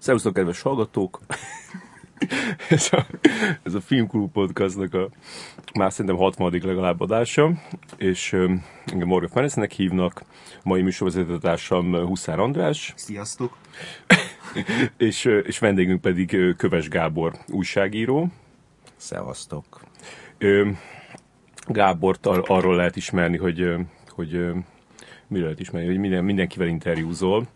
Szerusztok, kedves hallgatók! ez, a, ez a Filmklub podcastnak a már szerintem 60. legalább adása, és engem Morgan Ferencnek hívnak, mai műsorvezetőtársam Huszár András. Sziasztok! és, és vendégünk pedig Köves Gábor újságíró. Szevasztok! Gábort arról lehet ismerni, hogy, hogy mire lehet ismerni, hogy minden, mindenkivel interjúzol,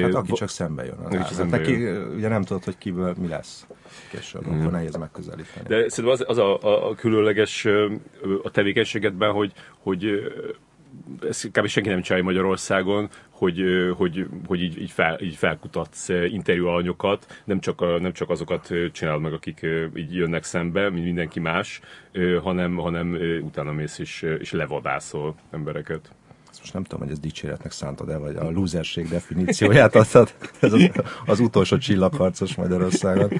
Hát aki csak szembe jön. Az hát szembe neki, jön. ugye nem tudod, hogy kiből mi lesz később, mm. akkor nehéz megközelíteni. De szerintem az, az a, a különleges a tevékenységedben, hogy, hogy ezt kb. senki nem csinálja Magyarországon, hogy, hogy, hogy így, így, fel, így felkutatsz interjú alanyokat, nem csak, a, nem csak azokat csinálod meg, akik így jönnek szembe, mint mindenki más, hanem, hanem utána mész és, és levadászol embereket most nem tudom, hogy ez dicséretnek szántad el, vagy a lúzerség definícióját adtad. Ez az, az utolsó csillagharcos Magyarországon.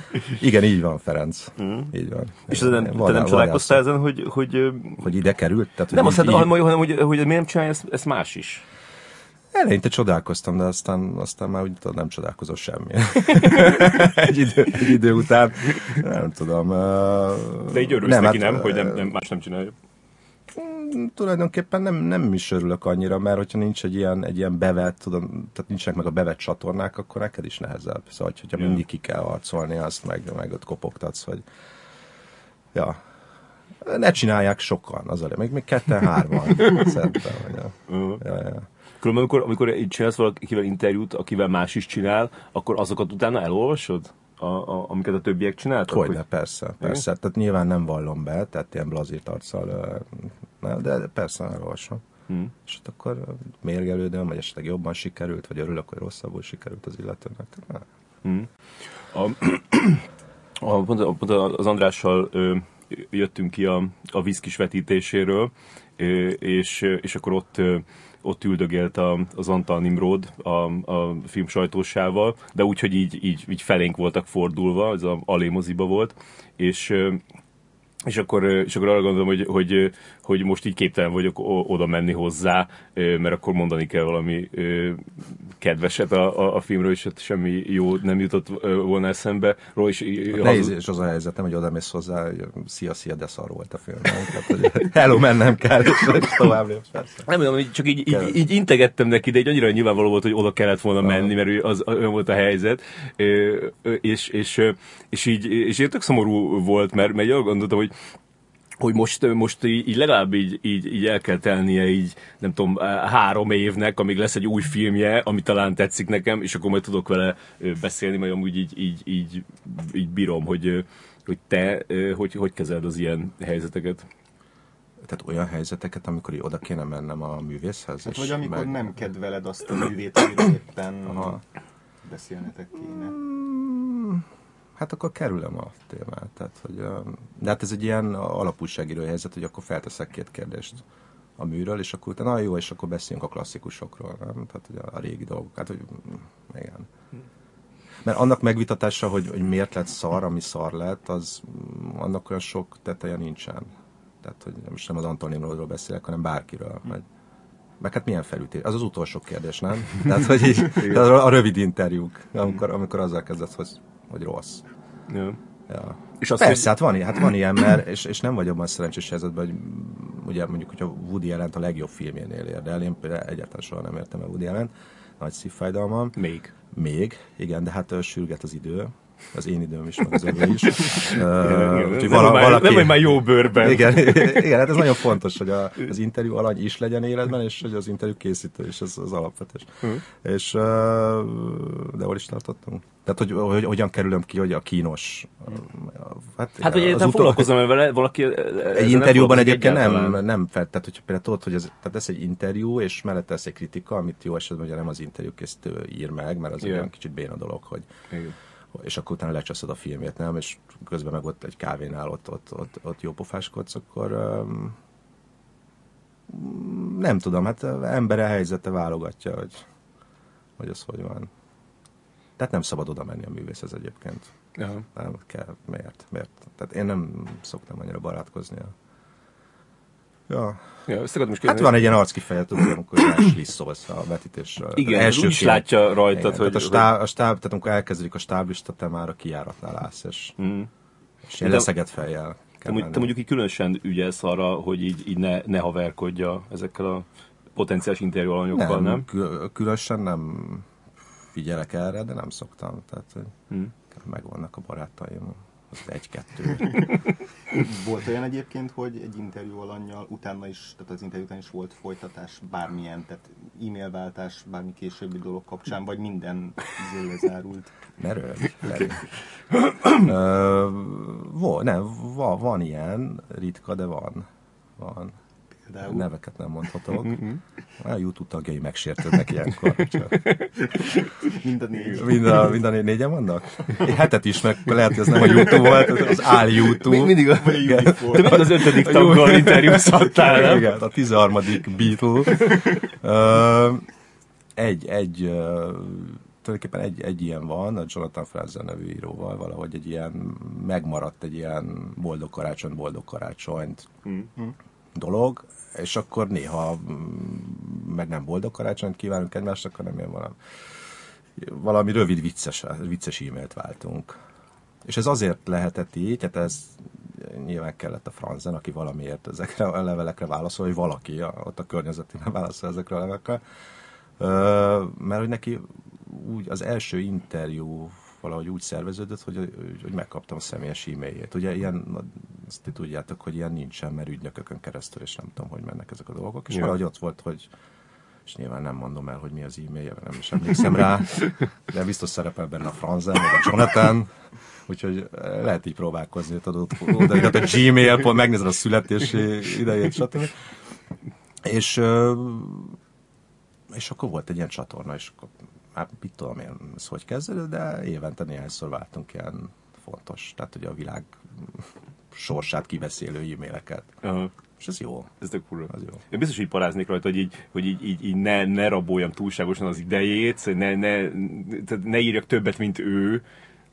Igen, így van, Ferenc. Mm. Így van. És nem, van, te nem csodálkoztál ezen, hogy, hogy... Hogy ide került? Tehát, nem azt így... hanem, hogy, hogy, hogy miért nem csinálja ezt, ezt más is? Eleinte csodálkoztam, de aztán, aztán már úgy tudod, nem csodálkozol semmi. egy, idő, egy idő után, nem tudom. De így örülsz nem, neki, hát, nem, hogy nem, nem, más nem csinálja? Tulajdonképpen nem, nem is örülök annyira, mert hogyha nincs egy ilyen, egy ilyen bevet, tudom, tehát nincsenek meg a bevet csatornák, akkor neked is nehezebb. Szóval, hogyha yeah. mindig ki kell harcolni azt, meg, meg ott kopogtatsz, hogy ja, ne csinálják sokan, az a még, még ketten, hárman, szerintem. Hogy a, uh-huh. ja, ja. Különben, amikor, amikor csinálsz valakivel interjút, akivel más is csinál, akkor azokat utána elolvasod? A, a, amiket a többiek csináltak? Hogyne, hogy... persze, persze. Igen? Tehát nyilván nem vallom be, tehát ilyen blazírt arccal, de persze elolvasom. Hmm. És ott akkor mérgelődöm, vagy esetleg jobban sikerült, vagy örülök, hogy rosszabbul sikerült az illetőnek. Hmm. A, a, pont az Andrással ö, jöttünk ki a, a viszkis vetítéséről, ö, és, és akkor ott ö, ott üldögélt a, az Antal Nimrod a, a film sajtósával, de úgy, hogy így, így, így felénk voltak fordulva, ez a alémoziba volt, és és akkor, és akkor arra gondolom, hogy, hogy, hogy most így képtelen vagyok oda menni hozzá, mert akkor mondani kell valami kedveset a, a, a filmről, és hát semmi jó nem jutott volna eszembe. Ról is, hát nehéz és az a helyzet, nem, hogy oda mész hozzá, hogy szia, szia, de szar volt a film. Tehát, hogy hello, mennem kell, és tovább lépsz, persze. Nem tudom, csak így, így, így, integettem neki, de egy annyira nyilvánvaló volt, hogy oda kellett volna menni, mert az, olyan volt a helyzet, és, és, és így, és így tök szomorú volt, mert, mert gondoltam, hogy hogy most, most így, így legalább így, így, így el kell telnie így, nem tudom, három évnek, amíg lesz egy új filmje, ami talán tetszik nekem, és akkor majd tudok vele beszélni, majd amúgy így, így, így, így bírom, hogy, hogy te hogy, hogy kezeled az ilyen helyzeteket. Tehát olyan helyzeteket, amikor így oda kéne mennem a művészhez? Hát, vagy amikor meg... nem kedveled azt a művét, amiről éppen Aha. beszélnetek kéne. Mm hát akkor kerülöm a témát. Tehát, hogy, de hát ez egy ilyen alapúságíró helyzet, hogy akkor felteszek két kérdést a műről, és akkor utána, jó, és akkor beszéljünk a klasszikusokról, nem? Tehát hogy a, a régi dolgok. Hát, hogy igen. Mert annak megvitatása, hogy, hogy miért lett szar, ami szar lett, az annak olyan sok teteje nincsen. Tehát, hogy most nem az Anton Imrodról beszélek, hanem bárkiről. Vagy, meg hát milyen felütés? Az az utolsó kérdés, nem? Tehát, hogy így, a, a rövid interjúk, amikor, amikor azzal kezdett, hogy hogy rossz. Ja. Ja. És azt Persze, hát van, hát van ilyen, mert, és, és nem vagy abban szerencsés helyzetben, hogy ugye mondjuk, hogyha Woody jelent a legjobb filmjénél érde el, én egyáltalán soha nem értem el Woody jelent, nagy szívfájdalmam. Még. Még, igen, de hát sürget az idő az én időm is, meg az övé is. uh, nem, vala, már, valaki, nem, hogy már jó bőrben. Igen, igen hát ez nagyon fontos, hogy a, az interjú alany is legyen életben, és hogy az interjú készítő is, az, az alapvetés. Uh-huh. És, uh, de hol is tartottunk? Tehát, hogy, hogy hogyan kerülöm ki, hogy a kínos... Hát, hát hogy én foglalkozom vele, valaki... Egy interjúban egyébként nem, nem fel, tehát hogyha például tudod, hogy ez, tehát ez egy interjú, és mellette ez egy kritika, amit jó esetben ugye nem az interjú készítő ír meg, mert az yeah. olyan kicsit béna dolog, hogy Igen és akkor utána lecsaszod a filmét, nem? És közben meg ott egy kávénál ott, ott, ott, ott jó pofáskodsz, akkor um, nem tudom, hát embere helyzete válogatja, hogy, hogy az hogy van. Tehát nem szabad oda menni a művészhez egyébként. Ja. Nem kell. Miért? Miért? Tehát én nem szoktam annyira barátkozni a Ja. Ja, is Hát van egy ilyen arckifejezet, tudod, amikor Ashley szólsz a vetítésről. Igen, Első úgy is látja rajtad, Igen, hogy... tehát a, stáb, a stáb, tehát amikor elkezdődik a stáblista, te már a kijáratnál állsz, és, Mm. és ilyen leszegett fejjel. Te, te mondjuk így különösen ügyelsz arra, hogy így, így ne, ne haverkodja ezekkel a potenciális interjú alanyokkal, nem? nem, kül- különösen nem figyelek erre, de nem szoktam. Tehát, hogy Hm. megvannak a barátaim, az egy-kettő. Volt olyan egyébként, hogy egy interjú alanyjal utána is, tehát az interjú után is volt folytatás bármilyen, tehát e-mailváltás, bármi későbbi dolog kapcsán, vagy minden izé zárult. Ne röhögj, Feri. Ö, Van, nem, van, van ilyen, ritka, de van. Van. Például Neveket nem mondhatok. A YouTube tagjai megsértődnek ilyenkor. mind a négy. Mind a, mind a né- négyen vannak? Egy hetet is, meg lehet, hogy ez nem a YouTube volt, az áll YouTube. Mi- mindig a- Vagy a. Te mindig az ötödik taggal interjúzhattál, nem? Igen, a 13. Beatle. Ö, egy, egy, ö, tulajdonképpen egy, egy ilyen van, a Jonathan Franzen nevű íróval, valahogy egy ilyen, megmaradt egy ilyen boldog karácsony, boldog karácsonyt dolog, és akkor néha mm, meg nem boldog karácsonyt kívánunk egymásnak, hanem ilyen valami, valami rövid vicces, vicces e-mailt váltunk. És ez azért lehetett így, hát ez nyilván kellett a Franzen, aki valamiért ezekre a levelekre válaszol, hogy valaki a, ott a környezetében válaszol ezekre a levelekre. Mert hogy neki úgy az első interjú valahogy úgy szerveződött, hogy, hogy, hogy megkaptam a személyes e-mailjét. Ugye ilyen, ezt ti tudjátok, hogy ilyen nincsen, mert ügynökökön keresztül, és nem tudom, hogy mennek ezek a dolgok. És Jó. valahogy ott volt, hogy és nyilván nem mondom el, hogy mi az e-mailje, mert nem is emlékszem rá, de biztos szerepel benne a Franzen, meg a Jonathan, úgyhogy eh, lehet így próbálkozni, tudod, oda a Gmail, megnézed a születési idejét, stb. És, és akkor volt egy ilyen csatorna, és akkor hát mit tudom én, ez hogy kezdődött, de évente néhányszor váltunk ilyen fontos, tehát ugye a világ sorsát kibeszélő e-maileket. Aha. És ez jó. Ez tök fura. Az jó. Én biztos, hogy paráznék rajta, hogy így, hogy így, így, így ne, ne raboljam túlságosan az idejét, ne, ne, tehát ne írjak többet, mint ő,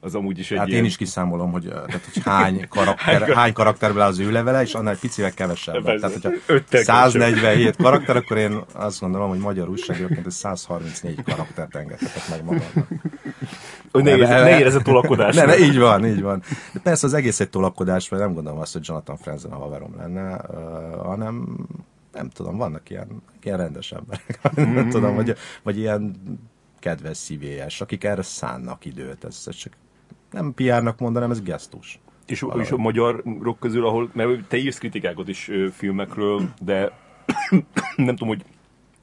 az amúgy is egy Hát ilyen... én is kiszámolom, hogy, tehát, hogy hány, karakter, hány karakterből áll az ő levele, és annál egy picivel kevesebb. Tehát, hogyha Öttel 147 karakter, akkor én azt gondolom, hogy magyar újságíróként egy 134 karaktert engedhetek meg magamnak. Hogy ne, nem, ne érezze tolakodást. Ne, ne, így van, így van. De persze az egész egy tolakodás, mert nem gondolom azt, hogy Jonathan Franzen a haverom lenne, hanem nem tudom, vannak ilyen, ilyen rendes emberek, nem tudom, vagy, vagy ilyen kedves szívélyes, akik erre szánnak időt. Ez, ez csak nem PR-nak mondanám, ez gesztus. És, és a magyarok közül, ahol, mert te írsz kritikákat is ö, filmekről, de nem tudom, hogy,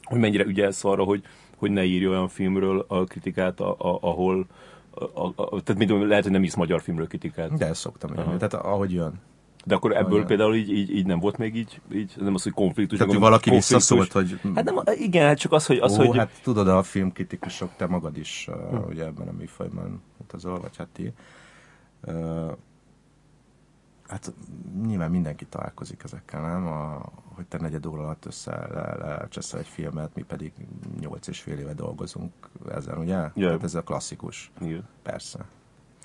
hogy mennyire ügyelsz arra, hogy, hogy ne írj olyan filmről a kritikát, a, a, ahol a, a, a, tehát mit lehet, hogy nem írsz magyar filmről kritikát. De ezt szoktam írni. Tehát ahogy jön. De akkor ebből Olyan. például így, így, így nem volt még így, így nem az, hogy konfliktus. Tehát, hogy valaki konfliktus. visszaszólt, hogy Hát nem, igen, hát csak az, hogy, az, Ó, hogy hát tudod, a filmkritikusok, te magad is, uh, ugye ebben a műfajban utazol, vagy hát ti. Uh, hát nyilván mindenki találkozik ezekkel, nem? A, hogy te negyed óra alatt össze le, lecseszel egy filmet, mi pedig nyolc és fél éve dolgozunk ezen, ugye? Ja. Tehát ez a klasszikus. Igen. Persze.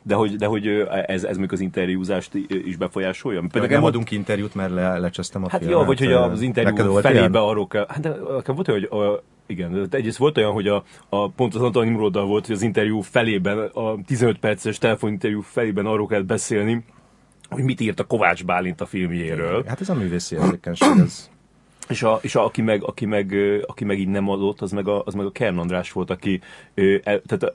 De hogy, de hogy ez, ez még az interjúzást is befolyásolja? Például nem adunk interjút, mert le, lecsesztem a Hát filmet. jó, vagy hogy az interjú felébe arról kell... Hát de volt olyan, hogy a, igen, egyrészt volt olyan, hogy a, a pont az Nimroddal volt, hogy az interjú felében, a 15 perces telefoninterjú felében arról kellett beszélni, hogy mit írt a Kovács Bálint a filmjéről. Hát ez a művészi érzékenység, ez És, a, és a, aki, meg, aki, meg, aki meg így nem adott, az meg a, az meg a Kern András volt, aki tehát,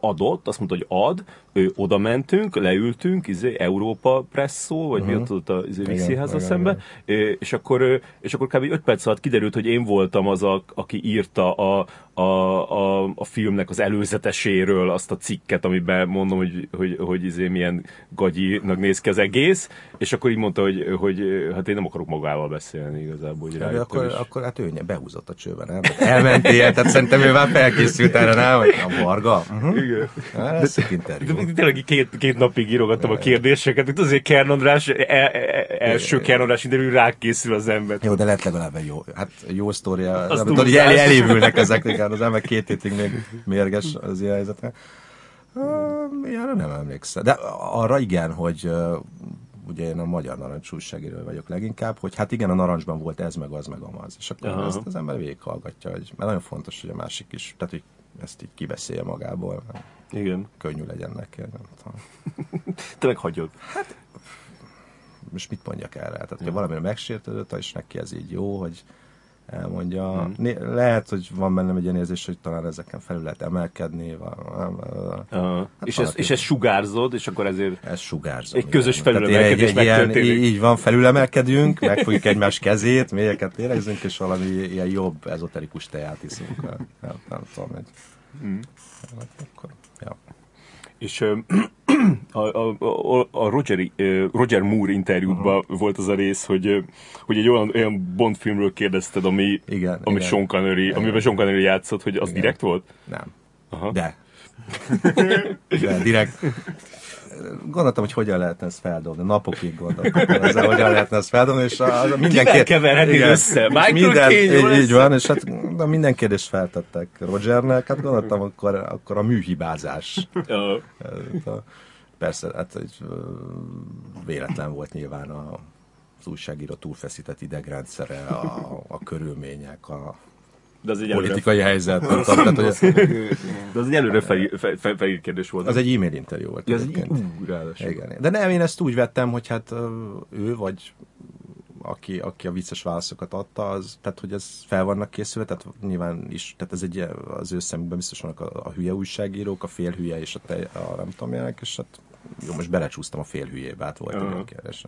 adott, azt mondta, hogy ad, ö, oda mentünk, leültünk, izé, Európa Presszó, vagy mi ott, ott a izé, Igen, Vixéházzal igen, szembe, ö, és akkor, és akkor kb. 5 perc alatt kiderült, hogy én voltam az, a, aki írta a, a, a, a filmnek az előzeteséről azt a cikket, amiben mondom, hogy, hogy, hogy izé milyen gagyinak néz ki az egész, és akkor így mondta, hogy, hogy hát én nem akarok magával beszélni igazából, hogy rájöttem, akkor, és- akkor hát ő behúzott a csőben, nem? Elmentél, tehát szerintem ő már felkészült erre, nem? Hogy a Varga? Uh-huh. Igen. Hát, interjú. De tényleg két, két napig írogattam a kérdéseket. Itt azért Kern András, e, e, e, első Kern András interjú rá készül az ember. Jó, de lett legalább egy jó, hát jó sztória, Az nem tudod, hogy elé, elévülnek ezek, igen, az ember két hétig még mérges az ilyen helyzetre. Ilyenre nem emlékszem. De arra igen, hogy ugye én a magyar narancs újságíró vagyok leginkább, hogy hát igen, a narancsban volt ez, meg az, meg amaz. És akkor Aha. ezt az ember végighallgatja, hogy, mert nagyon fontos, hogy a másik is, tehát hogy ezt így kibeszélje magából, mert Igen. könnyű legyen neki. Nem tudom. Te meg hagyod. Most mit mondjak erre? Tehát, hogyha valamire megsértődött, és neki ez így jó, hogy elmondja. Né- lehet, hogy van bennem egy ilyen érzés, hogy talán ezeken felül lehet emelkedni. Van, Uh, és, valaki- és ezt sugárzod, és akkor ezért... ez sugárzom. Egy közös igen. Én egy, felülemelkedés egy ilyen, így, van, felülemelkedünk, megfogjuk egymás kezét, mélyeket lélegzünk, és valami ilyen jobb, ezoterikus teát iszunk. Nem, nem, tudom, hogy... Mm. Hát Akkor. És a, a, a, a Roger, Roger Moore interjúban uh-huh. volt az a rész, hogy, hogy egy olyan, olyan Bond filmről kérdezted, ami, Igen, ami igen. Sean Connery, amiben Sean Connery játszott, hogy az Igen. direkt volt? Nem. Aha. De. De direkt. Gondoltam, hogy hogyan lehetne ezt feldobni. Napokig gondoltam ezzel, hogyan lehetne ezt feldobni, és a, a minden Kivel kér- keverhetnéd Igen. össze? Michael minden, így, így van, és hát de minden kérdést feltettek Rogernek, hát gondoltam, akkor, akkor a műhibázás. A- Persze, hát egy, véletlen volt nyilván a, az újságíró túlfeszített idegrendszere, a, a körülmények, a de az egy előre, politikai helyzet. Nem tudom, tehát, hogy de az egy előre felír, fel, fel, felírt kérdés volt. az egy e-mail interjú volt. Ja, az egy, ú, ráadásul. Igen. De nem, én ezt úgy vettem, hogy hát ő vagy aki, aki a vicces válaszokat adta, az, tehát hogy ez fel vannak készülve, tehát nyilván is, tehát ez egy, az ő szemükben biztos vannak a, a hülye újságírók, a fél hülye és a, te, a nem tudom milyenek, és hát jó, most belecsúsztam a fél hülyébe, hát volt egy Aha. ilyen kérdés.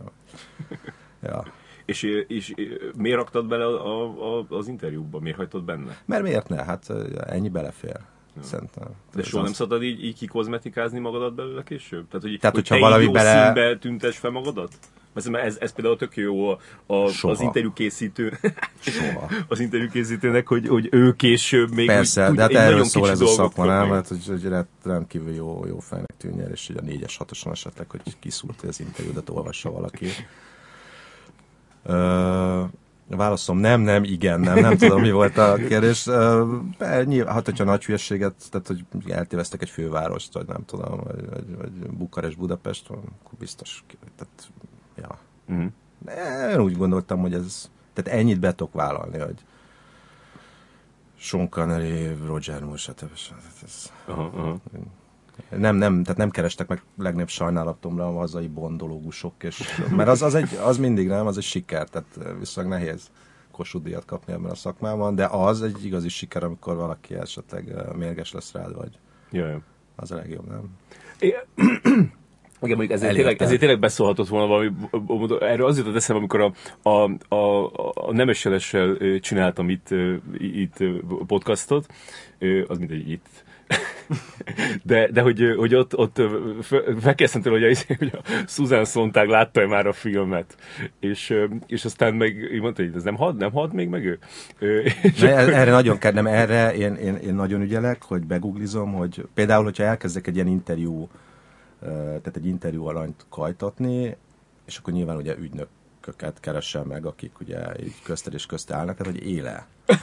Ja. És, és, miért raktad bele a, a, az interjúba? Miért hagytad benne? Mert miért ne? Hát ennyi belefér. Szerintem. De soha az- nem szabad így, így kikozmetikázni magadat belőle később? Tehát, hogy, Tehát, hogy hogyha valami jó bele- színbe tüntes fel magadat? Mert ez, ez például tök jó a, a, Soha. az interjú készítő, Soha. az interjú készítőnek, hogy, hogy ő később még Persze, úgy, de hát erről szól ez a szakma, nem? meg. Hát, hogy, hogy rend- rendkívül jó, jó fejnek tűnjél, és ugye a négyes, hatoson esetleg, hogy kiszúrt, az interjúdat olvassa valaki. Ö, válaszom nem, nem, igen, nem, nem tudom, mi volt a kérdés. Be, nyilván, hát, hogyha nagy hülyeséget, tehát, hogy eltéveztek egy fővárost, vagy nem tudom, vagy, vagy, vagy Bukarest, Budapest, akkor biztos, tehát, ja. Mhm. Én úgy gondoltam, hogy ez, tehát ennyit be tudok vállalni, hogy Sean Connery, Roger Moore, stb. Aha, aha. Nem, nem, tehát nem kerestek meg legnagyobb sajnálatomra a hazai bondológusok, és, mert az, az, egy, az mindig nem, az egy siker, tehát viszonylag nehéz Kossuth díjat kapni ebben a szakmában, de az egy igazi siker, amikor valaki esetleg mérges lesz rád, vagy jaj. az a legjobb, nem? É- Igen, mondjuk ezért tényleg, ezért tényleg beszólhatott volna valami, erről az jutott eszembe, amikor a, a, a, a Nemesjelessel ö, csináltam itt, itt podcastot, az mindegy, itt. De, de hogy, hogy ott, ott felkérdeztem tőle, hogy, a, hogy a Susan Sontag látta-e már a filmet, és, és aztán meg mondta, hogy ez nem had, nem had még meg ő? Ne, erre nagyon kell, nem erre én, én, én nagyon ügyelek, hogy begooglizom, hogy például, hogyha elkezdek egy ilyen interjú, tehát egy interjú alanyt kajtatni, és akkor nyilván ugye ügynököket keresem meg, akik ugye így közted és közt állnak, tehát hogy éle.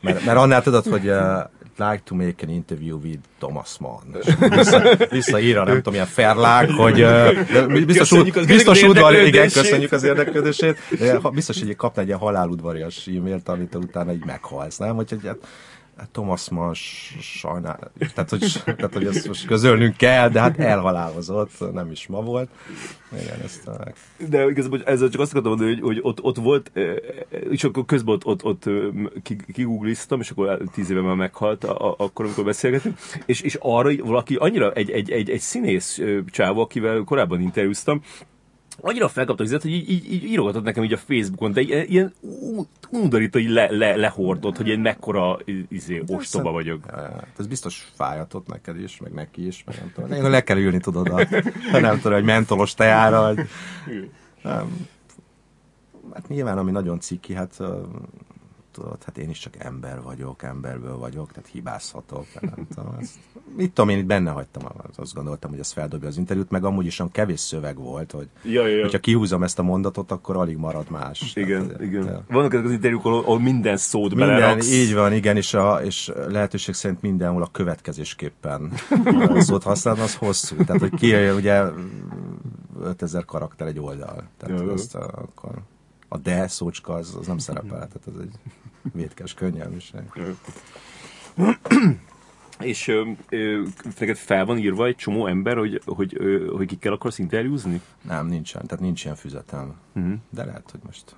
Mert, mert annál tudod, hogy uh, like to make an interview with Thomas Mann. Vissza, visszaírja, nem tudom, ilyen ferlák, hogy uh, biztos, az- biztos udvar, igen, köszönjük az érdeklődését. Biztos, hogy kapna egy ilyen haláludvarias e-mailt, amit utána így meghalsz, nem? Hogy hát, Thomas Mann sajnál, tehát hogy, tehát, hogy ezt most közölnünk kell, de hát elhalálozott, nem is ma volt. Igen, ezt a, De igazából ezzel csak azt akartam mondani, hogy, hogy ott, ott volt, és akkor közben ott, ott, ott ki- kigoogliztam, és akkor tíz éve már meghalt, a, a, akkor, amikor beszélgetünk, és, és arra valaki annyira egy, egy, egy, egy színész csávó, akivel korábban interjúztam, annyira felkapta az hogy így, így, így írogatott nekem így a Facebookon, de ilyen, undorító, így le, le, lehordott, hogy én mekkora izé, ostoba vagyok. Hát ez biztos fájhatott neked is, meg neki is, meg nem tudom. Én le kell ülni, tudod, a, nem tudom, egy mentolos teára, vagy... Nem. Hát nyilván, ami nagyon ciki, hát tudod, hát én is csak ember vagyok, emberből vagyok, tehát hibázhatok, nem tudom. Ezt, mit tudom, én itt benne hagytam, azt gondoltam, hogy ez feldobja az interjút, meg amúgy is olyan kevés szöveg volt, hogy Ja, ja, ja. hogyha kihúzom ezt a mondatot, akkor alig marad más. Igen, Tehát, igen. ja. Vannak ezek az interjúk, ahol, ahol minden szót Minden, beleraksz. így van, igen, és, a, és lehetőség szerint mindenhol a következésképpen szót használni, az hosszú. Tehát, hogy ki, ugye 5000 karakter egy oldal. Tehát Jó. azt a, akkor a de szócska az, az nem szerepel, tehát ez egy vétkes könnyelmiség. És ö, ö, neked fel van írva egy csomó ember, hogy, hogy, ö, hogy kikkel akarsz interjúzni? Nem, nincsen, tehát nincs ilyen füzetem. Uh-huh. De lehet, hogy most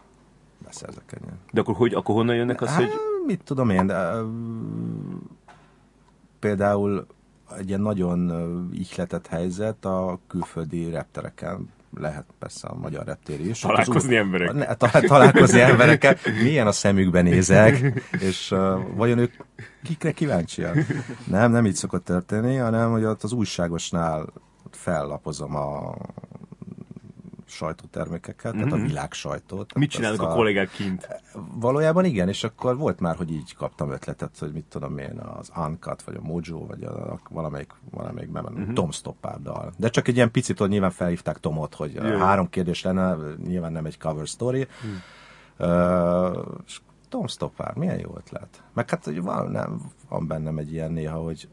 beszerzek egy ilyen. De akkor, hogy, akkor honnan jönnek az, hogy... mit tudom én, de például egy ilyen nagyon ihletett helyzet a külföldi reptereken lehet persze a magyar reptéri is. Találkozni Az- emberekkel. Ne, ta- találkozni emberekkel. Milyen a szemükbe nézek, és uh, vajon ők kikre kíváncsiak? Nem, nem így szokott történni, hanem hogy ott az újságosnál fellapozom a sajtótermékeket, tehát a világ sajtót. Mit Tehát csinálnak azt a kollégák kint? Valójában igen, és akkor volt már, hogy így kaptam ötletet, hogy mit tudom én, az Uncut, vagy a Mojo, vagy a, a valamelyik, valamelyik uh-huh. Mhm. Tom Stoppard dal. De csak egy ilyen picit, hogy nyilván felhívták Tomot, hogy uh, három kérdés lenne, nyilván nem egy cover story. Hm. Uh, és Tom Stoppard, milyen jó ötlet. Meg hát, hogy van, nem, van bennem egy ilyen néha, hogy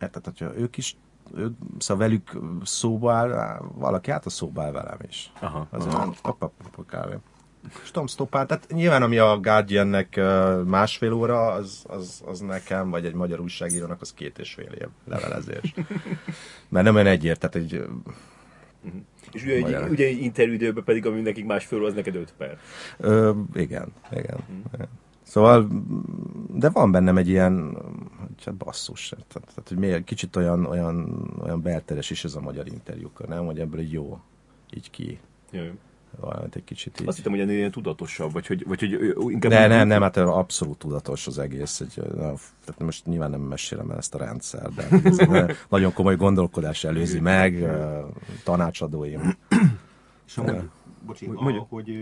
érted, hogyha ők is ők, szóval velük szóba áll, valaki hát a szóba áll velem is. Aha. Azért kávé. És Tom Stoppard, tehát nyilván ami a Guardiannek másfél óra, az, az, az nekem, vagy egy magyar újságírónak, az két és fél év levelezés. Mert nem olyan egyértelmű, tehát egy, És ugye, egy, ugye egy interjúidőben pedig, ami nekik másfél az neked 5 perc. Ö, igen, igen, igen. Szóval, de van bennem egy ilyen, hát basszus, tehát, tehát hogy miért, kicsit olyan, olyan, olyan belteres is ez a magyar interjúkon, nem? Hogy ebből így jó, így ki, Jaj. valamit egy kicsit így. Azt hittem, hogy ennél ilyen tudatosabb, vagy hogy, vagy hogy inkább... Ne, nem, nem, hát abszolút tudatos az egész. Egy, na, tehát most nyilván nem mesélem el ezt a rendszer, de ez nagyon komoly gondolkodás előzi meg, tanácsadóim. És amúgy, bocsi, a, hogy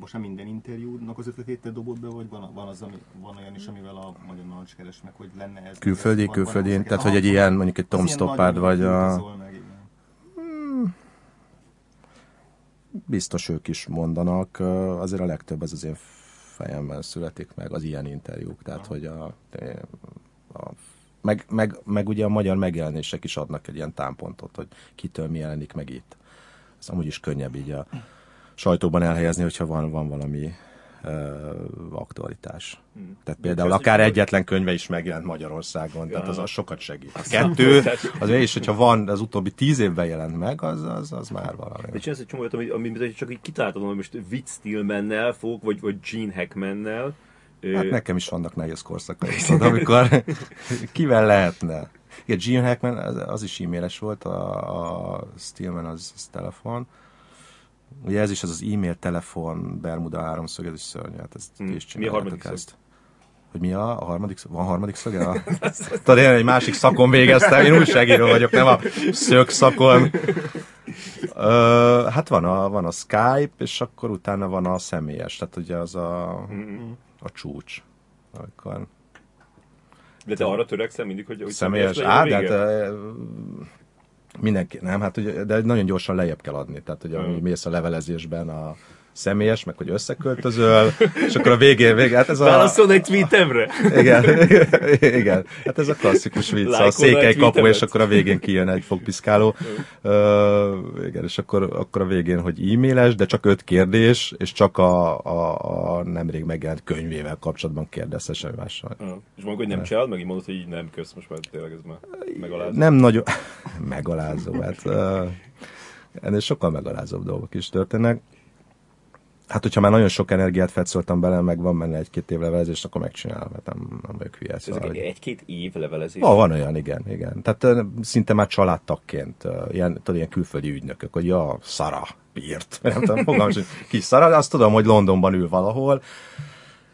most nem minden interjúnak az ötletét te dobod be, vagy van, van, az, ami, van olyan is, amivel a magyar narancs keres meg, hogy lenne ez? Külföldi, van- van külföldi, ezeket- tehát hogy egy ilyen, mondjuk egy Tom Stoppard, vagy a, Meg, igen. biztos ők is mondanak, azért a legtöbb az az én fejemben születik meg, az ilyen interjúk, tehát hogy a, a meg, meg, meg ugye a magyar megjelenések is adnak egy ilyen támpontot, hogy kitől mi jelenik meg itt. Ez amúgy is könnyebb így a sajtóban elhelyezni, hogyha van, van valami aktualitás. Tehát például akár egyetlen könyve is megjelent Magyarországon, tehát az, az sokat segít. A kettő, az is, hogyha van, az utóbbi tíz évben jelent meg, az, az, az már valami. De csinálsz egy csomó ami, ami ami csak így kitaláltad, hogy most Witt Stillmannel fog, vagy, vagy Gene Hackmannel. Hát nekem is vannak nehéz korszakaim, tudod, amikor kivel lehetne. Igen, Gene Hackman, az, az is e-mailes volt, a, a Stillman az, az telefon. Ugye ez is az az e-mail, telefon, Bermuda háromszög, ez is szörnyű, hát ezt Hmm. is Mi a harmadik ezt. Hogy mi a, a harmadik szög? Van harmadik szöge? A... Tudod, én egy másik szakon végeztem, én újságíró vagyok, nem a szög szakon. Ö, hát van a, van a Skype, és akkor utána van a személyes, tehát ugye az a, a csúcs. Amikor De te arra törekszel mindig, hogy, hogy személyes, á, de hát, mindenki, nem, hát ugye, de nagyon gyorsan lejjebb kell adni, tehát ugye, Mm. hogy mész a levelezésben a személyes, meg hogy összeköltözöl, és akkor a végén, végén hát ez a... Válaszolna egy tweetemre? Igen, igen. Hát ez a klasszikus vicc, a Lájkolna székely kapu, és akkor a végén kijön egy fogpiszkáló. Uh, igen, és akkor, akkor a végén, hogy e-mailes, de csak öt kérdés, és csak a, a, a nemrég megjelent könyvével kapcsolatban kérdezze semmi mással. Ah, És mondjuk, hogy nem csinálod, meg így mondod, hogy így nem kösz, most már tényleg ez már megalázó. Nem nagyon... megalázó, hát... Uh, ennél sokkal megalázóbb dolgok is történnek. Hát, hogyha már nagyon sok energiát fetszoltam bele, meg van benne egy-két év levelezés, akkor megcsinálom, mert nem, nem vagyok hülye. Ezek Szóval, hogy- egy-két év levelezés. Van, van olyan, igen, igen. Tehát szinte már családtagként, ilyen, tudod, ilyen külföldi ügynökök, hogy ja, Szara írt. Nem tudom, fogalmam, hogy ki Szara, de azt tudom, hogy Londonban ül valahol.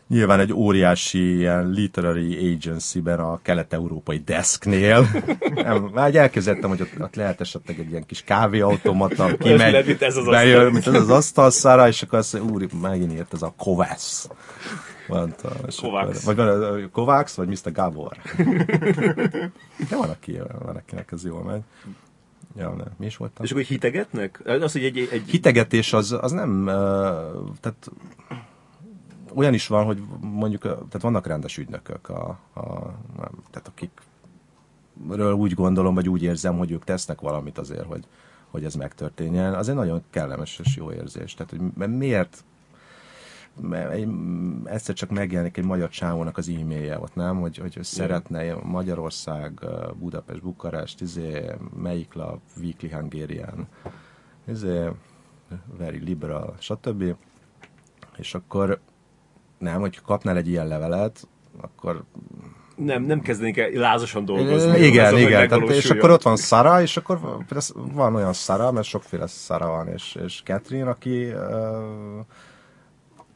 Nyilván egy óriási ilyen literary agency-ben a kelet-európai desknél. Nem, már egy elképzeltem, hogy ott, ott lehet esetleg egy ilyen kis kávéautomata, kimegy, mint ez az bejön, mint ez az asztal Szara, és akkor azt mondja, úr, megint írt ez a. Mondta, és Kovács. akkor- Vagy van Kovács, vagy Mr. Gabor. De van, aki, van akinek ez jól megy. Ja, ne. Mi is voltam? És akkor hitegetnek? Az, hogy egy, egy... Hitegetés az, az nem, tehát olyan is van, hogy mondjuk, tehát vannak rendes ügynökök, a, a, nem, tehát akikről úgy gondolom, vagy úgy érzem, hogy ők tesznek valamit azért, hogy, hogy ez megtörténjen, az egy nagyon kellemes és jó érzés. Tehát, hogy miért egy, egyszer csak megjelenik egy magyar csávónak az e-mailje ott, nem? Hogy, hogy szeretne Magyarország, Budapest, Bukarest, izé, melyik lap, Weekly Hungarian, izé, very liberal, stb. És akkor nem, hogy kapnál egy ilyen levelet, akkor Nem, nem kezdenék el lázasan dolgozni. igen, azon, igen. Tehát, és akkor ott van Sara, és akkor van olyan Sara, mert sokféle Sara van, és, és Catherine, aki uh,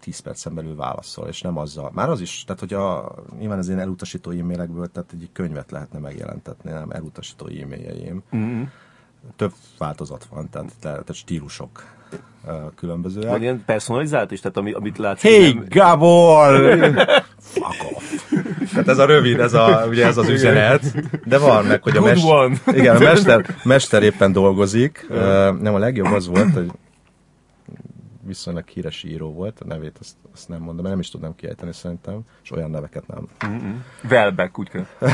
10 percen belül válaszol, és nem azzal. Már az is, tehát hogy a, nyilván az én elutasító e-mailekből, tehát egy könyvet lehetne megjelentetni, nem elutasító e-mailjeim. Mm-hmm. Több változat van, tehát, tehát stílusok különbözőek. Van ilyen personalizált is, tehát ami, amit látsz. Hey, nem- Gabor! Fuck off! Tehát ez a rövid, ez, a, ugye ez az üzenet, de van meg, hogy a Good mester, one. igen, a mester, mester éppen dolgozik. Nem, a legjobb az volt, hogy viszonylag híres író volt, a nevét azt, azt nem mondom, mert nem is tudnám kiejteni szerintem, és olyan neveket nem. Welbeck, úgy kell.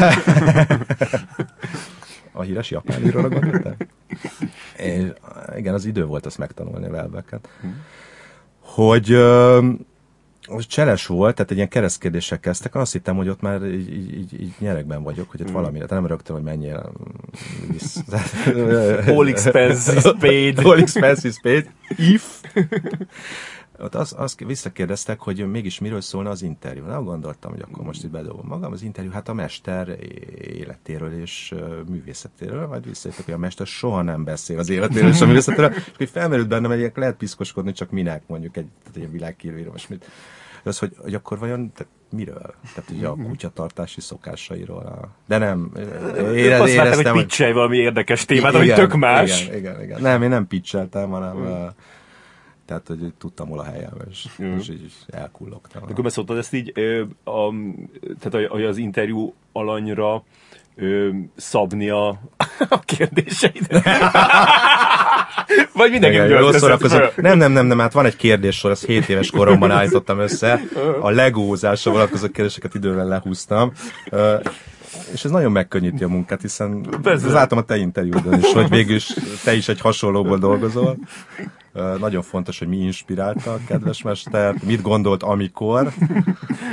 A híres japán íróra gondoltál? És, igen, az idő volt azt megtanulni a Welbecket. Hogy ö, hogy cseles volt, tehát egy ilyen keresztkérdéssel kezdtek, azt hittem, hogy ott már így, így, így, nyerekben vagyok, hogy ott valamire, tehát nem rögtön, hogy menjél mm, vissza. All expenses paid. All expenses paid. If. Ott azt, azt visszakérdeztek, hogy mégis miről szólna az interjú. Nem gondoltam, hogy akkor most itt bedobom magam. Az interjú, hát a mester életéről és művészetéről, majd visszajöttek, hogy a mester soha nem beszél az életéről és a művészetéről. És hogy felmerült bennem, hogy lehet piszkoskodni, csak minek mondjuk egy, tehát egy világhírűíró, most mit. Az, hogy, hogy akkor vajon, tehát miről? Tehát ugye a kutyatartási szokásairól. A... De nem, ére, Azt várták, hogy hogy valami érdekes témát, ami tök más. igen, igen, igen. Nem, én nem pitcheltem, hanem uh, tehát, hogy tudtam hol a helyem, és, és így elkullogtam. Akkor beszóltad ezt így, a, tehát hogy az interjú alanyra ö, szabni a, a kérdéseidet. Vagy mindenki Igen, jól föl. Nem, nem, nem, nem, hát van egy kérdéssor, ezt 7 éves koromban állítottam össze. A legózásra vonatkozó kérdéseket idővel lehúztam. És ez nagyon megkönnyíti a munkát, hiszen Persze. látom a te interjúdon is, hogy végül is te is egy hasonlóból dolgozol. Nagyon fontos, hogy mi inspirálta a kedves mestert, mit gondolt amikor.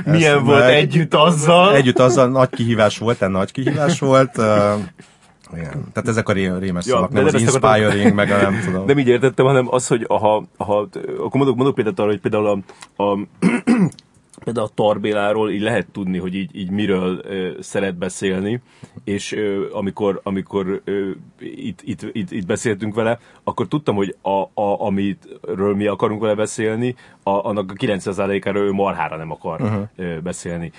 Milyen Ezt volt meg- együtt azzal? Együtt azzal nagy kihívás volt, egy nagy kihívás volt. Igen. Tehát ezek a ré- rémes Ja, szavak, nem az akartam- inspiring, meg a nem tudom. Nem így értettem, hanem az, hogy ha, ha akkor mondok, mondok példát arra, hogy például a, a például a Tarbéláról így lehet tudni, hogy így, így miről ö, szeret beszélni, és ö, amikor, amikor ö, itt, itt, itt, itt beszéltünk vele, akkor tudtam, hogy a, a, amitről mi akarunk vele beszélni, a, annak a 90%-áról ő marhára nem akar uh-huh. beszélni.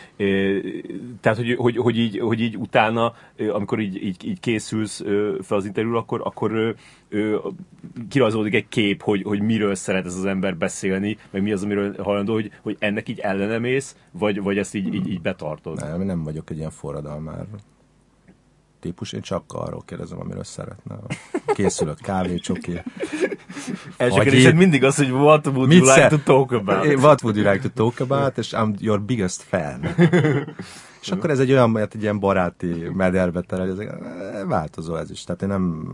Tehát, hogy, hogy, hogy, így, hogy így utána, amikor így, így, így készülsz fel az interjúra, akkor, akkor kirajzolódik egy kép, hogy, hogy miről szeret ez az ember beszélni, meg mi az, amiről hajlandó, hogy, hogy ennek így ellenemész, vagy, vagy ezt így, így, így betartod. Nem, nem vagyok egy ilyen forradalmár típus, én csak arról kérdezem, amiről szeretne. Készülök kávé, csoki. Első kérdésed mindig az, hogy what would Mit you like to talk about? What would you like to talk about? És I'm your biggest fan. És akkor ez egy olyan, hát egy ilyen baráti mederbe terel, hogy ez, eh, változó ez is. Tehát én nem...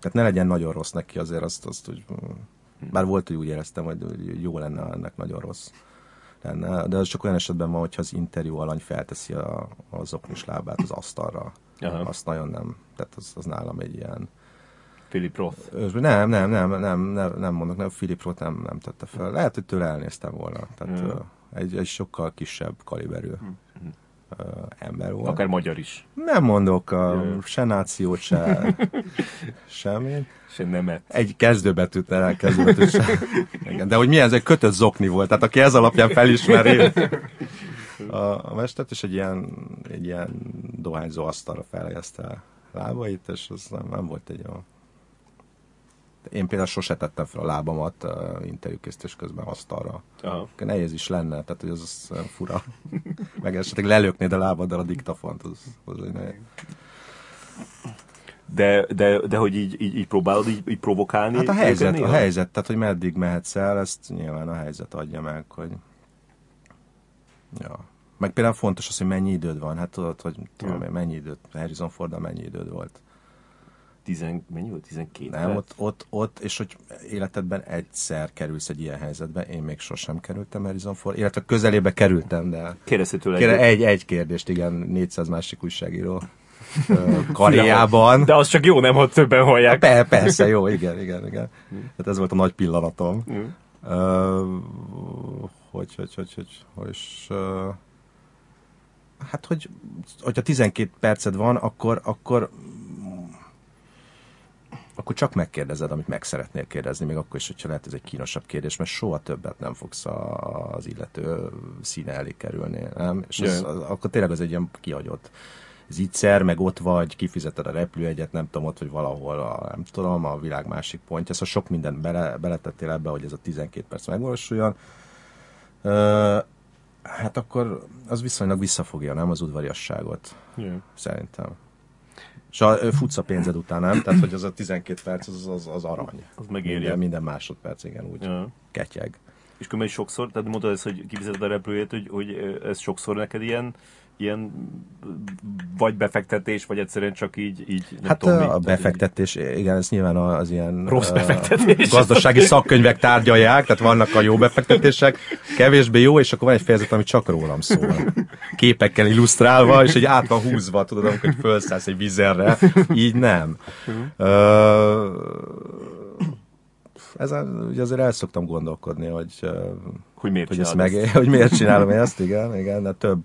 Tehát ne legyen nagyon rossz neki azért azt, azt hogy... Bár volt, hogy úgy éreztem, hogy jó lenne, ennek nagyon rossz. De az csak olyan esetben van, hogyha az interjú alany felteszi a, az oknis lábát az asztalra. Aha. Azt nagyon nem. Tehát az, az nálam egy ilyen... Philip Roth. Nem, nem, nem, nem, nem, nem mondok, nem, Philip Roth nem, nem tette fel. Lehet, hogy tőle elnéztem volna. Tehát egy, egy sokkal kisebb kaliberű ember volt. Akár magyar is. Nem mondok a, Ja. se nációt, se semmi. Se nemet. Egy kezdőbetűt, el kezdőbetűt se. Igen, de hogy milyen, ez egy kötött zokni volt, tehát aki ez alapján felismeri a, a mestert, és egy ilyen, egy ilyen dohányzó asztalra felhelyezte lábait, és az nem, nem volt egy olyan én például sose tettem fel a lábamat uh, interjúkészítés közben asztalra. Aha. Nehéz is lenne, tehát hogy az, az fura. Meg esetleg lelöknéd a lábaddal a diktafont, az, az egy nehéz. De, de, de hogy így, így, így próbálod így, így provokálni? Hát a helyzet, a helyzet, tehát hogy meddig mehetsz el, ezt nyilván a helyzet adja meg, hogy ja. Meg például fontos az, hogy mennyi időd van. Hát tudod, hogy tudom, én, mennyi időt, Harrison ford mennyi időd volt. Tizen, mennyi volt? 12 Nem, ott, ott, ott, és hogy életedben egyszer kerülsz egy ilyen helyzetbe, én még sosem kerültem Harrison Ford, illetve közelébe kerültem, de Kérdezte tőle Kérem, egy- egy, kérdést, igen, 400 másik újságíró karjában. De az csak jó, nem, ha többen hallják. Pe, persze, jó, igen, igen, igen. Hát ez volt a nagy pillanatom. Mm. Ö, hogy, hogy, hogy, hogy, hogy, és, ö, hát, hogy, hogyha 12 perced van, akkor, akkor akkor csak megkérdezed, amit meg szeretnél kérdezni, még akkor is, hogyha lehet ez egy kínosabb kérdés, mert soha többet nem fogsz az illető színe elé kerülni, nem? És az, az, akkor tényleg az egy ilyen kihagyott zicser, meg ott vagy, kifizeted a repülőegyet, nem tudom, ott vagy valahol, a, nem tudom, a világ másik pontja, szóval sok mindent bele, beletettél ebbe, hogy ez a 12 perc megvalósuljon. Ö, hát akkor az viszonylag visszafogja, nem, az udvariasságot, Ja. szerintem. És a, futsz a pénzed után, nem? Tehát, hogy az a 12 perc, az, az, az arany. Az megéri. Minden, minden másodperc, igen, úgy Ja. ketyeg. És különben sokszor, tehát mondtad ezt, hogy kifizeted a repülőjét, hogy, hogy ez sokszor neked ilyen, ilyen vagy befektetés, vagy egyszerűen csak így, így nem Hát tudom, a tehát befektetés, igen, ez nyilván az ilyen Rossz befektetés. gazdasági szakkönyvek tárgyalják, tehát vannak a jó befektetések, kevésbé jó, és akkor van egy fejezet, ami csak rólam szól. Képekkel illusztrálva, és egy át van húzva, tudod, amikor hogy felszállsz egy vizerre, így nem. Ö, ezen ugye azért el szoktam gondolkodni, hogy hogy miért hogy, ezt meg, hogy miért csinálom ezt, igen, igen, de több,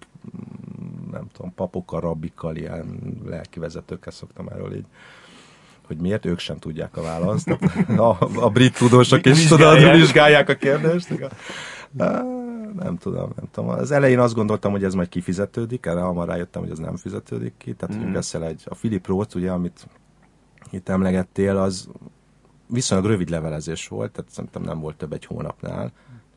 nem tudom, papokkal, rabbikkal, ilyen lelkivezetőkkel szoktam erről így hogy miért ők sem tudják a választ. A, a brit tudósok is tudod, Vizsgálják. a kérdést. Igen. Nem tudom, nem tudom. Az elején azt gondoltam, hogy ez majd kifizetődik, erre hamar rájöttem, hogy ez nem fizetődik ki. Tehát, hogy veszel egy, a Philip Roth, ugye, amit itt emlegettél, az viszonylag rövid levelezés volt, tehát szerintem nem volt több egy hónapnál.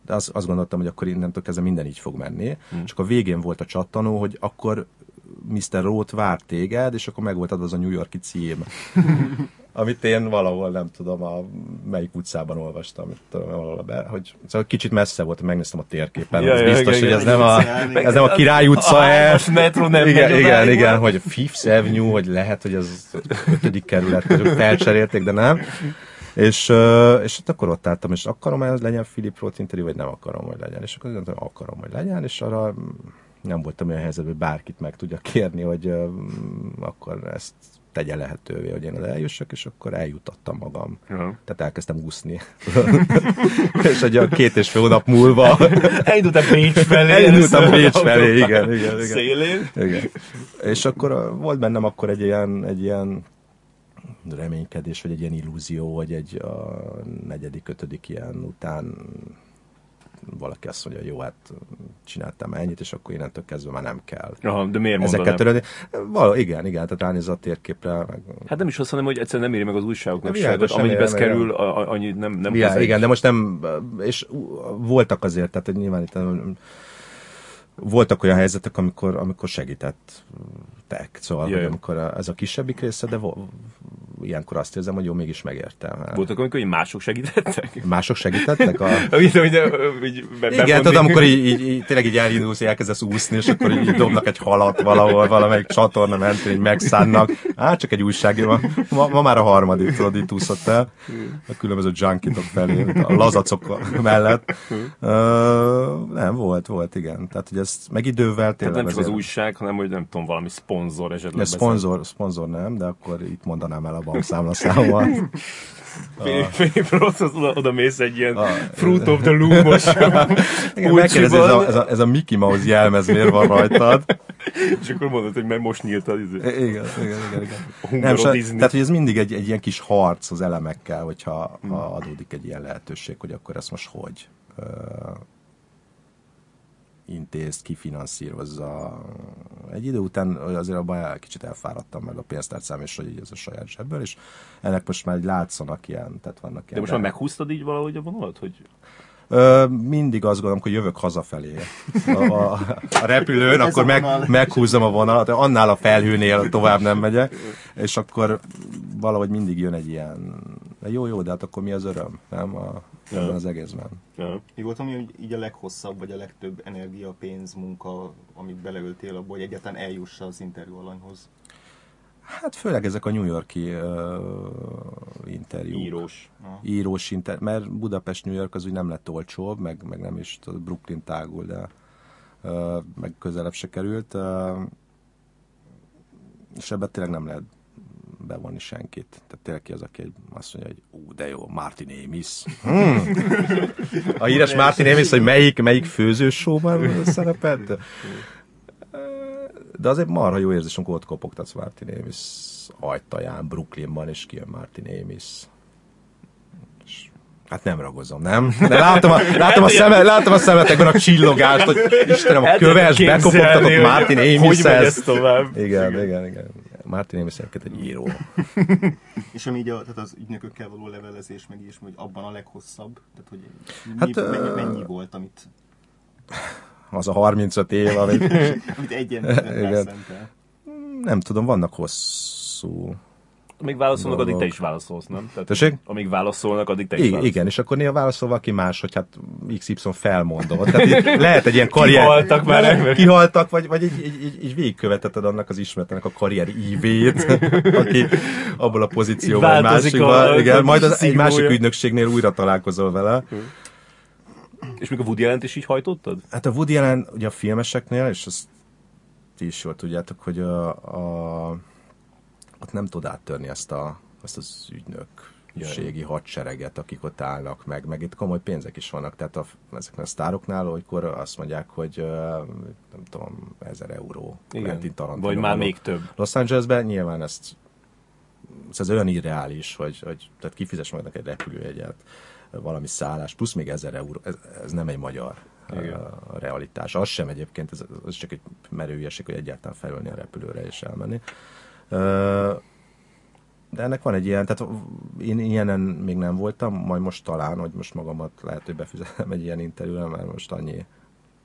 De azt, azt gondoltam, hogy akkor innentől kezdve minden így fog menni. Mm. Csak a végén volt a csattanó, hogy akkor Mr. Roth vár téged, és akkor meg volt adva az a New Yorki cím. amit én valahol, nem tudom, a melyik utcában olvastam, tudom, valahol be, hogy szóval kicsit messze volt, megnéztem a térképen, Ja, az ja, biztos, igen, hogy ez igen, nem, a, igen. ez nem a Király utca, A metró nem igen, igen, igen, vagy? hogy Fifth Avenue, hogy lehet, hogy ez ötödik kerület, hogy felcserélték, de nem. És, és hát akkor ott álltam, és akarom hogy legyen Philip Roth interjú, vagy nem akarom, hogy legyen. És akkor mondtam, akarom, hogy legyen, és arra nem voltam olyan helyzetben, hogy bárkit meg tudja kérni, hogy akkor ezt tegye lehetővé, hogy én oda eljussak, és akkor eljutattam magam. Ja. Tehát elkezdtem úszni. és egy olyan két és fél hónap múlva Elindultam Bécs felé. elindultam először Bécs felé, igen, igen, igen. Szélén. Igen. És akkor a- volt bennem akkor egy ilyen, egy ilyen reménykedés, vagy egy ilyen illúzió, hogy egy a negyedik, ötödik ilyen után valaki azt mondja, jó, hát csináltam ennyit, és akkor innentől kezdve már nem kell. Aha, de miért Ezeket törölni. Való, igen, igen, tehát ránéz a térképre. Meg... Hát nem is azt mondom, hogy egyszerűen nem éri meg az újságoknak Na, se. amennyibe kerül, a- a- annyit nem, nem Ja, egy- igen, de most nem, és voltak azért, tehát hogy nyilván itt voltak olyan helyzetek, amikor, amikor segítettek, szóval, Ja, hogy amikor a- ez a kisebbik része, de vo- ilyenkor azt érzem, hogy jó, mégis megértem. Voltak, amikor hogy mások segítettek? Mások segítettek? A... Igen, tudod, amikor így, így, így, tényleg így elindulsz, elkezdesz úszni, és akkor így dobnak egy halat valahol, valamelyik csatorna mentén, így megszánnak. Á, csak egy újságíró. Ma, ma már a harmadik, tudod, itt úszott el. A különböző junkitok felé, a lazacok mellett. Ö, nem, volt, volt, igen. Tehát, hogy ez meg idővel Tehát tényleg nem csak az újság, hanem hogy nem tudom, valami szponzor esetleg. de szponzor, szponzor nem, de akkor itt mondanám el a bankszámlaszámomat. Philip- Roth, az oda, oda mész egy ilyen Fruit of the Loom-os ez a, ez, a, ez a Mickey Mouse jelmez miért van rajtad? és akkor mondod, hogy mert most nyílt az izé. Igen, igen, igen. igen. Nem, so, tehát, hogy ez mindig egy, egy ilyen kis harc az elemekkel, hogyha Hmm. adódik egy ilyen lehetőség, hogy akkor ezt most hogy intézt, kifinanszírozza. Egy idő után azért abban kicsit elfáradtam meg a pénztárcám, és hogy így ez a saját zsebből, és ennek most már így látszanak ilyen, tehát vannak ilyen De most már meghúztad így valahogy a vonalat, hogy Ö, mindig azt gondolom, hogy jövök hazafelé a, a, a repülőn, Ez akkor a meg, meghúzom a vonalat, annál a felhőnél tovább nem megyek, és akkor valahogy mindig jön egy ilyen, de jó, jó, de hát akkor mi az öröm, nem a, Ja. ebben az egészben. ja. Mi volt, ami így a leghosszabb, vagy a legtöbb energia, pénz, munka, amit beleöltél abba, hogy egyáltalán eljussa az interjú alanyhoz? Hát főleg ezek a New Yorki uh, interjúk. Írós. Írós inter, mert Budapest, New York az úgy nem lett olcsóbb, meg, meg nem is tudod, Brooklyn tágul, de uh, meg közelebb se került. Uh, és ebben tényleg nem lehet bevonni senkit. Tehát tényleg ki az, aki egy, azt mondja, hogy ú, de jó, Martin Amis. Hmm. A híres Martin Amis, hogy melyik, melyik főzősóban szerepelt. De, de azért marha jó érzés, amikor ott kopogtatsz Martin Amis ajtaján, Brooklynban, és kijön Martin Amis. Hát nem ragozom, nem? De látom a, látom a, szeme, látom a szemetekben a csillogást, hogy Istenem, a köves, bekopogtatott Martin Hogy Amis. megy ez tovább? Igen, igen, igen. Martin Amis egyébként egy író. És ami így a, tehát az ügynökökkel való levelezés, meg is, hogy abban a leghosszabb, tehát hogy mi, Hát, mennyi, mennyi volt, amit, Az a 35 év, amit amit egy embernek Igen. rászentel. nem tudom, vannak hosszú... Amíg válaszolnak, addig te Dolgok. is válaszolsz, nem? Tehát, Tessék? Amíg válaszolnak, addig te is válaszolsz. igen, és akkor néha válaszol valaki más, hogy hát XY felmondom. Tehát lehet egy ilyen karrier... Kihaltak már emberek. Kihaltak, vagy, vagy így, így, így, így végigköveteted annak az ismeretlenek a karrier ívét, aki abból a pozícióban egy másikban, a- igen, majd az, egy másik ügynökségnél újra találkozol vele. És még a Woody Allen-t is így hajtottad? Hát a Woody Allen, ugye a filmeseknél, és azt ti is jól tudjátok, hogy a, a, ott nem tud áttörni ezt, a, ezt az ügynökségi hadsereget, akik ott állnak meg, meg itt komoly pénzek is vannak, tehát a, ezeknek a sztároknál, olykor azt mondják, hogy nem tudom, ezer euró Tarantino Vagy már még több. Los Angelesben nyilván ezt ez olyan irreális, hogy, hogy tehát kifizes magadnak egy repülőjegyet, valami szállás, plusz még ezer euró, ez, ez nem egy magyar Igen. realitás. Az sem egyébként, ez, ez csak egy merő hülyeség, hogy egyáltalán felülni a repülőre és elmenni. De ennek van egy ilyen, tehát én ilyenen még nem voltam, majd most talán, hogy most magamat lehet, hogy befizetem egy ilyen interjúra, mert most annyi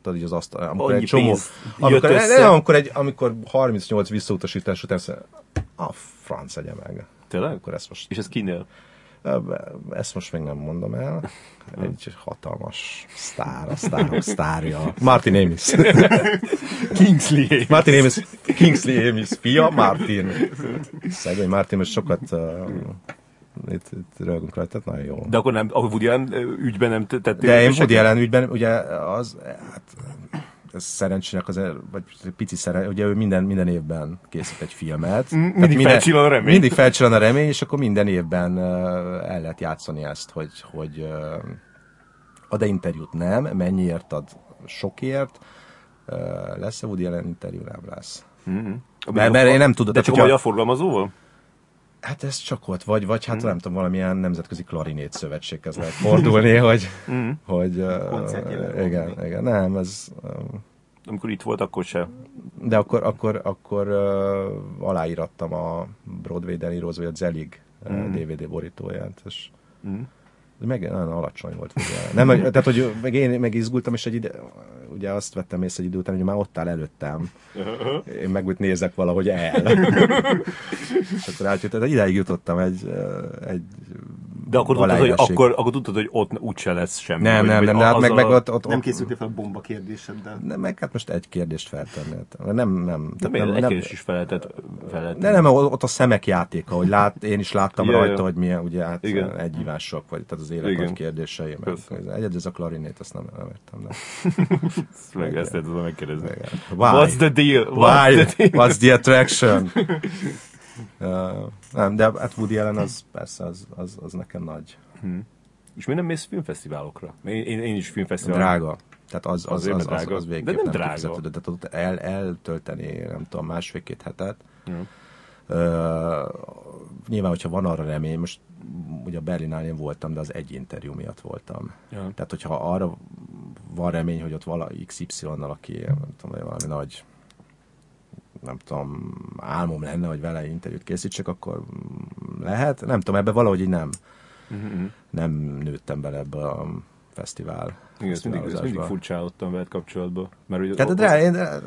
tudod, így az asztal, amikor Annyi egy csomó, amikor, ne, amikor, egy, amikor 38 visszautasítás után a franc egye meg. Tényleg? Akkor ezt most És ez kinél? Ezt most még nem mondom el. Egy hatalmas sztár, a sztárok sztárja. Martin Amis. Kingsley. Martin Amis, Kingsley Amis fia, Martin. Szegény Martin, most sokat itt, itt rögünk rajta, tehát nagyon jó. De akkor nem, akkor Woody Allen ügyben nem te- tettél De én? Woody Allen ügyben, ugye az, hát, ez szerencsének az, vagy pici szeren, ugye ő minden, minden évben készít egy filmet. Tehát mindig felcsillan a remény. Mindig felcsillan a remény, és akkor minden évben el lehet játszani ezt, hogy, hogy ad-e interjút, nem, mennyiért ad sokért, lesz-e Woody Allen interjú, nem lesz. Mhm. Mert- mert én nem tudom, De csak a hogyha- magyar forgalmazóval? Hát ez csak ott, vagy, vagy hát nem tudom, valamilyen nemzetközi klarinét szövetséghez lehet fordulni, hogy, Mhm. hogy uh, igen, fordulni. igen, nem, ez, um, Amikor itt volt, akkor se. de akkor, akkor, akkor uh, aláírattam a Broadway Danny Rose, vagy a Zelig Mhm. DVD borítóját, és Mhm. Meg nagyon alacsony volt. Nem, hogy- tehát, hogy meg én meg izgultam, és egy ide, ugye azt vettem észre egy idő után, hogy már ott áll előttem. Én meg úgy nézek valahogy el. és akkor átjött, tehát idáig jutottam egy, egy De akkor tudtad, hogy, akkor, akkor tudtad, hogy ott úgyse lesz semmi. Nem, nem, nem, de hát meg, meg ott, ott, Nem készültél fel a bomba kérdéseddel. nem, meg hát most egy kérdést feltenni. Hát, Nem, nem. De miért? Egy kérdés is fel lehetett, fel lehetett. De nem, ott a szemek játéka, hogy lát, én is láttam Ja, rajta, hogy milyen, ugye hát Igen. egy hívások, vagy tehát az élet Igen. kérdései. Meg, Persze. egyed ez a klarinét, azt nem, nem értem. Meg ezt tudom megkérdezni. Why? What's the deal? What's Why? the deal? What's the attraction? nem, de hát Woody Allen az persze, az, az, az nekem nagy. És miért nem mész filmfesztiválokra? Én, én, én is filmfesztiválok. Drága. Tehát az, az, az, az, drága. az végképp De nem drága. kifizetődő. Tehát ott el, eltölteni, nem tudom, másfél-két hetet. Jó. Uh, nyilván, hogyha van arra remény, most ugye a Berlinál én voltam, de az egy interjú miatt voltam. Ja. Tehát, hogyha arra van remény, hogy ott vala XY-nal, aki nem tudom, valami nagy nem tudom, álmom lenne, hogy vele interjút készítsek, akkor lehet. Nem tudom, ebbe valahogy így nem, Mhm. nem nőttem bele ebbe a fesztivál. Igen, ezt mindig, ezt mindig furcsálottam veled kapcsolatban. Mert, hogy Tehát drága, drága,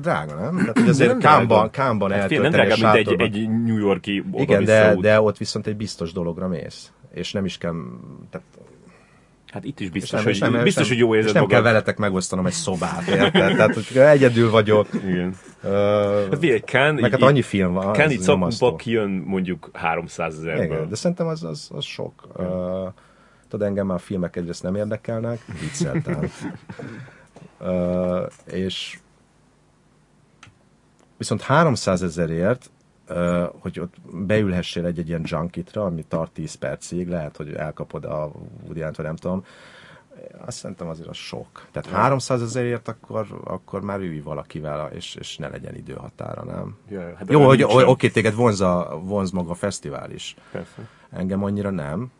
drága, nem? Tehát, hogy azért. Kámban, Kámban hát fél, nem drága, a mint egy, egy New Yorki Igen, de, út. de ott viszont egy biztos dologra mész. És nem is kell, tehát Hát itt is biztos, nem, hogy, nem, biztos, nem, hogy jó érzed nem kell veletek megosztanom egy szobát, érted? Tehát, hogy egyedül vagyok. Igen. Uh, Hát figyelj, Kán, meg hát annyi film van. Így nyomasztó. szakmunkba kijön mondjuk 300 Igen, ezerből. de szerintem az, az, az sok. Uh, tudod, engem már a filmek egyrészt nem érdekelnek, vicceltem. uh, és viszont 300 ezerért, hogy ott beülhessél egy-egy ilyen junkitra, ami tart 10 percig, lehet, hogy elkapod a Woody vagy nem tudom, azt szerintem azért az sok. Tehát 300 ezerért akkor, akkor már ülj valakivel, és, és ne legyen időhatára, nem? Ja, hát Jó, hogy oké, téged vonz, a, vonz maga a fesztivál is. Persze. Engem annyira nem,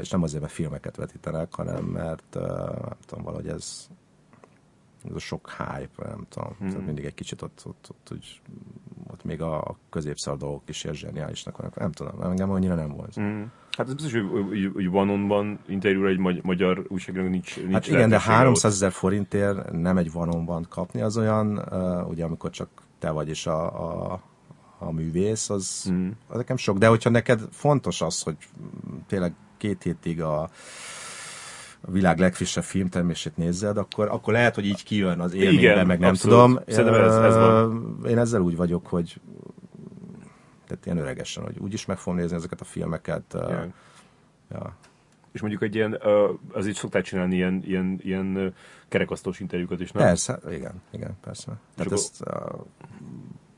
és nem azért, mert filmeket vetítenek, hanem mert nem tudom, valahogy ez, ez a sok hype, nem tudom, hmm. tehát mindig egy kicsit ott, ott, ott, úgy, ott még a, a középszar dolgok is ilyen zseniálisnak vannak, nem tudom, engem annyira nem volt. Mm. Hát ez biztos, hogy, hogy, hogy van interjúra egy magy- magyar újságírónak nincs, nincs Hát igen, de lehetősége 300 ezer forintért nem egy vanonban kapni, az olyan, uh, ugye amikor csak te vagy és a, a, a művész, az, mm. az nekem sok. De hogyha neked fontos az, hogy tényleg két hétig a, a világ legfrissebb filmtermését nézed, akkor, akkor lehet, hogy így kijön az élménybe, Igen, meg nem abszolút. tudom. Szerintem ez- ez van. Én ezzel úgy vagyok, hogy tehát ilyen öregesen, hogy úgyis meg fogom nézni ezeket a filmeket. Igen. Ja. És mondjuk egy ilyen, ö, azért szokták csinálni ilyen, ilyen, ilyen ö, kerekasztalos interjúkat is, nem? Persze, igen, igen, persze. Tehát akkor- ezt uh,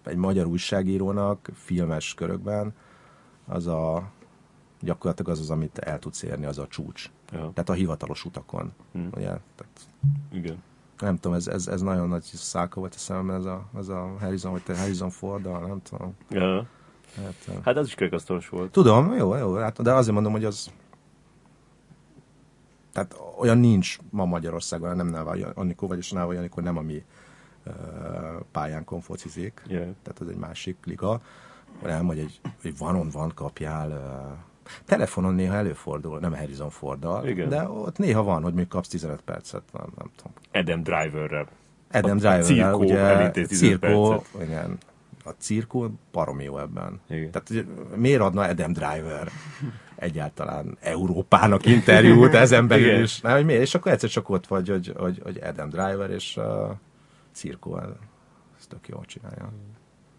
egy magyar újságírónak filmes körökben az a gyakorlatilag az az, amit el tudsz érni, az a csúcs. Ja. Tehát a hivatalos utakon. Hmm. Ugye? Tehát, Igen. nem tudom, ez, ez, ez nagyon nagy száka volt a szememben, ez a, ez a Harrison, vagy te Harrison ford nem tudom. Ja. Hát, Hát az is kerekasztalos volt. Tudom, jó, jó, hát, de azért mondom, hogy az tehát olyan nincs ma Magyarországon, nem Náva Anikó, vagyis Náva Anikó nem a mi uh, pályánkon focizik, Yeah. tehát az egy másik liga, hanem, hogy egy, egy van van kapjál uh, telefonon néha előfordul, nem Harrison Forddal, Igen. de ott néha van, hogy még kapsz 15 percet, nem, nem tudom. Adam Driverrel. Adam A Driver, cirkó ugye, elintéz 15 cirkó, igen, a cirkó baromi jó ebben. Igen. Tehát miért adna Adam Driver egyáltalán Európának interjút ezen belül Igen. is? Nem, hogy miért? És akkor egyszer csak ott vagy, hogy, hogy, hogy Adam Driver és uh, cirkó, ez tök jól csinálja.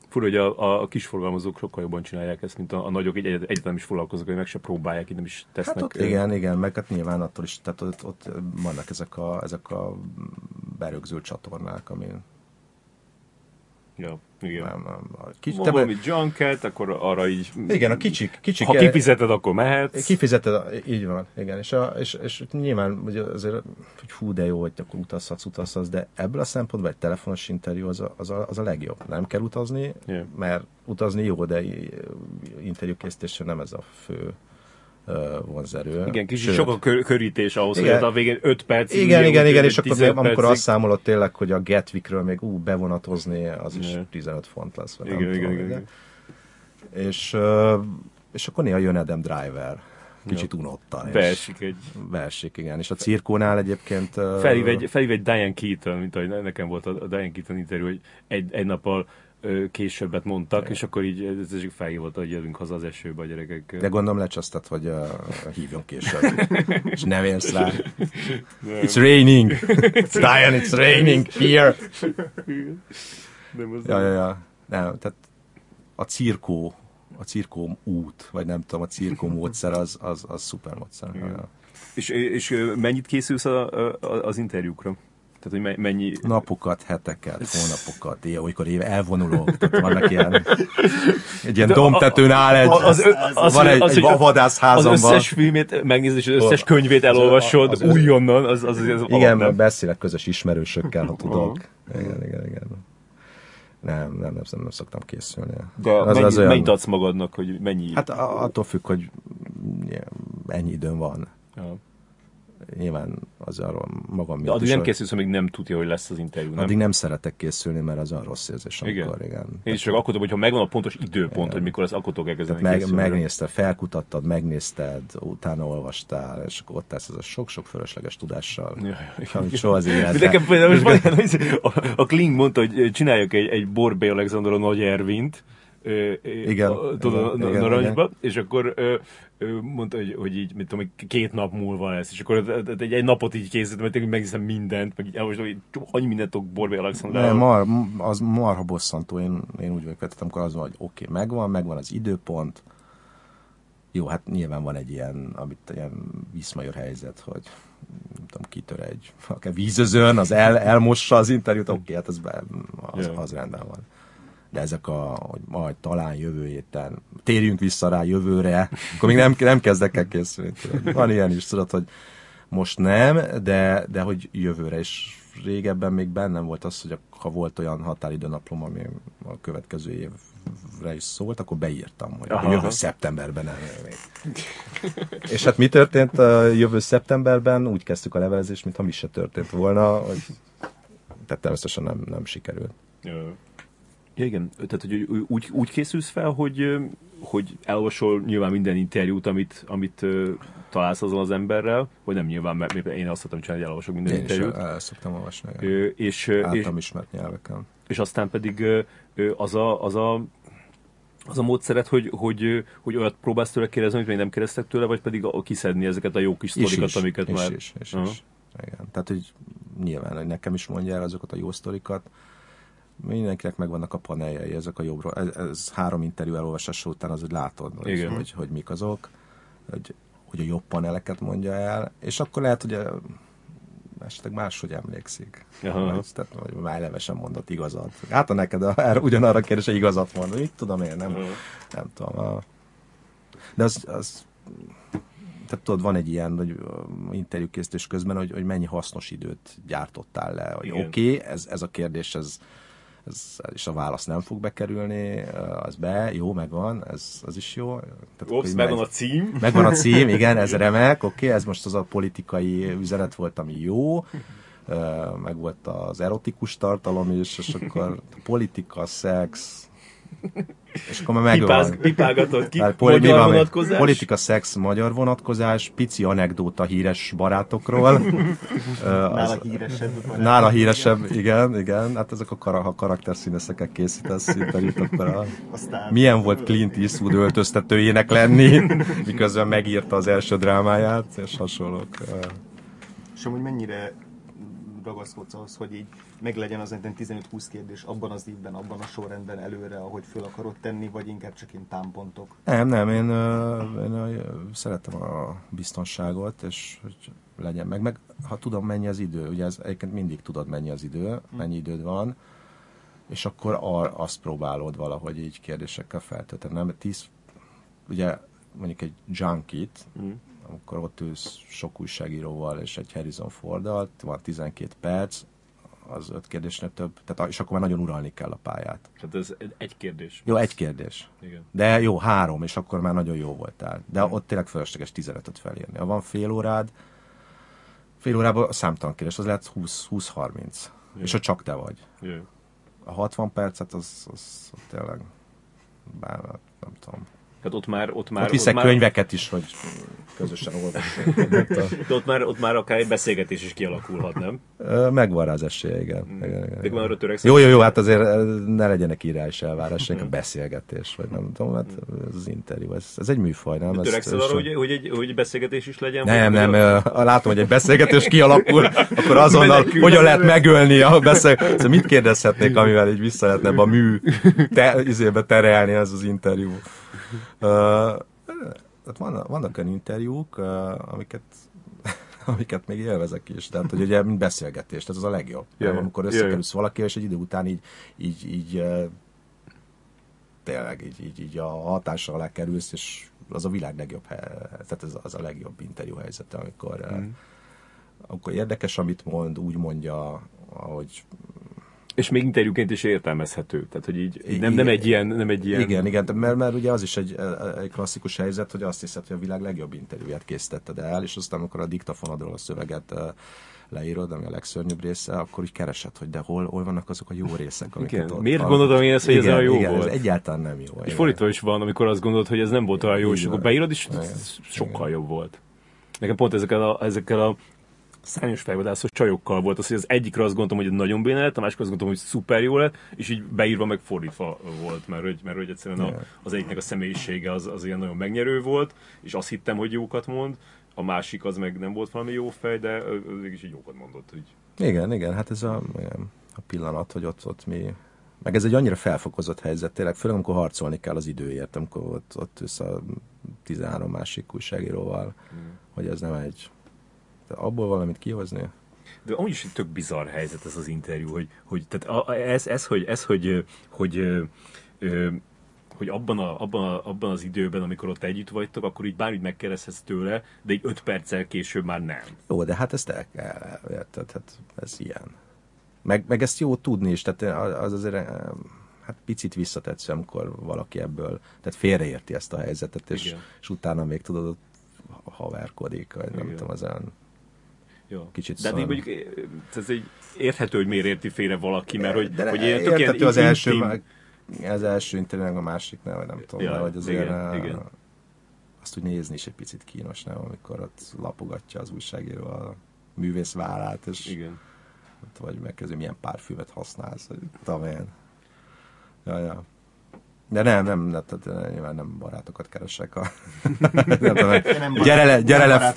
Fura, hogy a, a kisforgalmazók sokkal jobban csinálják ezt, mint a, a nagyok. Egy egyet- egyetem is foglalkoznak, hogy meg se próbálják, így nem is tesznek. Hát ott igen, igen, meg hát nyilván attól is, tehát ott, ott vannak ezek a, ezek a berögzült csatornák, amin Ja, igen. nem, nem, kicsi, Van te, valami junket, akkor arra így... igen, a kicsik, kicsik Ha kifizeted, akkor mehetsz. Kifizeted, így van, igen, és, a, és, és nyilván ugye azért, hogy hú, de jó, hogy akkor utazhatsz, utazhatsz, de ebből a szempontból egy telefonos interjú az a, az a, az a legjobb. Nem kell utazni, Yeah. mert utazni jó, de i- interjúkészítésen nem ez a fő vonzerő. Igen, kicsit sok a kör, körítés ahhoz, Igen. hogy a végén 5 perc. igen, igen, igen, és akkor még, amikor azt számolod tényleg, hogy a Gatwickről még ú, bevonatozni, az is Yeah. 15 font lesz. vagy Igen, nem igen, tudom, igen, igen. És, és akkor néha jön Adam Driver, kicsit unottan. Beesik egy... Beesik, igen. És a cirkónál egyébként... Felhív egy, felhív egy Diane Keaton, mint ahogy ne- nekem volt a a Diane Keaton interjú, hogy egy, egy nappal ö, késebbet mondtak, és akkor így ez csak felhívott, hogy jövünk haza az esőbe a gyerekekkel. De gondolom lecsasztad, hogy uh, hívjon később. és nem érsz rá. It's raining! Diane, it's raining here! Nem, az Ja, ja, ja. Nem, tehát a cirkó, a cirkó út, vagy nem tudom, a cirkó módszer az, az, az szuper módszer. Ja. És, és mennyit készülsz a, a, az interjúkra? Tehát, hogy me- mennyi... Napokat, heteket, hónapokat, év, olykor éve elvonulok, tehát vannak ilyen, egy ilyen domtetőn áll egy, Az- az- az- van egy, az, egy hogy Az vadászházamban. összes filmét megnézed, és az összes könyvét elolvasod az- az- újonnan, az, az, az, az Igen, mert beszélek közös ismerősökkel, ha tudok. Igen, igen, igen. Nem, nem, nem, nem, nem szoktam készülni. De az, mennyi, olyan- mennyit adsz magadnak, hogy mennyi... Hát attól függ, hogy ennyi időm van. ja. Nyilván az arról magam De miatt addig is, nem hogy- készülsz, amíg nem tudja, hogy lesz az interjú, nem? Addig nem szeretek készülni, mert az a rossz érzés, Igen. amikor, igen. Én is csak akkor tudom, hogyha megvan a pontos időpont, hogy mikor az akkor tudok elkezdeni Meg, készülni. megnézted, felkutattad, megnézted, utána olvastál, és akkor ott állsz ez a sok-sok fölösleges tudással, Ja, ja, amit soha az De életben. nekem például most van ilyen, hogy a, a Kling mondta, hogy csináljak egy, egy Borbé Alexander a Nagy Ervint, Igen, tudod, igen, a igen, narancsba, és akkor mondta, hogy, hogy így, mit tudom, két nap múlva lesz, és akkor egy, egy napot így készítettem, hogy tényleg meghiszem mindent, meg így elmondom, hogy annyi mindent tudok Borbé Alexandráról. mar, az marha bosszantó, én, én úgy vagyok, tehát amikor az van, hogy oké, okay, megvan, megvan az időpont, jó, hát nyilván van egy ilyen, amit ilyen viszmajor helyzet, hogy nem tudom, kitör egy, akár vízözön, az el, elmossa az interjút, oké, okay, hát az, be, az, az rendben van. De ezek a, hogy majd talán jövő héten, térjünk vissza rá jövőre, akkor még nem, nem kezdek el készülni. Van ilyen is, tudod, hogy most nem, de, de hogy jövőre is régebben még bennem volt az, hogy ha volt olyan határidőnaplom, ami a következő évre is szólt, akkor beírtam, hogy Aha. Aha. jövő szeptemberben nem még. És hát mi történt a jövő szeptemberben? Úgy kezdtük a levelezést, mintha mi se történt volna, hogy tehát természetesen nem, nem sikerült. Ö, Ja, igen, tehát hogy úgy, úgy készülsz fel, hogy, hogy elolvasol nyilván minden interjút, amit, amit találsz azon az emberrel, vagy nem nyilván, mert én azt szoktam csinálni, hogy elolvasok minden Én interjút. el, el szoktam olvasni. Ö, és, ö, és, Általam ismert nyelveken. és aztán pedig az a, az a az a módszeret, hogy, hogy, hogy olyat próbálsz tőle kérdezni, amit még nem kérdeztek tőle, vagy pedig kiszedni ezeket a jó kis Is, sztorikat, is, amiket is, már... is, is, Aha. is. Igen. Tehát, hogy nyilván, hogy nekem is mondja el azokat a jó sztorikat. Mindenkinek megvannak a paneljei, ezek a jobbról. Ez, ez három interjú elolvasása után az, hogy látod, hogy, hogy, hogy mik azok, hogy, hogy a jobb paneleket mondja el, és akkor lehet, hogy a, esetleg máshogy emlékszik. Aha. Tehát, vagy már eleve sem mondott igazat. Hát a neked a, ugyanarra a kérdésre igazat mond, mit tudom én, nem, Aha. nem tudom. A... De az, az tehát tudod, van egy ilyen hogy interjúkészítés közben, hogy, hogy mennyi hasznos időt gyártottál le. Hogy oké, okay, ez, ez a kérdés, ez, ez, és a válasz nem fog bekerülni, az be, jó, megvan, ez az is jó. Tehát Ops, megvan megy. a cím. Megvan a cím, igen, ez remek, oké, okay, ez most az a politikai üzenet volt, ami jó, meg volt az erotikus tartalom is, és akkor politika, szex, és akkor már megvan. Pipálgatod ki, poli- magyar van vonatkozás. Politika, szex, magyar vonatkozás, pici anekdóta híres barátokról. Nála az- híresebb. van. Nála híresebb, igen, igen. Hát ezek a kar- ha karakterszínészeket készítesz interjút, akkor a... Aztán Milyen volt Clint Eastwood öltöztetőjének lenni, miközben megírta az első drámáját, és hasonlók. És amúgy mennyire ragaszkodsz ahhoz, hogy így meglegyen az ilyen 15-20 kérdés abban az évben, abban a sorrendben előre, ahogy föl akarod tenni, vagy inkább csak ilyen támpontok? Nem, nem, én, én szeretem a biztonságot, és hogy legyen meg, meg ha tudom mennyi az idő, ugye ez egyébként mindig tudod mennyi az idő, mennyi időd van, és akkor ar, azt próbálod valahogy így kérdésekkel feltölteni. Nem, tíz, ugye mondjuk egy junkit, Mm. amikor ott ülsz sok újságíróval és egy Harrison Forddal, van 12 perc, az öt kérdésnél több, tehát, és akkor már nagyon uralni kell a pályát. Tehát ez egy kérdés. Jó, egy kérdés. Igen. De jó, három, és akkor már nagyon jó voltál. De ott tényleg fölösleges 15-öt felírni. Ha van fél órád, fél órában számtalan kérdés, az lehet 20 20-30. És ha csak te vagy. Jó. A 60 percet, az, az, az tényleg, bár, nem tudom. Tehát ott már, ott már, Ott viszek már, könyveket is, hogy közösen olvasunk. de ott már, ott már akár egy beszélgetés is kialakulhat, nem? Megvan rá az esélye, igen. igen, igen, igen. már arra. Jó, jó, jó, hát azért ne legyenek irányos elvárás, a beszélgetés, vagy nem tudom, hát ez az interjú, ez, ez egy műfaj, nem? De törekszel arra, hogy, hogy, egy, hogy beszélgetés is legyen? Nem, nem, ö, látom, hogy egy beszélgetés kialakul, akkor azonnal Menekül. hogyan lehet megölni a beszélgetést. Szóval mit kérdezhetnék, amivel így vissza lehetne a mű te, izébe terelni ez az interjú. Uh, hát van, vannak olyan interjúk, amiket amiket még élvezek is. Tehát, hogy ugye, mint beszélgetés, tehát az a legjobb. Yeah, amikor összekerülsz valakivel, és egy idő után így, így, így tényleg így, így, így a hatással alá kerülsz, és az a világ legjobb, tehát ez az a legjobb interjú helyzete, amikor, mm. amikor érdekes, amit mond, úgy mondja, ahogy És még interjúként is értelmezhető. Tehát, hogy így, így nem, nem, egy ilyen, nem egy ilyen... Igen, igen, mert, mert ugye az is egy, egy klasszikus helyzet, hogy azt hiszed, hogy a világ legjobb interjúját készítetted el, és aztán amikor a diktafonodról a szöveget eh, leírod, ami a legszörnyűbb része, akkor úgy keresed, hogy de hol, hol vannak azok a jó részek. amiket Igen. ott Miért hallgatunk. gondoltam én ezt, hogy ez igen, olyan jó igen, volt? Ez egyáltalán nem jó. És igen. fordítva is van, amikor azt gondolod, hogy ez nem volt olyan jó, és akkor van. beírod, és Igen. sokkal jobb volt. Nekem pont ezekkel a, ezekkel a szányos fejvadászos csajokkal volt az, hogy az egyikre azt gondoltam, hogy nagyon béne lett, a másikra azt gondoltam, hogy szuper jó lett, és így beírva meg fordítva volt, mert hogy, mert hogy egyszerűen a, az egyiknek a személyisége az, az ilyen nagyon megnyerő volt, és azt hittem, hogy jókat mond, a másik az meg nem volt valami jó fej, de mégis így jókat mondott. Hogy... Igen, igen, hát ez a, a pillanat, hogy ott, ott mi meg ez egy annyira felfokozott helyzet, tényleg, főleg amikor harcolni kell az időért, amikor ott, ott össze a 13 másik újságíróval, mm. hogy ez nem egy... De abból valamit kihozni? De amúgy is egy tök bizarr helyzet ez az interjú, hogy, hogy tehát ez, ez, hogy, ez, hogy, hogy, hogy, hogy abban, a, abban, a, abban az időben, amikor ott együtt vagytok, akkor így bármit megkérdezhetsz tőle, de egy öt perccel később már nem. Jó, de hát ezt el kell, érted, hát ez ilyen. Meg, meg ezt jó tudni is, tehát az azért hát picit visszatetsző, amikor valaki ebből, tehát félreérti ezt a helyzetet, és, és utána még tudod, haverkodik, vagy nem tudom, az olyan jó. Kicsit De mondjuk ez egy érthető, hogy miért érti félre valaki, mert hogy, de hogy ilyen, tök ilyen az első, intim... az első internet, a másik nem, vagy nem tudom, ja, hogy azért igen, igen. azt úgy nézni is egy picit kínos, nem, amikor ott lapogatja az újságíró a művész vállát, és igen vagy megkezdő, milyen párfüvet használsz, vagy tudom én. Ja, ja. De nem, nem, nem, tehát nyilván nem barátokat keresek. A... nem tudom, nem gyere le, gyere le,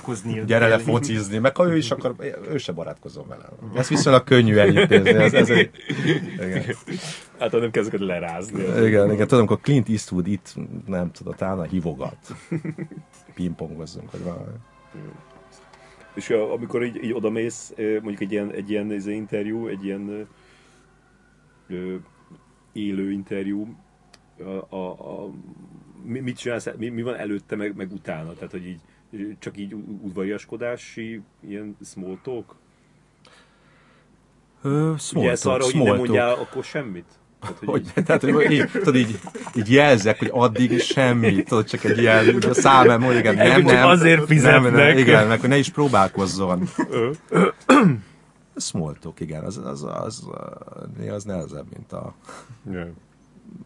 gyere le focizni, meg ha ő is akar, ő se barátkozom vele. Ez viszonylag könnyű elintézni. Ez, ez egy... igen. Hát nem kezdek lerázni. Igen, igen, tudom, akkor Clint Eastwood itt, nem tudom, talán hívogat. Pingpongozzunk, vagy valami. És amikor így, így odamész, mondjuk egy ilyen, egy ilyen interjú, egy ilyen ö, élő interjú, a, a, a, mit csinálsz, mi, mi van előtte, meg, meg utána? Tehát, hogy így csak így udvariaskodási, ilyen small talk? Ö, small Ugye talk, arra, hogy nem mondjál akkor semmit? Tehát, hogy, hogy, így... tehát, hogy így, tudod, így, így jelzek, hogy addig semmi, tudod, csak egy ilyen a számem, hogy igen, nem, nem. Azért fizetnek. Nem, nem, igen, meg hogy ne is próbálkozzon. Small talk, igen, az, az, az, az, az nehezebb, mint a... Yeah.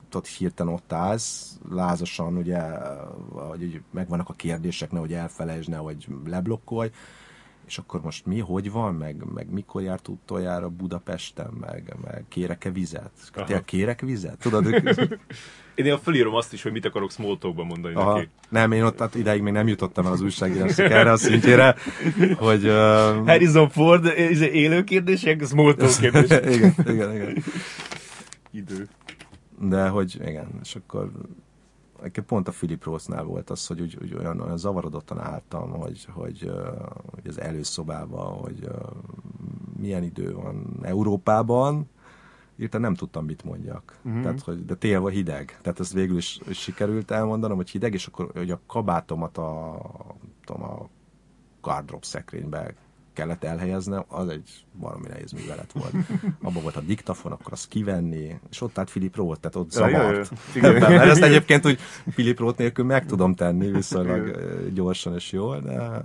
Tudod, hirtelen ott állsz, lázasan, ugye, hogy megvannak a kérdések, nehogy elfelejtsd, nehogy leblokkolj, és akkor most mi, hogy van, meg, meg mikor járt utoljára Budapesten, meg, meg kérek-e vizet? Tényleg kérek vizet? Tudod? én néha felírom azt is, hogy mit akarok small mondani Aha. neki. Nem, én ott hát ideig még nem jutottam el az újságírásnak erre a szintjére, hogy... Uh... Harrison Ford, ez élő kérdések, small talk kérdések. igen, igen, igen. Idő. De hogy igen, és akkor pont a Philip Rossnál volt az, hogy, úgy, úgy olyan, olyan zavarodottan álltam, hogy, hogy, hogy az előszobában, hogy milyen idő van Európában, írta nem tudtam, mit mondjak. Uh-huh. Tehát, hogy, de tél vagy hideg. Tehát ez végül is, is sikerült elmondanom, hogy hideg, és akkor hogy a kabátomat a, tudom, a gardrop szekrénybe kellett elhelyeznem, az egy valami nehéz művelet volt. Abban volt a diktafon, akkor azt kivenni, és ott állt Philip Roth, tehát ott zavart. Ja, Mert ezt egyébként úgy Philip Roth nélkül meg tudom tenni viszonylag gyorsan és jól, de...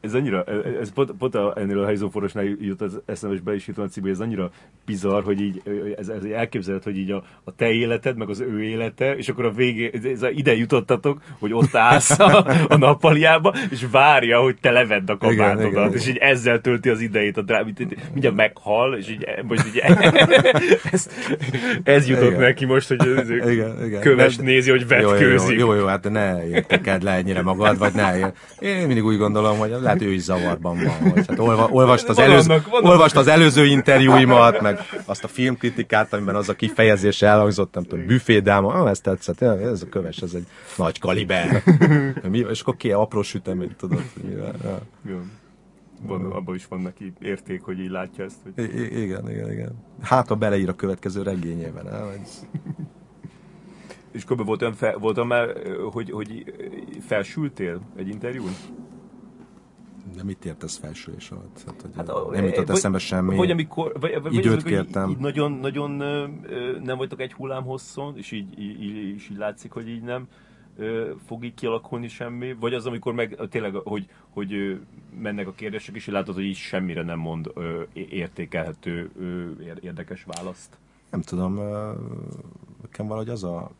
Ez annyira, ez pont, pont a, ennél a Harrison Fordosnál jut az eszembe, és be is jutott a címbe, ez annyira bizarr, hogy így, ez, ez elképzelhet, hogy így a, a te életed, meg az ő élete, és akkor a végé, ez, ez ide jutottatok, hogy ott állsz a, a nappaliába, és várja, hogy te levedd a kabátodat, igen, igen, és így ezzel ezzel tölti az idejét a drám, mindjárt meghal, és így, most így ez, ez jutott igen. neki most, hogy ez igen, igen. köves de, nézi, hogy vetkőzik. Jó, jó, jó, jó, hát ne érteked le ennyire magad, vagy ne ér. Én mindig úgy gondolom, hogy lehet ő is zavarban van. Hogy, hát olva, olvast, az előző, vannak, vannak. olvast az előző interjúimat, meg azt a filmkritikát, amiben az a kifejezés elhangzott, nem tudom, büfédáma, ah, ez tetszett, ez a köves, ez egy nagy kaliber. Mi, és akkor ki apró sütemény, tudod, mivel. Ja van, abban is van neki érték, hogy így látja ezt. Hogy... I- igen, igen, igen. Hát, ha beleír a következő regényében, el, vagy... És kb. voltam, fel, voltam már, hogy, hogy felsültél egy interjún? De mit értesz felsülés alatt? Hát, hogy hát, nem jutott vagy, eszembe semmi. Vagy amikor, vagy, vagy időt vagy, kértem. Így, így nagyon, nagyon nem vagytok egy hullám hosszon, és így, így, így, így látszik, hogy így nem fog így kialakulni semmi, vagy az, amikor meg tényleg, hogy, hogy mennek a kérdések, és látod, hogy így semmire nem mond értékelhető érdekes választ? Nem tudom, nekem valahogy az a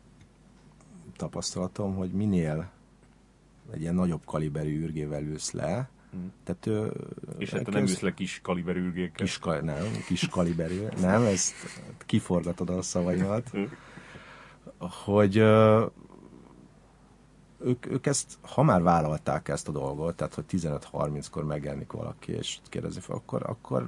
tapasztalatom, hogy minél egy ilyen nagyobb kaliberű űrgével ülsz le, Tehát ő, És hát nem jössz le kis kaliberű ürgékkel. Kis, nem, kis kaliberű. Nem, ezt kiforgatod a szavaimat. Hogy ö, ők, ők ezt, ha már vállalták ezt a dolgot, tehát hogy 15-30-kor megjelenik valaki, és kérdezi fel, akkor, akkor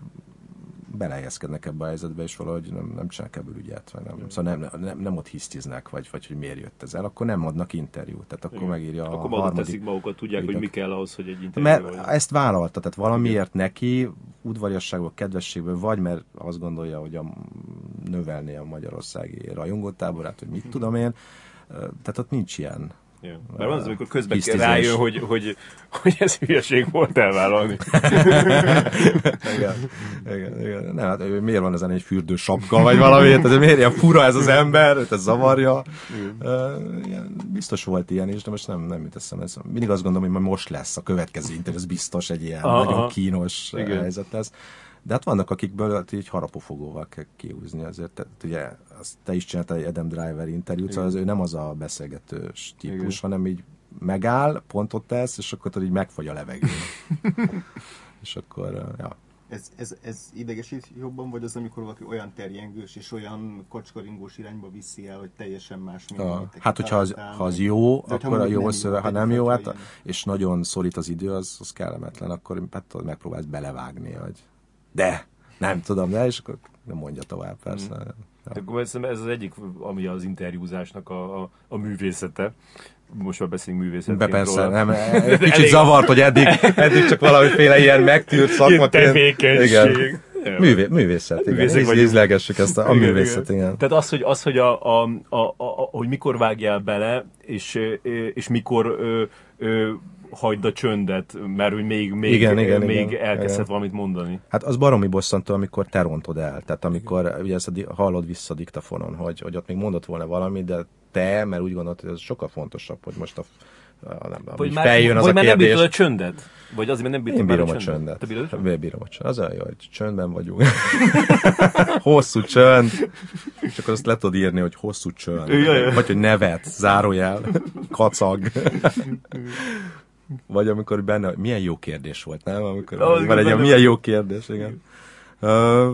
belehelyezkednek ebbe a helyzetbe, és valahogy nem, nem csinálnak ebből ügyet, vagy nem, szóval nem, nem, nem ott hisztiznek, vagy, vagy hogy miért jött ez el, akkor nem adnak interjút, tehát akkor Igen. megírja a Akkor harmadik teszik magukat, tudják, hogy ügynök. mi kell ahhoz, hogy egy interjú mert ezt vállalta, tehát valamiért neki udvariasságból, kedvességből, vagy mert azt gondolja, hogy a, növelné a magyarországi rajongótáborát, hogy mit tudom én, tehát ott nincs ilyen. Ja. Mert van az, amikor közben Hisztizés. rájön, hogy, hogy, hogy ez hülyeség volt elvállalni. Igen, igen, igen. Nem, hát miért van ezen egy fürdő sapka, vagy valami, tehát miért ilyen fura ez az ember, ez zavarja. Ilyen, biztos volt ilyen is, de most nem, nem jut eszembe. Mindig azt gondolom, hogy majd most lesz a következő interjú, ez biztos egy ilyen Aha, nagyon kínos Igen. Igen. helyzet lesz. De hát vannak, akikből hát így harapófogóval kell kiúzni azért. Tehát ugye azt te is csináltál egy Adam Driver interjút, szóval az ő nem az a beszélgetős típus, Igen. hanem így megáll, pontot tesz, és akkor tudod, így megfagy a levegő. és akkor, ja. Ez, ez, ez idegesít jobban, vagy az, amikor valaki olyan terjengős és olyan kocskaringós irányba viszi el, hogy teljesen más, mint A, hát, hogyha az, ha az jó, akkor a jó szöveg, ha nem jó, hát, ilyen- és nagyon szorít az idő, az, az kellemetlen, akkor hát megpróbálsz belevágni, hogy de, nem tudom, de, és akkor nem mondja tovább, persze. Mm. Akkor ez, ez az egyik, ami az interjúzásnak a, a, a művészete. Most már beszélünk művészetként Be persze, róla. nem, kicsit Elég- zavart, hogy eddig, eddig csak valamiféle ilyen megtűrt szakmat. tevékenység. Művé, művészet, igen. Művészek Íz, ízlelgessük ezt a, a Igen, művészet, igen. Tehát az, hogy, az, hogy, a, a, a, a, hogy mikor vágjál bele, és, és mikor ö, ö, hagyd a csöndet, mert hogy még, még, Igen, igen, még igen. elkezdhet Igen. valamit mondani. Hát az baromi bosszantó, amikor te rontod el. Tehát amikor ugye ezt a, di- hallod vissza a diktafonon, hogy, hogy ott még mondott volna valami, de te, mert úgy gondolod, hogy ez sokkal fontosabb, hogy most a, a nem, Vagy már, feljön az vagy a már nem kérdés. bírtad a csöndet? Vagy azért, mert nem bírtad Én bírom a csöndet. Te bírod a csöndet? Bírom a csöndet. Az olyan jó, hogy csöndben vagyunk. hosszú csönd. És akkor azt le tudod írni, hogy hosszú csönd. Ja, ja. Vagy hogy nevet, zárójel, kacag. Vagy amikor benne, milyen jó kérdés volt, nem? Amikor Az van egy milyen jó kérdés, igen. Uh,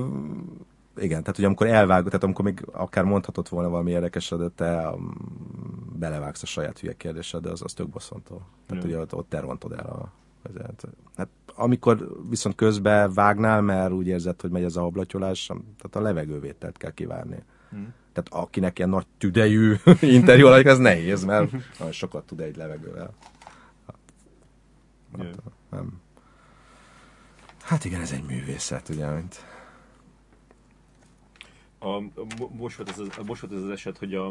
igen, tehát hogy amikor elvágod, tehát amikor még akár mondhatott volna valami érdekeset, de te um, belevágsz a saját hülye kérdésedbe, az, az tök bosszantó. Tehát Ja. ugye ott, ott te rontod el a, az- Hát amikor viszont közben vágnál, mert úgy érzed, hogy megy ez a ablatyolás, tehát a levegővételt kell kivárni. Hmm. Tehát akinek ilyen nagy tüdejű interjú ez nehéz, mert sokat tud egy levegővel. Ja. Nem. Hát igen, ez egy művészet, ugye, mint... A, a, mo- most, volt ez az, most volt ez az eset, hogy a,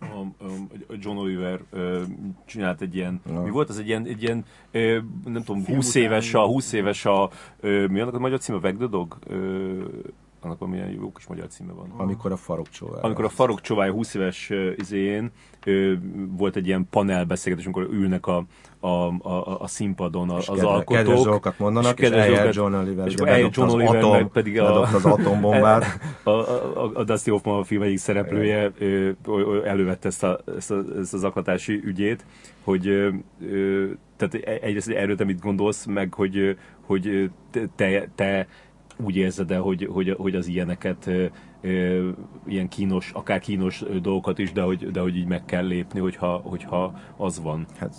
a, a John Oliver ö, csinált egy ilyen, Na. mi volt az egy ilyen, egy ilyen ö, nem tudom, Film 20 után- éves a, 20 éves a, ö, mi annak a magyar címe, Weg the Dog? Ö, annak valamilyen jó kis magyar címe van. Amikor a farokcsóvá. Amikor a Farok Csovály 20 éves ö, volt egy ilyen panelbeszélgetés, amikor ülnek a, a, a, a színpadon a- És az kedve- alkotók. Kedves dolgokat mondanak, és, kedves eljel dolgokat- John Oliver, és és bedobta John Oliver, atom, meg pedig a- az atombombát. a, a, a Dusty Hoffman a film egyik szereplője elővette ezt, a, ezt, a, ezt az aklatási ügyét, hogy tehát e- egyrészt erről mit gondolsz, meg hogy, hogy te, te úgy érzed el, hogy, hogy, hogy az ilyeneket, ilyen kínos, akár kínos dolgokat is, de hogy, de hogy így meg kell lépni, hogyha, hogyha az van. Hát,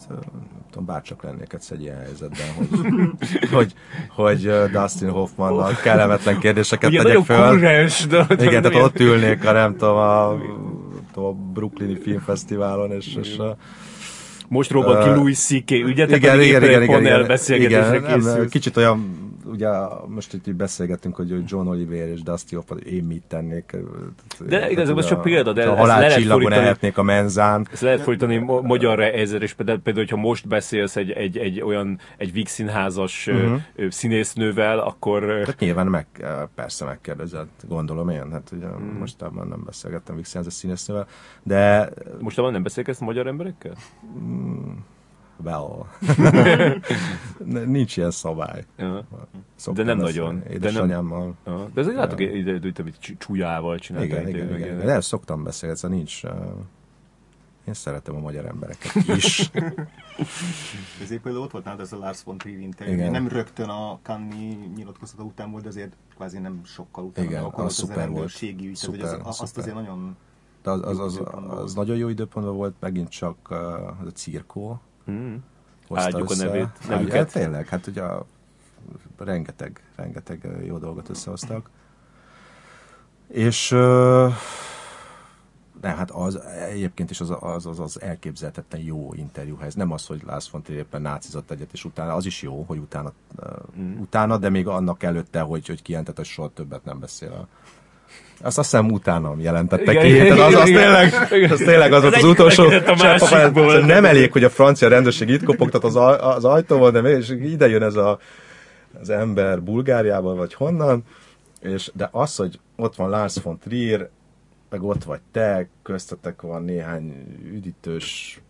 tudom, bárcsak lennék egyszer egy ilyen helyzetben, hogy, hogy, hogy Dustin Hoffmannal kellemetlen kérdéseket Ugye tegyek föl. kurrens, de... Igen, tehát ott ülnék a nem tudom, a, tudom, a Brooklyni Filmfesztiválon, és, és a, Most robbant ki Ö, Louis C.K. Ugye? Te igen, igen, igen, igen, igen, igen, készülsz. kicsit olyan, ugye most itt így beszélgetünk, hogy John Oliver és Dusty Hoffman, én mit tennék. De igazából csak példa, de ha halálcsillagon ehetnék a menzán. Ezt lehet fordítani mo- magyarra ezer, és például, például, hogyha most beszélsz egy, egy, egy olyan, egy Víg színházas uh-huh. színésznővel, akkor Tehát nyilván meg, persze megkérdezett, gondolom én, hát ugye mm. mostában nem beszélgettem Vixen színésznővel, de most nem beszélsz magyar emberekkel? Well, nincs ilyen szabály. Szoktam De nem nagyon. De nem-. Ja. De azért látok, ide, ide, csúlyával csináltak. Igen, igen, igen, igen. De ezt szoktam beszélni, szóval nincs... Uh, Én szeretem a magyar embereket is. Ezért például ott volt nálad ez a Lars von Trier interjú. Igen. Nem rögtön a Kanni nyilatkozata után volt, de azért kvázi nem sokkal utána. Igen, akkor az az, az szuper volt. rendőrségi ügy, tehát hogy Szuper, az, azt szuper. azért nagyon... De az, az, az, az volt. nagyon jó időpontban volt, megint csak uh, az a cirkó. Hozta Áldjuk a össze. nevét, Áldjuk- nevüket. Hát tényleg, hát ugye a, rengeteg, rengeteg jó dolgot összehoztak. És de hát az egyébként is az az, az, az elképzelhetetlen jó interjúhelyz. Nem az, hogy Lars von éppen nácizott egyet, és utána az is jó, hogy utána, mm. utána de még annak előtte, hogy, hogy kijelentett, hogy soha többet nem beszél a azt azt hiszem utána jelentette Igen, ki, az, az, igen, tényleg, igen. az tényleg az volt az egyik utolsó csepp. Nem elég, hogy a francia rendőrség itt kopogtat az, az ajtóval, de mégis ide jön ez a, az ember Bulgáriából, vagy honnan, és, de az, hogy ott van Lars von Trier, meg ott vagy te, köztetek van néhány üdítős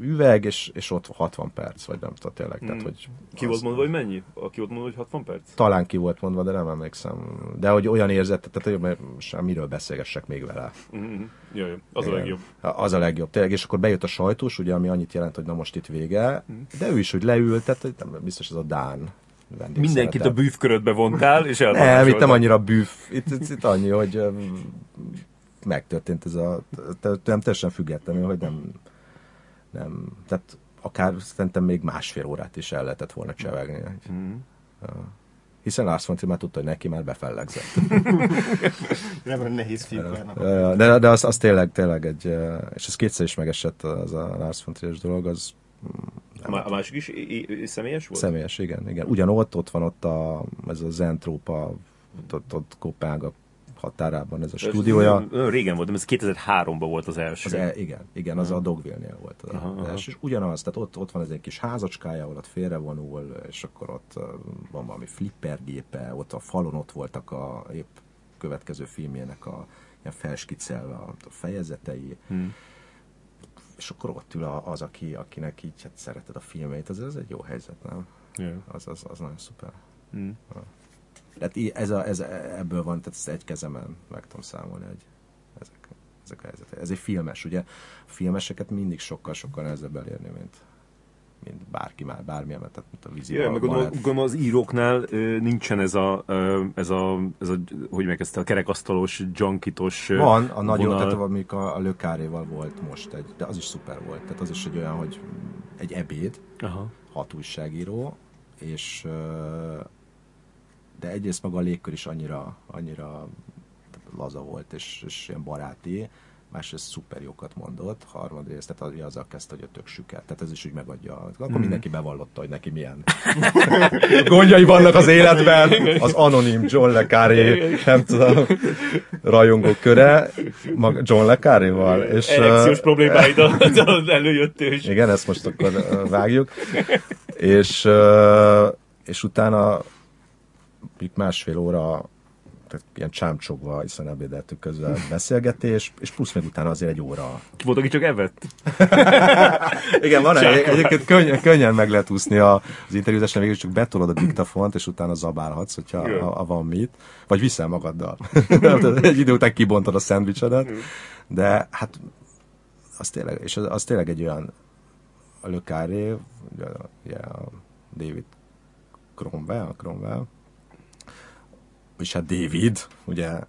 üveg, és, és ott 60 perc, vagy nem tudom tényleg. Tehát, hogy Hmm. Ki az- volt mondva, hogy mennyi? Ki volt mondva, hogy 60 perc? Talán ki volt mondva, de nem emlékszem. De hogy olyan érzett, tehát hogy mert sem miről beszélgessek még vele. Mm-hmm. Jaj, az a Igen. legjobb. Az a legjobb, tényleg. És akkor bejött a sajtós, ugye, ami annyit jelent, hogy na most itt vége. De ő is, hogy leült, tehát hogy nem, biztos ez a Dán vendég Mindenkit a szeretett. bűvkörödbe vontál, és Nem, itt nem annyira bűv. Itt, itt, itt annyi, hogy megtörtént ez a... Nem teljesen függetlenül, hogy nem... nem tehát akár szerintem még másfél órát is el lehetett volna csevegni. Mm. Hiszen Lars von Trier már tudta, hogy neki már befellegzett. Nem nehéz fiúkárnak. De, de az, az tényleg, tényleg egy, eh, és ez kétszer is megesett az a Lars von Trier dolog, az A má- a másik is személyes volt? személyes, igen, igen. Ugyanott, ott van ott a, ez a Zentrópa, ott, ott, ott Kopenhága határában ez a Ez stúdiója. nagyon- nagyon Régen volt, ez 2003-ban volt az első. Az e, igen, igen, az a Dogville-nél volt az, Aha, az aha. első. És ugyanaz, tehát ott, ott van ez egy kis házacskája, ahol ott félrevonul, és akkor ott van valami flippergépe, ott a falon ott voltak a épp következő filmjének a ilyen felskicelve a, a fejezetei, Hmm. és akkor ott ül az, aki, akinek így hát szereted a filmeit, az, ez egy jó helyzet, nem? Yeah. Az, az, az nagyon szuper. Mm. Tehát ez a, ez, ebből van, tehát ezt egy kezemen meg tudom számolni, hogy ezek, ezek a helyzetek. Ez egy filmes, ugye? A filmeseket mindig sokkal-sokkal nehezebb elérni, mint, mint bárki már, bármilyen, tehát mint a vízi Ja, meg gondolom, gondolom az íróknál ö, nincsen ez a, ö, ez a, ez a, hogy meg ezt a kerekasztalos, junkitos ö, Van, a nagyon, vonal. tehát amik a, a Lökáréval volt most egy, de az is szuper volt. Tehát az is egy olyan, hogy egy ebéd, Aha. hat újságíró, és ö, de egyrészt maga a légkör is annyira, annyira laza volt, és, és ilyen baráti, másrészt szuper jókat mondott, harmadrészt, tehát az- azzal kezdte, hogy a tök süket, tehát ez is úgy megadja. Akkor Mhm. mindenki bevallotta, hogy neki milyen gondjai vannak az életben, az anonim John Le Carré, nem tudom, rajongó köre, John Le Carré-val. És, Erekciós problémáid előjött és igen, ezt most akkor vágjuk. És, és utána mondjuk másfél óra tehát ilyen csámcsogva, hiszen ebédeltük közben beszélgetés, és plusz még utána azért egy óra. ki volt, aki csak evett? Igen, van egy, egyébként könnyen, könnyen meg lehet úszni a, az interjúzáson, végül csak betolod a diktafont, és utána zabálhatsz, hogyha ha, ha van mit, vagy viszel magaddal. egy idő után kibontod a szendvicsedet, de hát az tényleg, és az, az tényleg egy olyan a Le Carré, ugye, ugye a David Cromwell, Cromwell, és hát David, ugye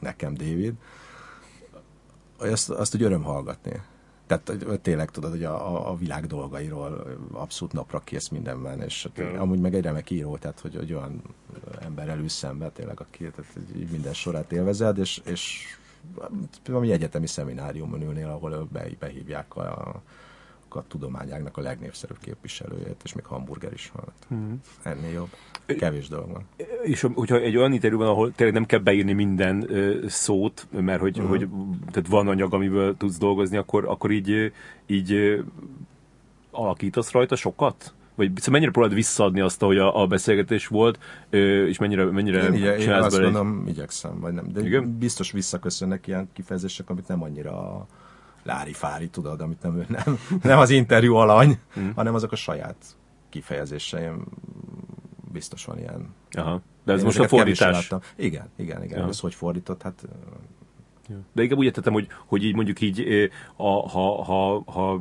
nekem David, azt, azt úgy öröm hallgatni. Tehát tényleg tudod, hogy a, a- világ dolgairól abszolút napra kész mindenben, és hát Ja. amúgy meg egy remek író, tehát hogy, hogy olyan emberrel ülsz szembe, tényleg, aki tehát minden sorát élvezed, és, és valami egyetemi szemináriumon ülnél, ahol be, behívják a, a, tudományágnak a legnépszerűbb képviselőjét, és még hamburger is van. Mhm. Ennél jobb. Kevés dolog van. És hogyha egy olyan interjú van, ahol tényleg nem kell beírni minden ö, szót, mert hogy, uh-huh. hogy tehát van anyag, amiből tudsz dolgozni, akkor, akkor így, így alakítasz rajta sokat? Vagy szóval mennyire próbálod visszaadni azt, hogy a, a beszélgetés volt, és mennyire, mennyire Én, igye, én azt bele egy- igyekszem, vagy nem. De Igen? biztos visszaköszönnek ilyen kifejezések, amit nem annyira lári-fári, tudod, amit nem, nem, nem az interjú alany, Mhm. hanem azok a saját kifejezéseim. Biztos van ilyen. Aha. De ez Én most a fordítás. Igen, igen, igen. Aha. Ez hogy fordított? Hát De inkább úgy értettem, hogy, hogy így mondjuk így, a, ha, ha, ha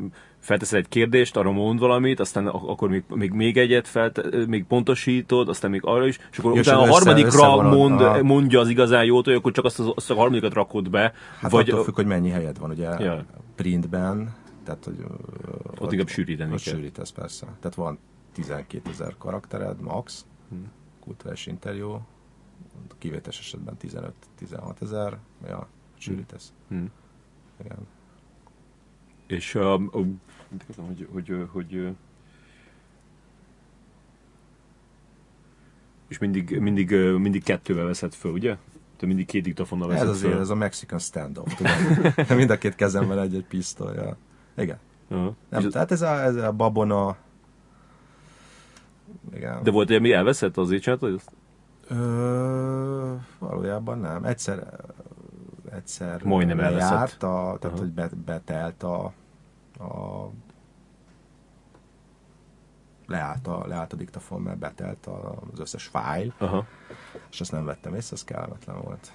felteszel egy kérdést, arra mond valamit, aztán ak- akkor még, még, még egyet felt, még pontosítod, aztán még arra is, és akkor és utána a össze- harmadikra összevonod. mond, Aha. mondja az igazán jót, hogy akkor csak azt, az, azt a harmadikat rakod be, Hát vagy attól függ, hogy mennyi helyed van, ugye Ja. printben, tehát hogy ö, inkább sűríteni ott kell. sűrítesz persze. Tehát van 12 ezer karaktered max, Hmm. kulturális interjú, kivétes esetben 15-16 ezer, ja, sűrítesz. Hmm. Igen. És a, a, akartam, hogy, hogy, hogy, hogy és mindig, mindig, mindig kettővel veszed föl, ugye? Te mindig két diktafonnal veszed Ez azért, föl. ez a Mexican standoff, tudom. Mind a két kezemben egy-egy pisztoly. Ja. Igen. Aha. Nem, És- tehát ez a, ez a babona... Igen. De volt olyan, mi elveszett azért csináltad ezt? Ö, valójában nem. Egyszer, egyszer Majdnem elveszett. lejárt, a, tehát Aha. hogy be, betelt a, a leállt a, leállt a diktafon, mert betelt a, az összes fájl, Aha. és ezt nem vettem észre, ez kellemetlen volt.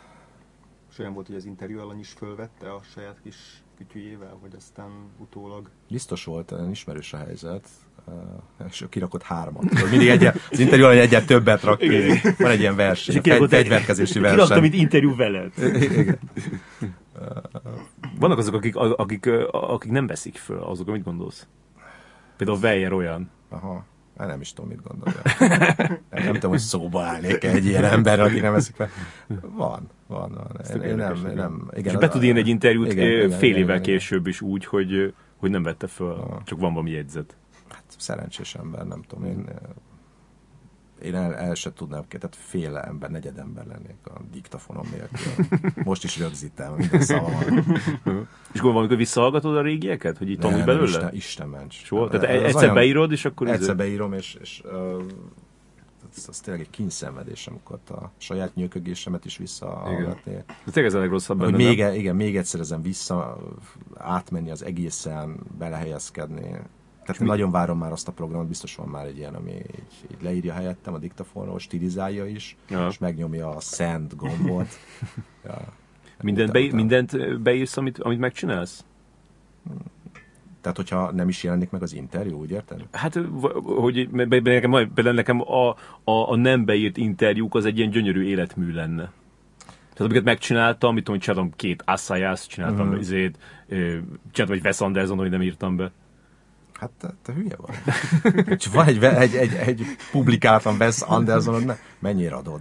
És olyan volt, hogy az interjú alany is fölvette a saját kis kütyüjével, hogy aztán utólag Biztos volt, ismerős a helyzet, uh, és kirakott hármat. Mindig egy, az interjú alany egyet többet rak ki. Van egy ilyen verseny, egy fegyverkezési Kiraktam, verseny. mint interjú veled. Vannak azok, akik, akik, akik nem veszik föl, azok, mit gondolsz? Például Weyer olyan. Aha. Hát nem is tudom, mit gondolja. Nem tudom, hogy szóba állnék egy ilyen ember, aki nem eszik fel. Van, van, van. Én, én nem, én nem. Igen, És be tud írni egy interjút igen, fél igen, évvel igen. később is úgy, hogy, hogy nem vette föl, Aha. csak van valami jegyzet. Hát szerencsés ember, nem tudom. Én, én el, el se tudnám, tehát fél ember, negyed ember lennék a diktafonom nélkül. Most is rögzítem minden szavamat. És akkor valamikor visszahallgatod a régieket, hogy így tanulj belőle? Isten, Isten ments. Soha? Tehát Ez egyszer olyan- beírod, és akkor... izé- Egyszer beírom, és, és uh, az, az tényleg egy kínyszenvedés, amikor a saját nyökögésemet is visszahallgatni. De tényleg ez a legrosszabb benne, még, nem? e- igen, még egyszer ezen vissza átmenni az egészen, belehelyezkedni. Tehát én nagyon várom már azt a programot, biztos van már egy ilyen, ami így, így leírja helyettem a diktafonról, stilizálja is, Ja. és megnyomja a send gombot. ja. Mindent, be, mindent beírsz, amit, amit megcsinálsz? Tehát, hogyha nem is jelenik meg az interjú, úgy érted? Hát, hogy nekem, például nekem a, a, a nem beírt interjúk az egy ilyen gyönyörű életmű lenne. Tehát amiket megcsináltam, mit tudom, hogy csináltam két Assayas, csináltam uh-huh. izét, csináltam egy Wes Anderson, hogy nem írtam be. Hát te, te hülye vagy. Csak van egy, egy, egy, egy publikátlan Wes Anderson, ne, mennyire adod?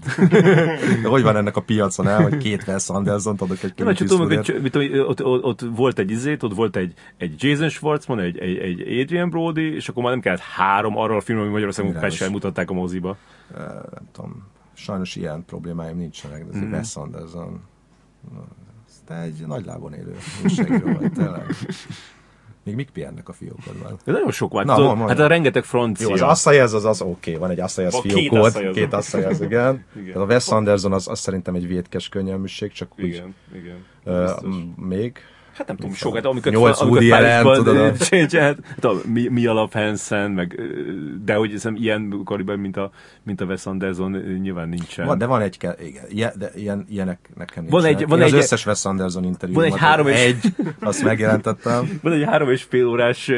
De hogy van ennek a piacon el, hogy két Wes Anderson adok egy Clint tudom, hogy mit ott, ott, ott, volt egy izét, ott volt egy, egy Jason Schwartzman, egy, egy, egy Adrian Brody, és akkor már nem kellett három arról a filmről, ami Magyarországon. Pesten mutatták a moziba. Ö, nem tudom, sajnos ilyen problémáim nincsenek, de ez Mhm. egy Wes Anderson. Te egy nagy lábon élő újságíró vagy, tényleg. Még mik pihennek a fiókodban? Ez nagyon sok van. Na, Tudod, hát a rengeteg francia. Jó, az Assayas az az oké, okay, van egy Assayas Van két két Assayas, igen. Igen. De a Wes Anderson az, az szerintem egy vétkes könnyelműség, csak úgy, Igen, igen. m- még, Hát nem tudom, sokat, amikor Nyolc Woody Allen, tudod, a- csinált, mi, mi alap Hansen, meg, de hogy hiszem, ilyen kaliber, mint a, mint a Wes Anderson, nyilván nincsen. Van, de van egy, igen, ilyen, de ilyen, ilyenek nekem Van nincsenek. egy- van Én egy- az összes Wes Anderson interjú. van egy három és- egy, azt megjelentettem. Van egy három és fél órás uh,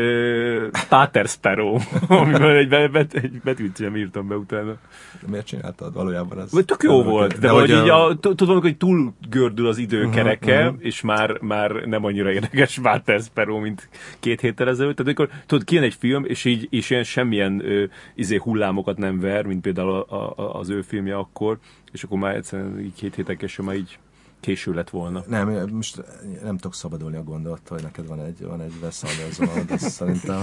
Pater Sparrow, amiben egy, bet, bet, egy betűt sem írtam be utána. De miért csináltad valójában? Ez, Vagy tök jó volt, oké. de, hogy így a- a, t- tudom, hogy túl gördül az idő kereke, mhm. és már, már nem annyira érdekes Pater Sparrow, mint két héttel ezelőtt. Tehát amikor tudod, kijön egy film, és így és ilyen semmilyen ö, izé hullámokat nem ver, mint például a, a, az ő filmje akkor, és akkor már egyszerűen így két héttel később már így késő lett volna. Nem, most nem tudok szabadulni a gondolattól, hogy neked van egy, van egy Wes Anderson, de szerintem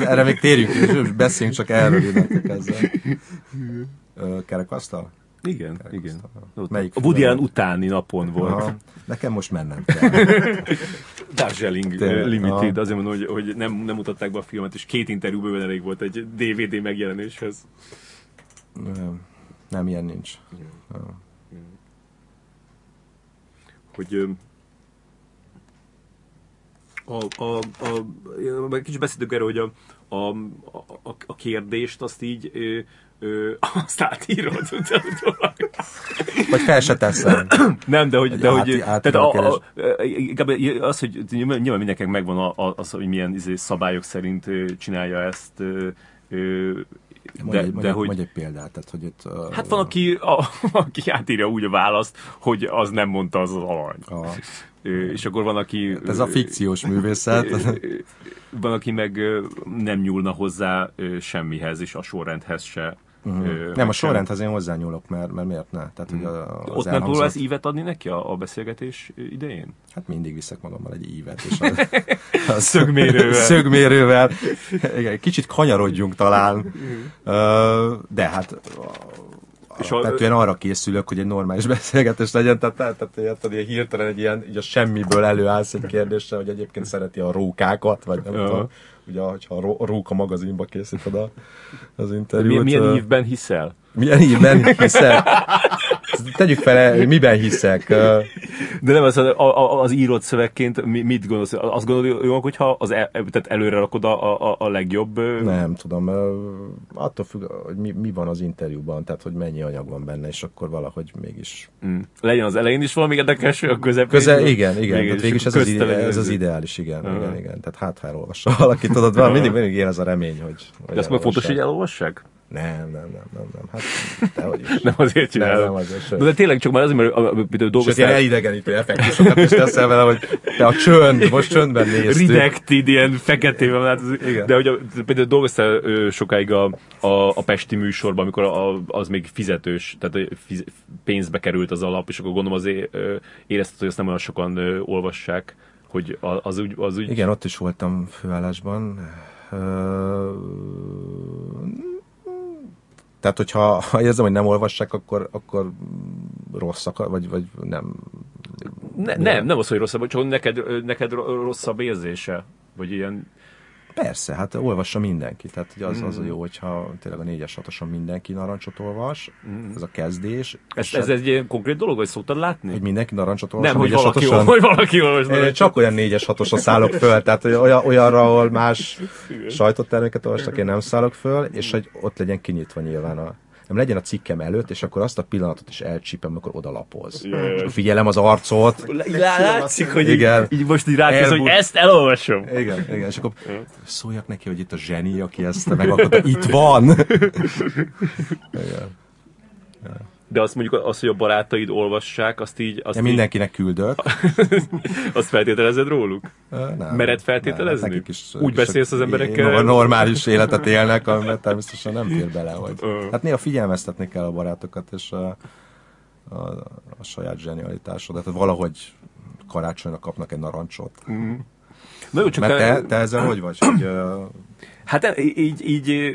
erre még térjünk, és beszéljünk csak erről, kezdve. Ö, Kerekasztal? Igen, igen. Ott Melyik a Woody? Allen utáni napon volt. Aha. Nekem most mennem kell. Darjeeling Limited, aha. azért mondom, hogy, hogy nem, nem mutatták be a filmet, és két interjú bőven elég volt egy DVD megjelenéshez. Nem, nem ilyen nincs. Hogy ö, a, a, a, a, kicsit beszéltünk erről, hogy a, a, a, a kérdést azt így ö, azt átírod. Vagy fel se teszem. Nem, de hogy, de Egy hogy át- tehát a, átíró a, inkább az, hogy nyilván mindenkinek megvan a- a- az, hogy milyen izé, szabályok szerint csinálja ezt, ö, ö, Mondj, de, egy, mondj, de egy- hogy... mondj egy példát, tehát hogy itt... Uh, Hát van, aki, a, aki átírja úgy a választ, hogy az nem mondta az az alany. A, És akkor van, aki... ez a fikciós művészet. Van, aki meg nem nyúlna hozzá semmihez, és a sorrendhez se. Ö, nem, a sorrendhez én hozzányúlok, mert, mert miért ne? Tehát, hogy a, az Ott nem elhangzott- próbálsz ívet adni neki a, a beszélgetés idején? Hát mindig viszek magammal egy ívet. És a, a Szögmérővel. Szögmérővel. Igen, kicsit kanyarodjunk talán. Ö, De hát És alapvetően arra készülök, hogy egy normális beszélgetés legyen, tehát, tehát, tehát, tehát ilyen hirtelen egy ilyen, így a semmiből előállsz egy kérdéssel, hogy egyébként szereti a rókákat, vagy nem tudom, ugye, hogyha a Ró- a Róka magazinba készíted a, az Milyen, interjút. milyen ö, ívben hiszel? Milyen ívben hiszek? Tegyük fel, miben hiszek. De nem az, az írott szövegként mi, mit gondolsz? Azt gondolod, jó, hogyha az el, tehát előre rakod a, a, a legjobb... Nem tudom, attól függ, hogy mi, mi van az interjúban, tehát hogy mennyi anyag van benne, és akkor valahogy mégis... Mm. Legyen az elején is valami érdekes, a közepén. Közel, igen, igen, Végül tehát is ez, az, ide, ez az ideális, igen, Aha. igen, igen. Tehát hát, ha elolvassa valaki, tudod, van, mindig, mindig ilyen az a remény, hogy... hogy De azt meg fontos, hogy elolvassák. Nem, nem, nem, nem, nem, hát dehogy is. Nem azért Nem, csinálom. nem azért, sőt. De, tényleg csak már azért, mert a- a- például Sőt, ilyen dolgoztál... elidegenítő effektusokat is teszel vele, hogy te a csönd, most csöndben néztük. Redacted, ilyen feketével, hát az, Igen. de hogy a, például dolgoztál sokáig a, a, a Pesti műsorban, amikor a, az még fizetős, tehát fiz, pénzbe került az alap, és akkor gondolom azért érezted, hogy azt nem olyan sokan olvassák, hogy az úgy, az úgy Igen, ott is voltam főállásban. Ö, Tehát, hogyha ha érzem, hogy nem olvassák, akkor, akkor rosszak, vagy, vagy nem. ne, nem, nem az, hogy rosszabb, csak neked, neked ro- rosszabb érzése, vagy ilyen Persze, hát olvassa mindenki. Tehát ugye az, az a jó, hogyha tényleg a 4-es 6 mindenki narancsot olvas, ez a kezdés. Ez, ez egy ilyen konkrét dolog, vagy szoktad látni? hogy mindenki narancsot olvas. nem, hogy 4-es, valaki, 6-oson. hogy valaki olvas. Narancsot. csak olyan 4-es 6 szállok föl, tehát hogy olyan, olyanra, ahol más sajtóterméket olvastak, én nem szállok föl, és hogy ott legyen kinyitva nyilván a legyen a cikkem előtt, és akkor azt a pillanatot is elcsípem, amikor odalapoz. Ja. És figyelem az arcot. Lá- Látszik, hogy Igen. így, így most így rákész, hogy ezt elolvasom. Igen, igen, és akkor szóljak neki, hogy itt a zseni, aki ezt megalkotta, itt van. Igen. De azt mondjuk, az, hogy a barátaid olvassák, azt így, azt, Én mindenkinek küldök. azt feltételezed róluk? Nem, Mered feltételezni? nekik is- Úgy beszélsz az a- emberekkel? no- Normális életet élnek, amiben természetesen nem fér bele, hogy... Hát néha figyelmeztetni kell a barátokat, és a, a, a saját zsenialitásodat. Tehát valahogy karácsonyra kapnak egy narancsot. Na jó, csak Mert te, te ezzel hogy vagy? Hogy, Hát e- így, így,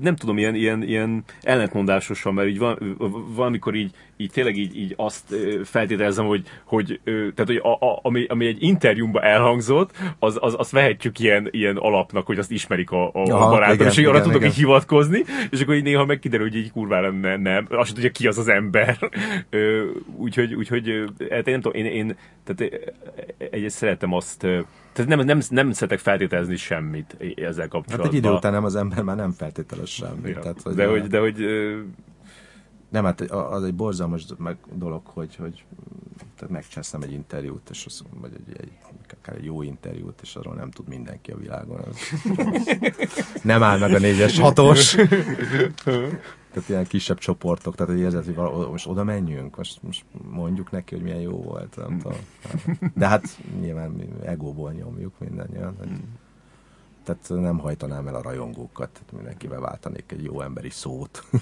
nem tudom, ilyen, ilyen, ilyen ellentmondásosan, mert így van, valamikor így, így tényleg így, így azt feltételezem, hogy, hogy tehát, hogy a, a, ami, ami egy interjúmban elhangzott, az, az, azt vehetjük ilyen, ilyen alapnak, hogy azt ismerik a, a, Aha, a barátok, igen, és hogy arra igen, tudok igen. így hivatkozni, és akkor így néha megkiderül, hogy így kurvára nem, nem, azt tudja ki az az ember. Úgyhogy, úgyhogy hát én nem tudom, én, én tehát ö, egy, szeretem azt, tehát nem, nem, nem szeretek feltételezni semmit ezzel hát kapcsolatban. egy idő után nem az ember már nem feltételes semmi. Ja. Tehát, de, hogy, de hogy Nem, hát az egy borzalmas meg dolog, hogy, hogy tehát megcseszem egy interjút, és az, vagy egy, egy, akár egy jó interjút, és arról nem tud mindenki a világon. Az, nem áll meg a négyes hatos. Tehát ilyen kisebb csoportok, tehát hogy érzed, hogy vala, most oda menjünk, most, most mondjuk neki, hogy milyen jó volt, nem tudom. De hát nyilván mi egóból nyomjuk mindannyian. Hogy, tehát nem hajtanám el a rajongókat, tehát mindenkivel váltanék egy jó emberi szót.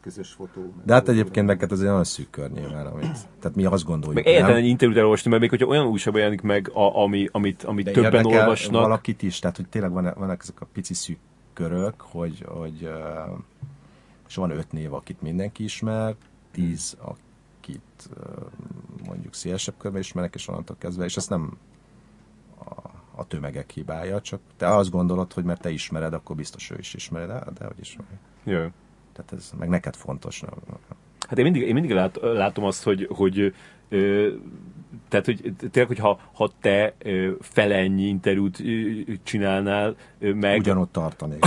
Közös fotó. De hát egyébként neked ez egy olyan szűk kör nyilván, amit, tehát mi azt gondoljuk, meg egyetlen egy interjút elolvasni, mert még hogyha olyan újságban jelenik meg, a, ami, amit, amit De többen olvasnak, valakit is, tehát hogy tényleg van, vannak ezek a pici szűk körök, hogy, hogy és van öt név, akit mindenki ismer, tíz, akit uh, mondjuk szélesebb körben ismerek, és onnantól kezdve, és ezt nem a, a tömegek hibája, csak te azt gondolod, hogy mert te ismered, akkor biztos ő is ismeri, de, de hogy ismeri. Jö. Tehát ez meg neked fontos. Hát én mindig, én mindig lát, látom azt, hogy, hogy ö, Tehát, hogy tényleg, hogy ha, te ö, fele ennyi interjút ö, csinálnál ö, meg... Ugyanott tartanék.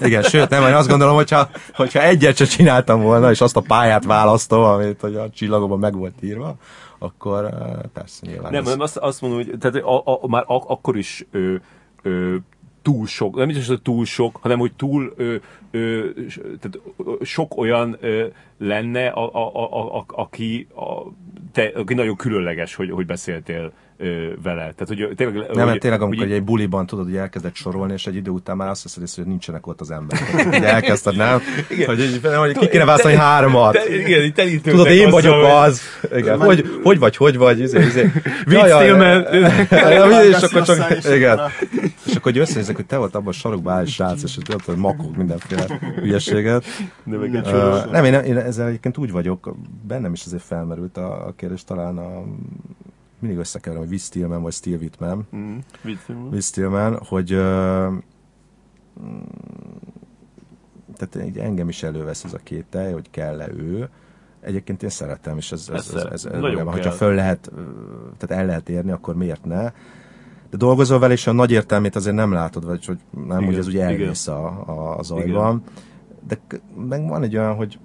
Igen, sőt, nem, én azt gondolom, hogyha, hogyha egyet se csináltam volna, és azt a pályát választom, amit hogy a csillagokban meg volt írva, akkor persze nyilván. Nem, ez- nem azt, azt mondom, hogy tehát a, a, már ak- akkor is ö, ö, túl sok, nem az, hogy túl sok, hanem hogy túl ö, ö, tehát sok olyan ö, lenne, a, a, a, a, aki, a, te, aki nagyon különleges, hogy, hogy beszéltél ö, vele. Tehát, hogy tényleg, Nem, hogy, mert tényleg, amikor hogy, egy buliban tudod, hogy elkezdett sorolni, és egy idő után már azt hiszed, hogy nincsenek ott az emberek. Hogy elkezdted, nem? Igen. Hogy, nem, hogy ki kéne választani háromat. te, igen, telítődnek Tudod, én vagyok az. Igen. Hogy, hogy vagy, hogy vagy, izé, izé. Stillman. És akkor csak, igen. És akkor hogy összenézek, hogy te volt abban a sarokban áll, srác, és tudod, hogy makog mindenféle. Uh, nem, én, én ezzel egyébként úgy vagyok, bennem is azért felmerült a, a kérdés, talán a, mindig összekeverem, hogy Wiz Stillman vagy Steel Whitman, Mm, Stillman, hogy uh, tehát így engem is elővesz ez a két tej, hogy kell-e ő. Egyébként én szeretem, és ez, ez, ez, ez, ez kell. hogyha föl lehet, tehát el lehet érni, akkor miért ne? De dolgozol vele, és a nagy értelmét azért nem látod, vagy hogy nem, Igen, hogy ez ugye elvész a, a, az agyban. De meg van egy olyan, hogy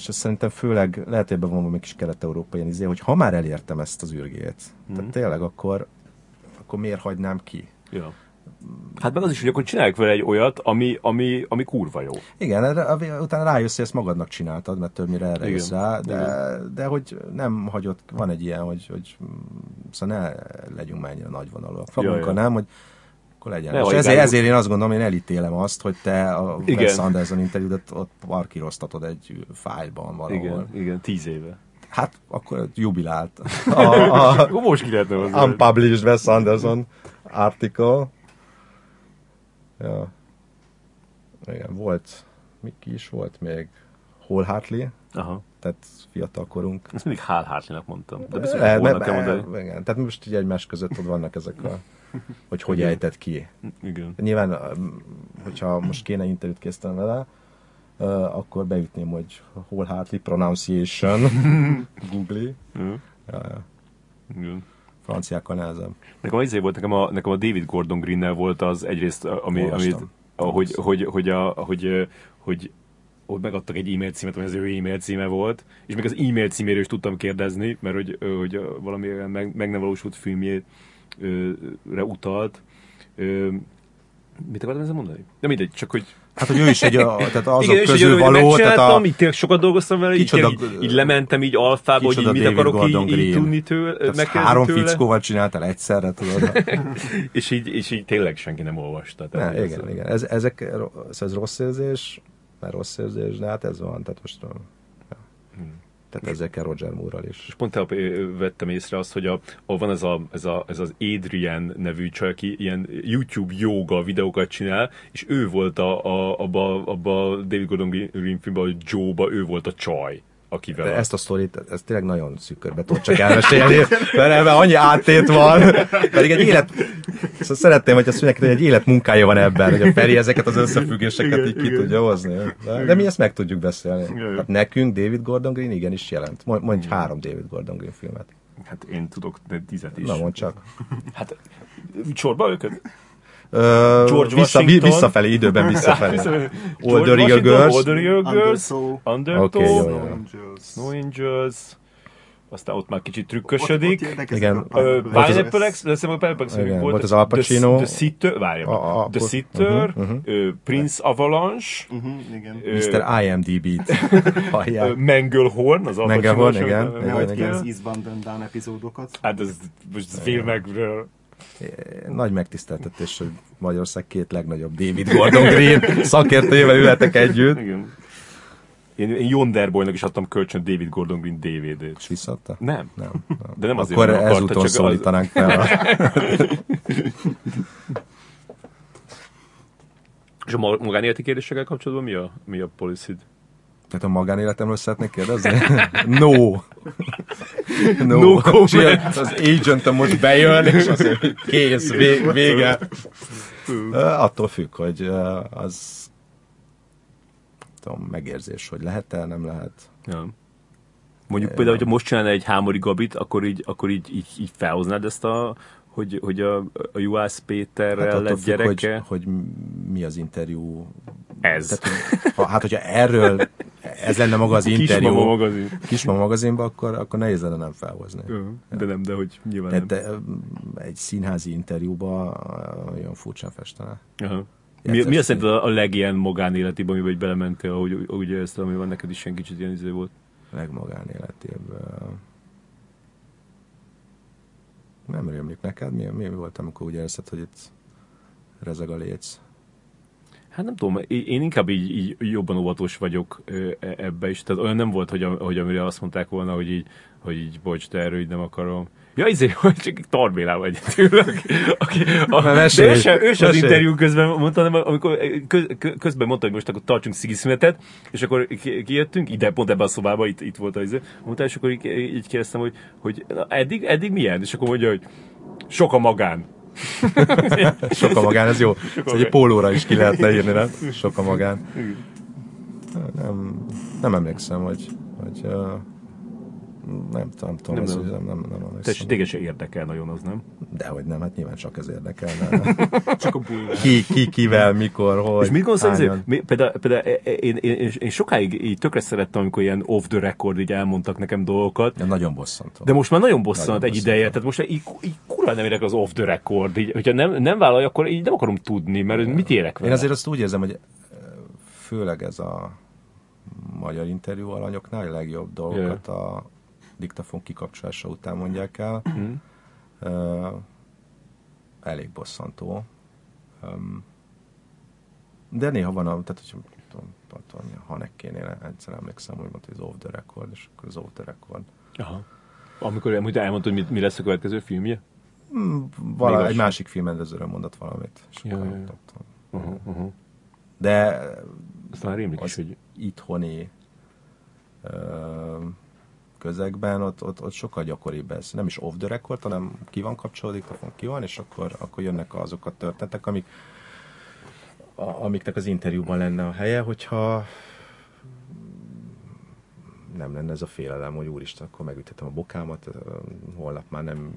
és ez szerintem főleg, lehet, hogy ebben van valami kis kelet-európai izé, hogy ha már elértem ezt az űrgét, Mhm. tehát tényleg akkor, akkor miért hagynám ki? Ja. Hát meg az is, hogy akkor csinálják vele egy olyat, ami, ami, ami kurva jó. Igen, erre, utána rájössz, hogy ezt magadnak csináltad, mert többnyire erre Igen. jössz rá, de, de hogy nem hagyott, van egy ilyen, hogy, hogy mm, szóval ne legyünk már ennyire nagyvonalúak. Magunkkal ja. nem, hogy akkor legyen. Ne És ezért, ezért én azt gondolom, én elítélem azt, hogy te a. Wes Anderson interjúdat ott parkíroztatod egy fájlban valahol. Igen, igen, tíz éve. Hát akkor jubilált. A, a, most ki lehetne hozzá. unpublished Wes Anderson article. Ja. Igen, volt, mi ki is volt még? Hol Hartley, Aha. tehát fiatal korunk. Ezt mindig Hál Hartley-nak mondtam. De biztos, hogy me- kell mondani. igen, tehát most így egymás között ott vannak ezek a, hogy hogy ejtett ki. Igen. Nyilván, hogyha most kéne interjút készítenem vele, akkor beütném, hogy Hol Hartley pronunciation, Google. Mhm. Ja, ja. Igen. Franciákkal nehezebb. Nekem az izé volt, nekem a, nekem a David Gordon Green-nel volt az egyrészt, ami, amit, ahogy, hogy, hogy, a, hogy, hogy, hogy megadtak egy e-mail címet, ami az ő e-mail címe volt, és még az e-mail címéről is tudtam kérdezni, mert hogy, hogy valami meg, meg nem valósult filmjére utalt. Mit akartam ezzel mondani? De mindegy, csak hogy Hát, hogy ő is egy, a, tehát azok igen, közül hogy való, tehát a, így tényleg sokat dolgoztam vele, így, Kicsoda- tényleg így, így, lementem így alfába, hogy így mit akarok Gordon így, így tudni tőle, három tőle. fickóval csináltál egyszerre, tudod. És így, és így tényleg senki nem olvasta. Ne, Tehát igen, igen. Ez, ezek, ez, ez rossz érzés, mert rossz érzés, de hát ez van, tehát most... Tehát ezzel kell Roger Moore-ral is. És pont vettem észre azt, hogy a, ahol van ez, a, ez, a, ez az Adrian nevű csaj, aki ilyen YouTube yoga videókat csinál, és ő volt a, a, abba, abba a David Gordon Green filmben, a Joe-ba, ő volt a csaj, akivel. De ezt a sztorit, ez tényleg nagyon szűkörbe tudod csak elmesélni, mert ebben annyi áttét van, pedig egy élet, szóval szeretném, hogy azt mondják, hogy egy élet munkája van ebben, hogy a Feri ezeket az összefüggéseket Igen, így ki igen. tudja hozni. De, de mi ezt meg tudjuk beszélni. Igen. Hát nekünk David Gordon Green igenis jelent. Mondj, mondj három David Gordon Green filmet. Hát én tudok de tizet is. Na mondd csak. Hát sorba őket? George vissza, Washington. visszafelé, időben visszafelé. George Older Eagle Washington, Girls. Older Girls, Undertow. Oké, jó, jó. Snow jó. Angels. Snow Angels, aztán ott már kicsit Ott- trükkösödik. ott ezek Igen. Pineapple. Express, de szerintem a Pineapple Igen, volt. az Al Pacino. The, the Sitter, várjál, The Sitter, uh-huh, ö, Prince Avalanche, Mhm, igen. Mr. IMDb-t hallják. Az Al Manglehorn, Pacino-s, igen, Majd ki az Eastbound epizódokat. Hát ez most filmekről. Nagy megtiszteltetés, hogy Magyarország két legnagyobb David Gordon Green szakértőjével ülhetek együtt. Igen. Én, én Yonderboynak is adtam kölcsön David Gordon Green DVD-t. És visszaadta? Nem. Nem. nem. De nem azért, Akkor mert akarta, ezúton csak az- szólítanánk fel. A... És a ma- magánéleti kérdésekkel kapcsolatban mi a, mi a policy Tehát a magánéletemről szeretnék kérdezni? No. No, No comment. Az agentem most bejön, és mondja, kész, vég, vége. Attól függ, hogy az tudom, megérzés, hogy lehet-e, nem lehet. Ja. Mondjuk például, hogyha most csinálna egy Hámori Gabit, akkor így, akkor így, így, így felhoznád ezt a, hogy, hogy a, a Juhász Péterrel attól lett függ, gyereke? hogy, hogy mi az interjú. Ez. Tehát, ha, hát, hogyha erről ez lenne maga az interjú. Kismama magazin. Kismama magazinban, akkor, akkor nehéz lenne nem felhozni. Ö, De nem, de hogy nyilván De, de egy színházi interjúba olyan furcsán festene. Aha. Mi, mi az szerinted a, a legilyen magánéletiben, amiben belementél, ahogy úgy érezted, ami van neked is ilyen kicsit ilyen izé volt? legmagánéletében. Nem rémlik neked? Mi, mi volt, amikor úgy érzed, hogy itt rezeg a léc? Hát nem tudom, én inkább így, így jobban óvatos vagyok e- ebbe is. Tehát olyan nem volt, hogy, hogy amire azt mondták volna, hogy így, hogy így bocs, de erről így nem akarom. Ja, izé, hogy csak Tarbélával egyet ülök. Aki, a, de ő sem, ő sem az interjú közben mondta, hanem amikor köz, kö- közben mondta, hogy most akkor tartsunk szigiszünetet, és akkor ki- kijöttünk, ide, pont ebbe a szobába, itt, itt volt az izé, mondta, és akkor így, így kérdeztem, hogy, hogy na, eddig, eddig milyen? És akkor mondja, hogy sok a magán. Sok a magán, ez jó. Ez egy pólóra is ki lehetne írni, nem? Sok a magán. Nem, nem emlékszem, hogy, hogy uh, nem, tudom, nem tudom, Nem, ez, nem. nem, nem, nem emlékszem. téged se érdekel nagyon az, nem? Dehogy nem, hát nyilván csak ez érdekelne. Csak a bulvár. Ki, ki, kivel, mikor, hogy, És mit gondolsz, hogy mi- például, például én, én, én, én, sokáig így tökre szerettem, amikor ilyen off the record így elmondtak nekem dolgokat, De nagyon bosszantó. de most már nagyon bosszant Nagyon egy bosszantó. ideje, tehát most így, így kurva nem érek az off the record, így, hogyha nem, nem vállalja, akkor így nem akarom tudni, mert mit érek vele. Én azért azt úgy érzem, hogy főleg ez a magyar interjú alanyoknál a legjobb dolgokat a diktafon kikapcsolása után mondják el. Mhm. Ö, elég bosszantó. Öm, de néha van, a, tehát hogy tudom, tudom, a Hanekkénél egyszer emlékszem, hogy mondta, hogy az off the record, és akkor az off the record. Aha. Amikor amúgy elmondtad, hogy mi, mi lesz a következő filmje? Hmm, vala, egy másik filmrendezőről mondott valamit. És Ja, ja, ja. Uh-huh, uh-huh. De Aztán rémlik is, az hogy itthoni ö, közegben ott, ott, ott sokkal gyakoribb ez. Nem is off the record, hanem ki van kapcsolódik, diktafon ki van, és akkor, akkor jönnek azok a történetek, amik, a, amiknek az interjúban lenne a helye, hogyha nem lenne ez a félelem, hogy úristen, akkor megüthetem a bokámat, holnap már nem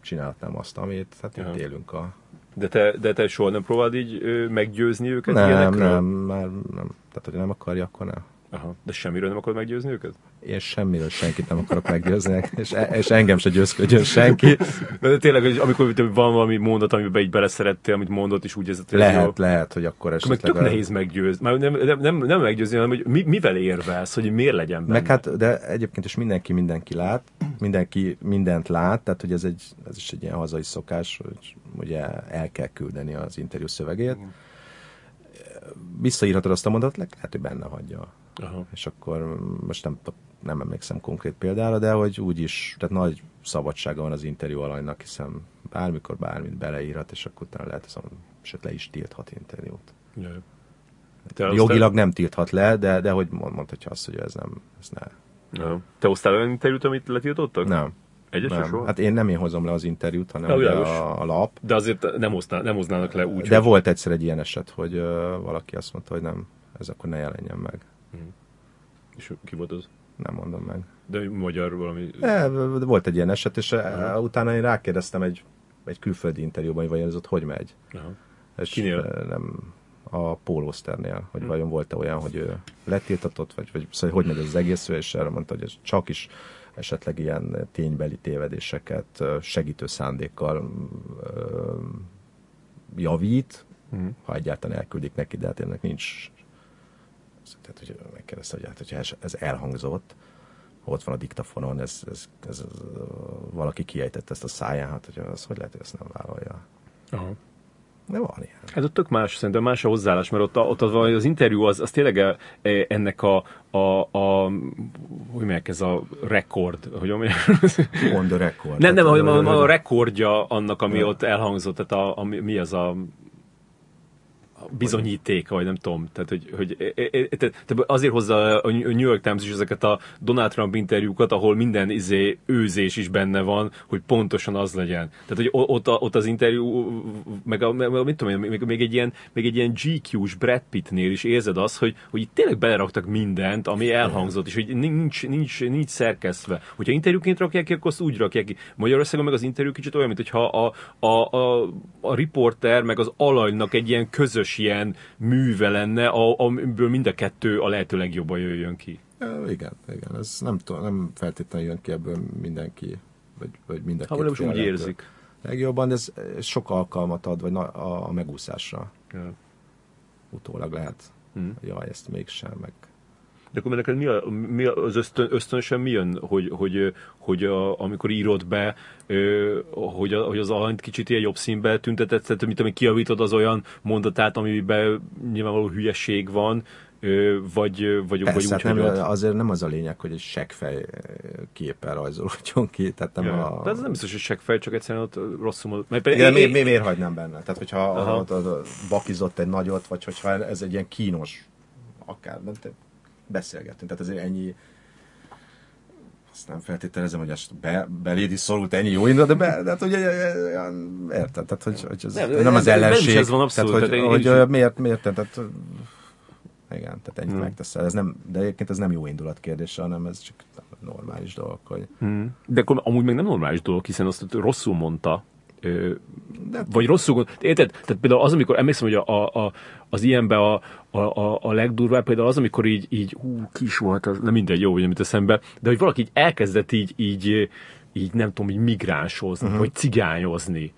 csinálhatnám azt, amit, hát Aha. itt élünk a... de te, de te soha nem próbáld így meggyőzni őket Nem, ilyenekről? nem, már nem. Tehát, hogy nem akarja, akkor nem. Aha. De semmiről nem akarod meggyőzni őket? Én semmiről senkit nem akarok meggyőzni, és, és engem se győzködjön senki. De tényleg, hogy amikor van valami mondat, amiben így beleszerettél, amit mondott, és úgy érzed, hogy ez jó, Lehet, lehet, hogy akkor akkor meg esetleg... tök nehéz meggyőzni. Már nem, nem, nem, nem meggyőzni, hanem hogy mi, mivel érvelsz, hogy miért legyen benne. Meg hát, de egyébként is mindenki mindenki lát, mindenki mindent lát, tehát hogy ez, egy, ez is egy ilyen hazai szokás, hogy ugye el kell küldeni az interjú szövegét. Visszaírhatod azt a mondatot, le- lehet, hogy benne hagyja. Aha. És akkor most nem, nem emlékszem konkrét példára, de hogy úgy is, tehát nagy szabadsága van az interjú alanynak, hiszen bármikor bármit beleírhat, és akkor utána lehet, az, sőt le is tilthat interjút. Ja. Te Jogilag nem tilthat le, de, de hogy mond, mondhatja azt, hogy ez nem, ez ne. Aha. Te hoztál olyan interjút, amit letiltottak? Nem. Egyes nem. soha? Hát én nem én hozom le az interjút, hanem Ja, a, a lap. De azért nem, hozná, nem hoznának le úgy, De hogy... volt egyszer egy ilyen eset, hogy ö, valaki azt mondta, hogy nem, ez akkor ne jelenjen meg. És ki volt az? Nem mondom meg. De magyar valami... De volt egy ilyen eset, és uh utána én rákérdeztem egy, egy külföldi interjúban, hogy vajon ez ott hogy megy. Aha. És Kinél? ö, Nem, a Pólószternél, hogy vajon volt-e olyan, hogy ő letiltatott, vagy, vagy szóval, hogy megy ez az egész, és erre mondta, hogy ez csak is esetleg ilyen ténybeli tévedéseket ö, segítő szándékkal javít, Mhm. ha egyáltalán elküldik neki, de hát ennek nincs tehát, hogy megkérdezte, hogy hát, hogyha ez- elhangzott, ott van a diktafonon, ez, ez, ez, ez valaki kiejtette ezt a száján, hát hogy az hogy lehet, hogy ezt nem vállalja. Aha. De van ilyen. Ez ott tök más, szerintem más a hozzáállás, mert ott, ott az, az interjú az, az tényleg e- e- ennek a, a, a hogy mondják, ez a rekord, hogy mondják? On the record. nem, nem, a, a, a rekordja annak, ami Ja. ott elhangzott, tehát a, a, mi az a bizonyítéka, vagy nem tudom. Tehát, hogy, hogy e- e- e- tehát azért hozza a New York Times is ezeket a Donald Trump interjúkat, ahol minden izé őzés is benne van, hogy pontosan az legyen. Tehát, hogy ott, ott az interjú, meg, a, meg mit tudom én, még, még, egy ilyen, még egy ilyen GQ-s Brad Pittnél is érzed azt, hogy, hogy itt tényleg beleraktak mindent, ami elhangzott, és hogy nincs, nincs, nincs szerkesztve. Hogyha interjúként rakják ki, akkor azt úgy rakják ki. Magyarországon meg az interjú kicsit olyan, mint hogyha a, a, a, a riporter meg az alanynak egy ilyen közös ilyen műve lenne, amiből mind a kettő a lehető legjobban jöjjön ki. Ja, igen, igen, ez nem, tudom, nem feltétlenül jön ki ebből mindenki, vagy, vagy mind a két most úgy érzik. Legjobban, ez, ez sok alkalmat ad, vagy na, a, a megúszásra. Ja. Utólag lehet. Hmm. Jaj, ezt mégsem, meg de akkor neked mi, a, mi az ösztön, ösztönösen mi jön, hogy, hogy, hogy a, amikor írod be, hogy, a, hogy az alanyt kicsit ilyen jobb színbe tüntetett, tehát mit tudom, kiavítod az olyan mondatát, amiben nyilvánvaló hülyeség van, vagy, vagy, Persze, vagy úgy, hát nem, hogy azért nem az a lényeg, hogy egy seggfej képpel rajzolódjon ki. Tehát nem ja, a... De ez nem biztos, hogy seggfej, csak egyszerűen ott rosszul Mert Igen, mi, mi, miért hagynám benne? Tehát, hogyha ott, ott, bakizott egy nagyot, vagy hogyha ez egy ilyen kínos akár, nem, beszélgettünk. Tehát azért ennyi azt nem feltételezem, hogy ezt be, beléd is szorult ennyi jó indul, de, be, de hát ugye érted, tehát hogy, hogy ez nem, nem az ellenség. Nem ez van abszolút. Tehát, hogy, hogy, hogy miért, miért, tehát igen, tehát ennyit hmm. megteszel. Ez nem, de egyébként ez nem jó indulat kérdése, hanem ez csak normális dolog. Hogy... Hmm. De akkor amúgy még nem normális dolog, hiszen azt rosszul mondta, de... vagy rosszul érted? Tehát például az, amikor emlékszem, hogy a, a, az ilyenben a, a, a, a legdurvább például az, amikor így, így hú, ki is volt, az, nem mindegy, jó, amit eszembe, de hogy valaki így elkezdett így, így, így nem tudom, így migránsozni, uh-huh. vagy cigányozni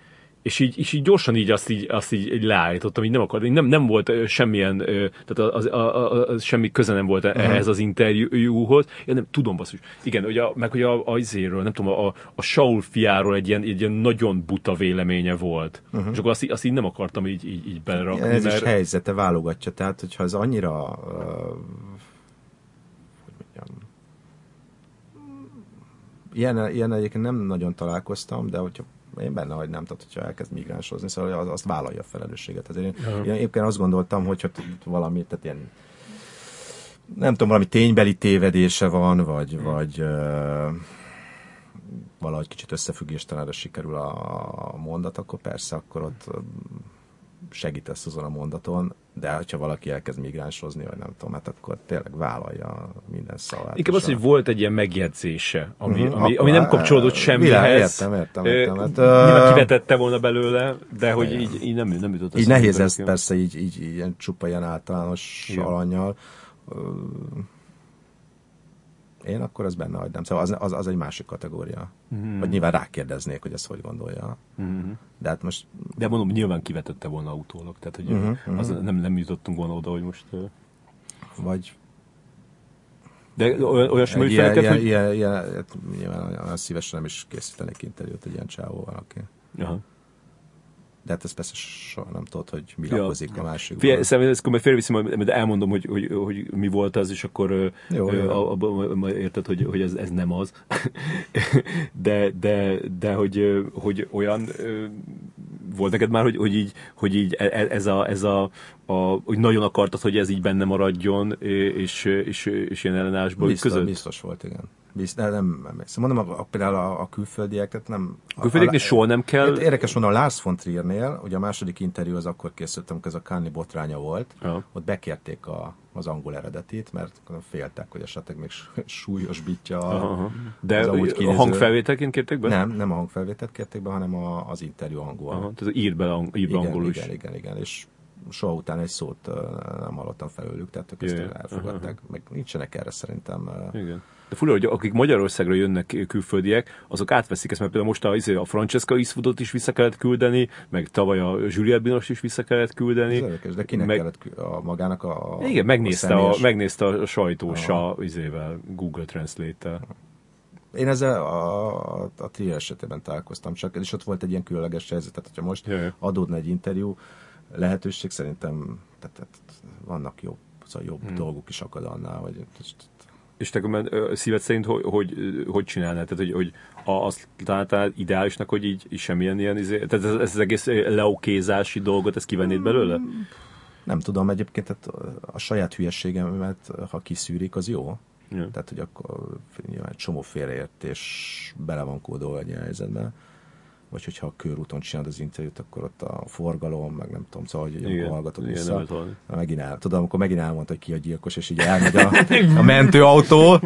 és így, és így gyorsan így azt így, azt így, így leállítottam, így nem akart, nem, nem volt semmilyen, tehát az, az, az, az, semmi köze nem volt uh-huh. ehhez az interjúhoz. Én nem tudom, basszus. Igen, a, meg hogy a, a izéről, nem tudom, a, a Saul fiáról egy ilyen, egy ilyen nagyon buta véleménye volt. Uh-huh. És akkor azt, azt így nem akartam így, így, így belerakni. Ez mert... is helyzete válogatja, tehát hogyha az annyira uh, hogy mondjam, ilyen, ilyen egyébként nem nagyon találkoztam, de hogyha én benne hagynám, tehát hogyha elkezd migránsozni, szóval az, azt vállalja a felelősséget. Ezért én, uh-huh. én éppen azt gondoltam, hogy ha valami, tehát ilyen nem tudom, valami ténybeli tévedése van, vagy, uh-huh. vagy uh, valahogy kicsit összefüggéstelenre sikerül a mondat, akkor persze, akkor ott segítesz azon a mondaton, de ha valaki elkezd migránsozni, vagy nem tudom, hát akkor tényleg vállalja minden szavát. Inkább az, hogy volt egy ilyen megjegyzése, ami, uh-huh, ami, ami nem kapcsolódott semmihez. Értem, értem, értem. Hát, Nyilván kivetette volna belőle, de hogy így, így nem, nem jutott Így nehéz ezt persze így, így, így ilyen csupa ilyen általános alanyjal én, akkor ez benne hagynám. Szóval az, az, az egy másik kategória. Mm-hmm. Vagy nyilván rákérdeznék, hogy ezt hogy gondolja. Mm-hmm. De hát most... De mondom, nyilván kivetette volna autólag. Tehát, hogy mm-hmm. az nem, nem jutottunk volna oda, hogy most... Vagy de olyasmi ilyen, ilyen, hogy... Ilyen, ilyen, nyilván olyan szívesen nem is készítenék interjút egy ilyen csávóval, aki... Aha de hát ez persze soha nem tudod, hogy mi ja. lakozik a másik. Figyelj, szerintem ezt majd félreviszem, majd elmondom, hogy, hogy, hogy, mi volt az, és akkor jó, ö, jó. A, a, érted, hogy, hogy ez, ez nem az. de, de, de hogy, hogy olyan volt neked már, hogy, hogy így, hogy így e, e, ez a, ez a, a, hogy nagyon akartad, hogy ez így benne maradjon, és, és, és ilyen ellenállásból biztos, között? Biztos volt, igen. Biztos, nem, nem emlékszem. Mondom, a, a, például a, a külföldieket nem... A külföldieknél soha nem kell... Érdekes mondom, a Lars von Triernél, ugye a második interjú az akkor készültem, amikor ez a Kanye botránya volt, ja. ott bekérték a, az angol eredetit, mert féltek, hogy esetleg még súlyosbítja a, De a hangfelvételként kérték be? Nem, nem a hangfelvételt kérték be, hanem a, az interjú angol. Aha, tehát ír be, ír be igen, angolul is. Igen, igen, igen, és soha után egy szót nem hallottam felőlük, tehát ők ezt elfogadták. Aha. Meg nincsenek erre szerintem. Igen. De fura, hogy akik Magyarországra jönnek külföldiek, azok átveszik ezt, mert például most a, izé, a Francesca Eastwoodot is vissza kellett küldeni, meg tavaly a Juliette Binos is vissza kellett küldeni. Ez érdekes, de kinek meg... kellett a magának a Igen, megnézte a, a, megnézte a sajtós a, izével, Google Translate-tel. Én ezzel a, a, a Trier esetében találkoztam csak, és ott volt egy ilyen különleges helyzet, tehát hogyha most Jaj. adódna egy interjú, lehetőség szerintem tehát, tehát vannak jobb, szóval jobb hmm. dolgok is akad annál, vagy és te szíved szerint hogy, hogy, hogy csinálnád? Tehát, hogy, hogy azt találtál ideálisnak, hogy így, így semmilyen ilyen, izé, tehát ez, ez az egész leokézási dolgot, ezt kivennéd belőle? Nem tudom, egyébként tehát a saját hülyeségemet, ha kiszűrik, az jó. Ja. Tehát, hogy akkor nyilván egy csomó félreértés bele van kódolva egy helyzetben. Vagy hogyha a körúton csinálod az interjút, akkor ott a forgalom, meg nem tudom, szóval, hogy amikor hallgatod igen, vissza. nem. Megint el, tudom, amikor megint elmondta, hogy ki a gyilkos, és így elmegy a, a mentőautó.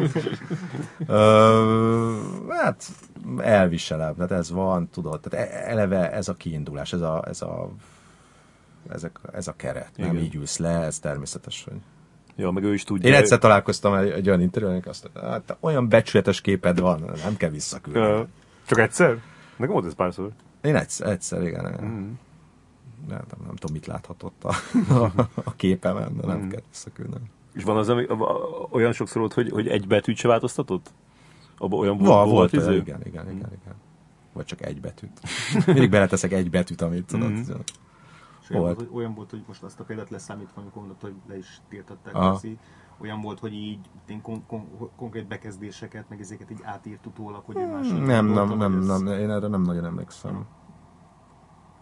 Ö, hát elviselem, tehát ez van, tudod, tehát e- eleve ez a kiindulás, ez a, ez a, ezek, ez a keret, nem Igen. így ülsz le, ez természetes, hogy... Ja, meg ő is tudja. Én egyszer találkoztam egy, egy olyan interjúban, hogy azt mondta, hát olyan becsületes képed van, nem kell visszaküldeni. Csak egyszer? Nekem volt ez párszor. Én egyszer, egyszer igen. Mm. Nem, nem, nem tudom, mit láthatott a, a, a képemen, de nem Mhm. kell visszaküldeni. És van az, ami, olyan sokszor volt, hogy, hogy egy betűt se változtatott? Abban olyan Volt, volt, volt volt izé? igen, igen, igen, igen. Vagy csak egy betűt. Mindig beleteszek egy betűt, amit tudod. És olyan Volt. volt, hogy, olyan volt, hogy most azt a példát leszámítva, amikor mondott, hogy le is tiltották Aha. Olyan volt, hogy így én kon- kon- konkrét bekezdéseket, meg ezeket így átírt utólag, hogy ő más. Nem, nem, nem, nem, én erre nem nagyon emlékszem.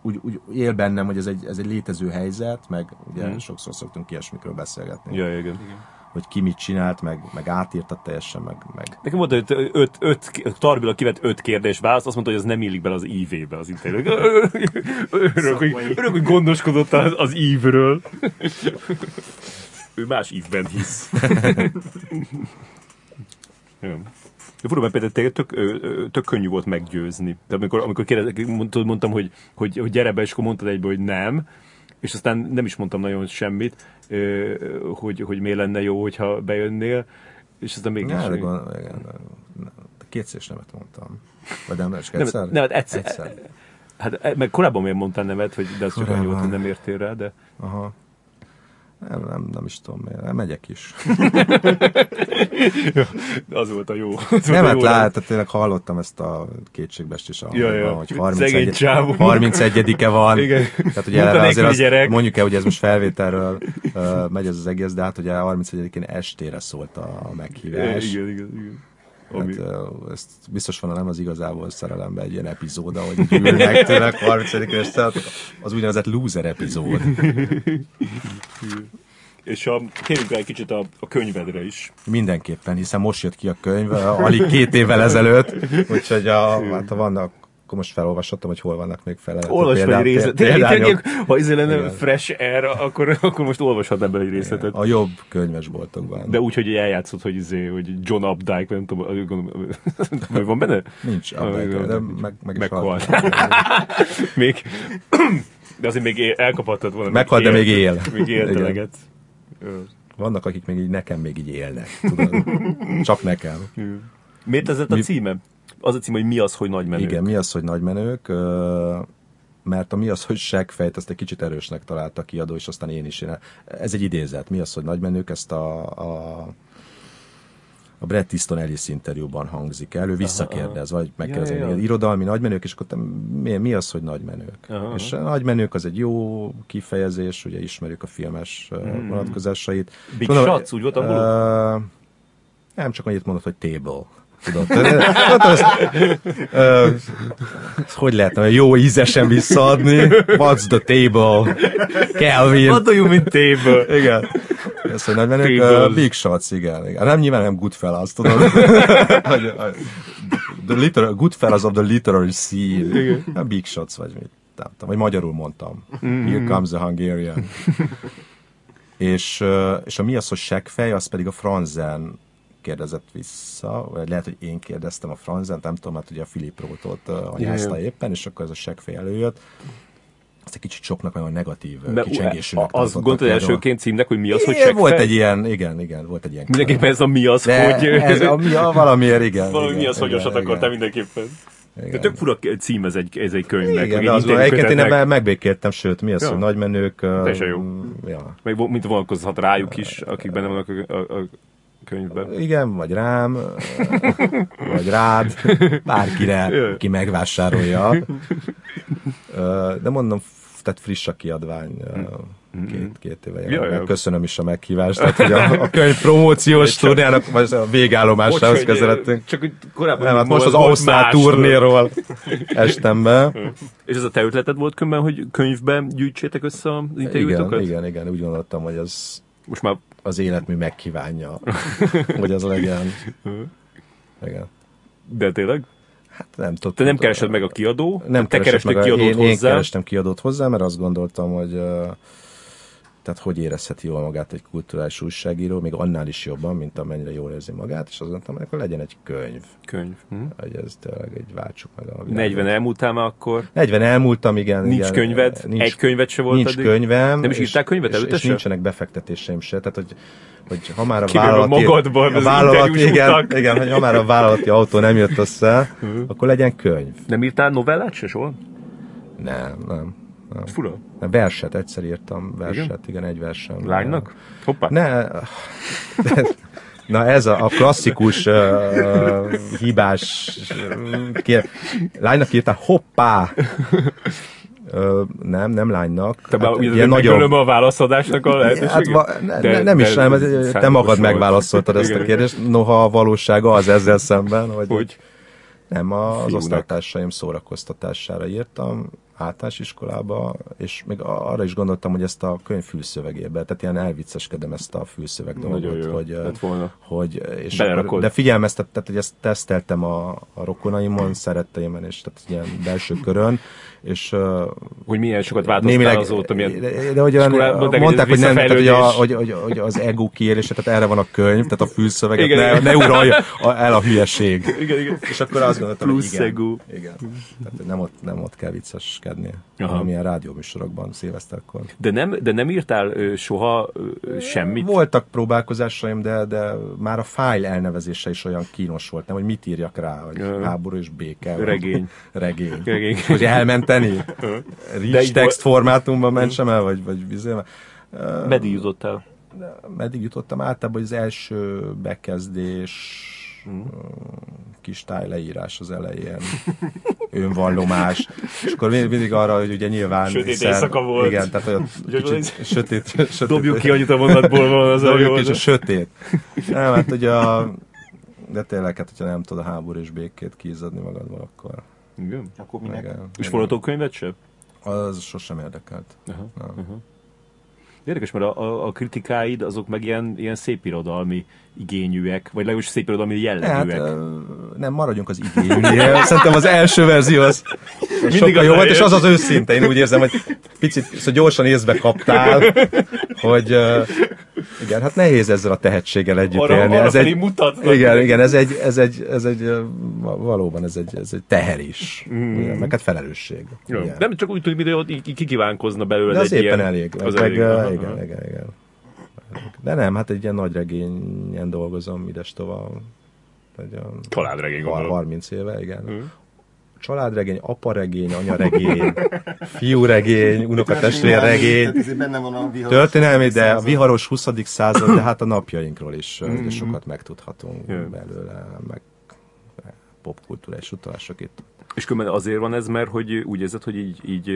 Úgy, úgy él bennem, hogy ez egy, ez egy létező helyzet, meg ugye Mhm. sokszor szoktunk ilyesmikről beszélgetni. Ja, igen. Igen. Hogy ki mit csinált, meg, meg átírta teljesen, meg, meg Nekem volt, hogy öt, öt, Tarbila kivett öt kérdés választ, azt mondta, hogy ez nem illik bele az ívébe az interjú. Örülök, hogy, örülök, hogy gondoskodott az, az ívről. ő más ívben hisz. Mert például tényleg tök, tök könnyű volt meggyőzni. Tehát amikor, amikor kérdez, mondtam, hogy, hogy, hogy gyere be, és akkor mondtad egyből, hogy nem, és aztán nem is mondtam nagyon semmit, hogy, hogy miért lenne jó, hogyha bejönnél, és aztán mégis... De gond, igen, de kétszer is nemet mondtam. Vagy nem, csak Nem, egyszer? nem, hát egyszer. egyszer. Hát e- meg korábban miért mondtál nevet, hogy de az csak annyi Korábban. volt, hogy nem értél rá, de... Aha. Nem, nem, nem is tudom miért. Nem megyek is. Az volt a jó. Az Nem, hát lát, tehát tényleg hallottam ezt a kétségbestés a Ja, ja. hogy Szegény 31 csávó. 31-e van. Igen. Tehát ugye erre azért azt gyerek. mondjuk el, hogy ez most felvételről uh, megy ez az egész, de hát ugye a 31-én estére szólt a Igen, meghívás. igen, igen. Ami, Hát, ezt biztos van, nem az igazából szerelemben egy ilyen epizód, ahogy így ülnek tényleg 31 este, az úgynevezett loser epizód. és a, térjünk rá egy kicsit a, a könyvedre is. Mindenképpen, hiszen most jött ki a könyv, alig két évvel ezelőtt, úgyhogy a, hát vannak, akkor most felolvashatom, hogy hol vannak még fel. Olvasd egy részletet. Ha izé lenne Igen. fresh air, akkor, akkor most olvashatnám be egy részletet. A jobb könyvesboltokban. De úgy, hogy eljátszott, hogy, izé, hogy John Updike, nem tudom, gondolom, van benne? Nincs igen. de meg, meg Meghalt. halt. még, de azért még él, elkaphattad volna. Meghalt, de még él. Még Igen. Ö. Vannak, akik még így nekem még így élnek. Tudod? Csak nekem. Miért ez a Mi- címe? Az a címe, hogy mi az, hogy nagy menő. Igen, mi az, hogy nagymenők? Mert a mi az, hogy seggfejt, azt egy kicsit erősnek találta a kiadó, és aztán én is. Én, ez egy idézet. Mi az, hogy nagymenők? Ezt a, a a Brett Easton Ellis interjúban hangzik el, ő visszakérdez, vagy megkérdezi, Ja, ja, ja. irodalmi nagymenők, és akkor te, mi, mi az, hogy nagymenők? Aha, És a nagymenők az egy jó kifejezés, ugye ismerjük a filmes mm. vonatkozásait. Hmm. Big Mondom, shots, úgy volt angolul? ö, Nem, csak annyit mondott, hogy table. Tudod, tudod, azt, ö, hogy lehetne jó ízesen visszaadni? What's the table? Kelvin. What do you mean table? Igen. Ezt, hogy Table. uh, Big Shots, igen, igen. Nem nyilván nem Goodfellas, tudod. The literal, Goodfellas of the literary scene. Nem Big Shots, vagy mit. Nem tudom, vagy magyarul mondtam. Here comes the Hungarian. és, és a mi az, hogy seggfej, az pedig a Franzen kérdezett vissza, vagy lehet, hogy én kérdeztem a Franzen, nem tudom, mert ugye a Filip Rótot anyázta éppen, és akkor ez a seggfej előjött. Ezt egy kicsit soknak nagyon negatív uh, De kicsengésűnek az tartottak gondolod elsőként címnek, hogy mi az, hogy seggfej? volt egy ilyen, igen, igen, volt egy ilyen. Mindenképpen ez a mi az, De hogy... ez a, mi a, valamiért, igen. Valami mi az, hogy osat akartál mindenképpen. De igen. tök fura cím ez egy, ez egy könyvnek. Igen, meg de az, egyébként én ebben megbékéltem, sőt, mi az, Ja. hogy nagymenők... Teljesen jó. Ja. Meg mint vonatkozhat rájuk is, akik benne vannak a, a, a könyvben. Igen, vagy rám, vagy rád, bárkire, Jó. ki megvásárolja. De mondom, tehát friss a kiadvány, Mm-hmm. két, két éve meg. Köszönöm is a meghívást. Tehát, hogy a, a könyv promóciós turnéjának, vagy a végállomásához közeledtünk. Csak hogy korábban Nem, hát most az Ausztrál turnéról estem be. És ez a te ötleted volt különben, hogy könyvben gyűjtsétek össze az Igen, interjútokat? igen, igen, úgy gondoltam, hogy az Most már az életmű megkívánja, hogy az legyen. Igen. De tényleg? Hát nem tudom. Te nem keresed meg a kiadó? nem te meg a, kiadót én, én hozzá? kerestem kiadót hozzá, mert azt gondoltam, hogy uh, tehát hogy érezheti jól magát egy kulturális újságíró, még annál is jobban, mint amennyire jól érzi magát, és azt mondtam, hogy akkor legyen egy könyv, Könyv. Hm? hogy ez tényleg egy váltsuk meg a világot. 40 elmúltál már akkor? 40 elmúltam, igen. Nincs igen, könyved? Nincs, Egy könyvet se volt nincs eddig? könyvem. Nem is és- írtál könyvet és, előtte és se? nincsenek befektetéseim se, tehát hogy, hogy ha már a vállalati... magadban a az vállalat, interjús igen, utak. igen, hogy ha már a vállalati autó nem jött össze, akkor legyen könyv. Nem írtál novellát se soha? Nem, nem. Nem. Fura. Nem, verset, egyszer írtam verset, igen, igen egy versem. Lánynak? Hoppá. Ne, na ez a, a klasszikus uh, hibás kér, lánynak írtál, hoppá! Ö, nem, nem lánynak. Te hát, ilyen ilyen nagyon... a válaszadásnak a lehetőséget? Hát, ne, de, nem is, nem, te magad megválaszoltad ezt a kérdést, noha a valósága az ezzel szemben, hogy, Hogy? nem az Fiúnak. osztálytársaim szórakoztatására írtam általános iskolába, és még arra is gondoltam, hogy ezt a könyv fülszövegébe, tehát ilyen elvicceskedem ezt a fülszöveg dolgot, jó hogy, lett volna. hogy és akkor, de figyelmeztet, tehát, hogy ezt teszteltem a, a rokonaimon, szeretteimen, és tehát ilyen belső körön, és Hogy milyen sokat változtál némileg, azóta, milyen... de, de hogy iskolában, de mondták, hogy nem, tehát, hogy, a, hogy, hogy, hogy, az ego kiérése, tehát erre van a könyv, tehát a fülszöveget, Igen, ne, igen. ne uralja a- el a hülyeség. Igen, igen. És akkor azt gondoltam, Plusz hogy igen. ego. igen. Tehát nem ott, nem ott kell vicceskedni, Aha. valamilyen rádióműsorokban szilveszterkor. De nem, de nem írtál ö, soha ö, semmit? Voltak próbálkozásaim, de, de már a fájl elnevezése is olyan kínos volt, nem, hogy mit írjak rá, hogy Ja. háború és béke. Regény. Regény. Regény. Hogy elmenteni? De Rich text formátumban mentsem el, vagy, vagy vizé? Meddig jutottál? meddig jutottam? Általában az első bekezdés, mm. kis tájleírás az elején, önvallomás, és akkor mindig, arra, hogy ugye nyilván... Sötét éjszaka volt. Igen, tehát olyan kicsit sötét, sötét. Dobjuk ki annyit a mondatból van az a Dobjuk ki, és a sötét. Nem, hát ugye a... De tényleg, hát hogyha nem tudod a háború és békét kiizzadni magadban, akkor... Igen. Akkor minek? Igen. És forgatókönyvet se? Az sosem érdekelt. Aha. Nem. Érdekes, mert a, a, a kritikáid azok meg ilyen, ilyen szépirodalmi igényűek, vagy legalábbis szépirodalmi Hát, jellegűek. ö, nem maradjunk az igénynél. Szerintem az első verzió az, az sokkal az jó volt, és az az őszinte. Én úgy érzem, hogy picit szóval gyorsan észbe kaptál, hogy ö, igen, hát nehéz ezzel a tehetséggel együtt arra, élni. arra Ez egy, mutatnak. igen, igen, ez egy, ez egy, ez egy valóban ez egy, ez egy teher is. Mm. Meg hát felelősség. Jó. Igen. Nem csak úgy tűnik, hogy kikívánkozna belőle De az egy éppen ilyen... elég. Az meg, elég. aha, igen, igen, igen. De nem, hát egy ilyen nagy regényen dolgozom ides tovább. Családregény, har- gondolom. 30 éve, igen. Hm. Családregény, aparegény, anyaregény, fiúregény, unokatestvérregény, Tehát ezért benne van a viharos történelmi, de a viharos 20. század, de hát a napjainkról is mm. sokat megtudhatunk Jó. belőle, meg popkulturális utalások itt. És különben azért van ez, mert hogy úgy érzed, hogy így, így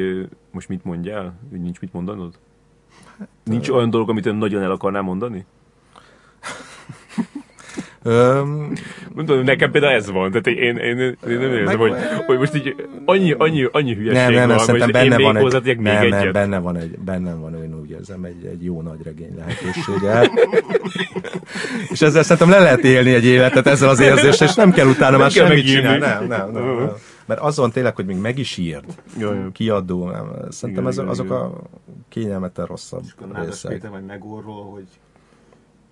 most mit mondjál? Nincs mit mondanod? Nincs olyan dolog, amit ön nagyon el akarná mondani? Öm, Mondom, nekem például ez van. Tehát én, én, én, én nem érzem, hogy, hogy most így annyi, annyi, annyi hülyeség nem, nem, nem, van, hogy én benne még van egy, hozzátegyek még nem, nem, egyet. benne van egy, bennem van, én úgy érzem, egy, egy jó nagy regény lehetősége. és ezzel szerintem le lehet élni egy életet ezzel az érzéssel, és nem kell utána már kell semmit megírni. csinálni. Nem, nem, nem, nem. Mert azon tényleg, hogy még meg is jó. kiadó, nem. Szerintem Igen, ez, igen, azok a kényelmeten rosszabb És akkor részek. Péter majd megorról, hogy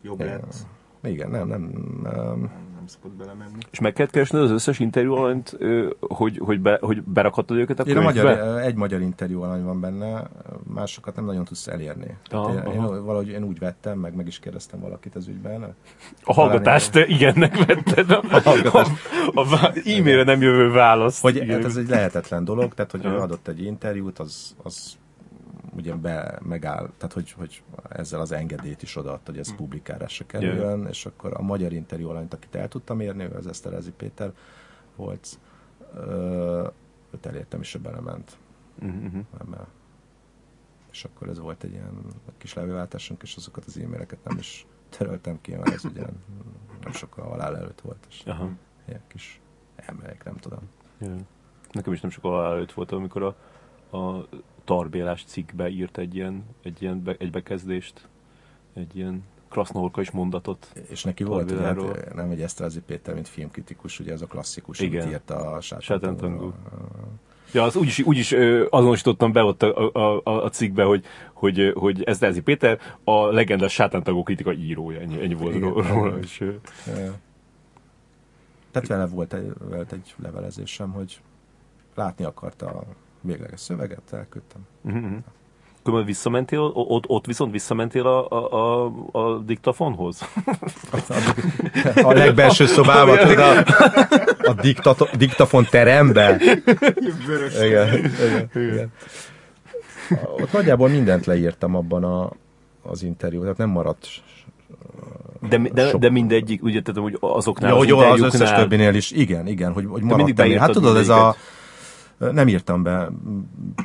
jobb Igen. lett, Igen, nem, nem, nem. Nem szabad belemenni. És meg kellett keresned az összes interjú alanyt, hogy, hogy, be, hogy berakhatod őket a Én a magyar, egy magyar interjú alany van benne, másokat nem nagyon tudsz elérni. Aha, Tehát én, én, aha. valahogy én úgy vettem, meg meg is kérdeztem valakit az ügyben. A hallgatást igennek vetted. A, a, hallgatást. a, vá- e-mailre nem jövő választ. Hogy Igen. hát ez egy lehetetlen dolog, tehát hogy adott egy interjút, az, az ugye be, megáll, tehát hogy, hogy ezzel az engedélyt is odaadta, hogy ez publikálásra kerüljön, és akkor a magyar interjú alanyt, akit el tudtam érni, ő az Eszterezi Péter volt, ö, őt elértem is, ő belement ebbe. És akkor ez volt egy ilyen kis levélváltásunk, és azokat az e-maileket nem is töröltem ki, mert ez ugye nem sokkal halál előtt volt, és Aha. ilyen kis elmegyek, nem tudom. Ja. Nekem is nem sokkal előtt volt, amikor a, a Tarbélás cikkbe írt egy ilyen, egy ilyen be, egy bekezdést, egy ilyen krasznorka is mondatot. És neki volt, ugye, hát, nem egy Esztrázi Péter, mint filmkritikus, ugye ez a klasszikus, Igen. amit írt a. Sátántango. Ja, az úgyis, úgyis azonosítottam be ott a, a, a, a cikkbe, hogy, hogy, hogy ez Ezi Péter, a legendás sátántagó kritika írója, ennyi, ennyi volt Igen. ró- róla. És, Tehát vele volt egy, volt egy levelezésem, hogy látni akarta a végleges szöveget, elküldtem. mhm. Különben visszamentél, ott, ott viszont visszamentél a, a, a, a diktafonhoz? A legbelső szobában, tudod, a, a diktato, diktafon terembe. Vörös. Igen, igen, igen. Ott nagyjából mindent leírtam abban a, az interjúban, tehát nem maradt De, de, Sok- de mindegyik, ugye, tehát hogy azoknál Ja, hogy az interjúknál- összes többinél is, igen, igen, hogy, hogy maradt mindig. Hát tudod, ez a. nem írtam be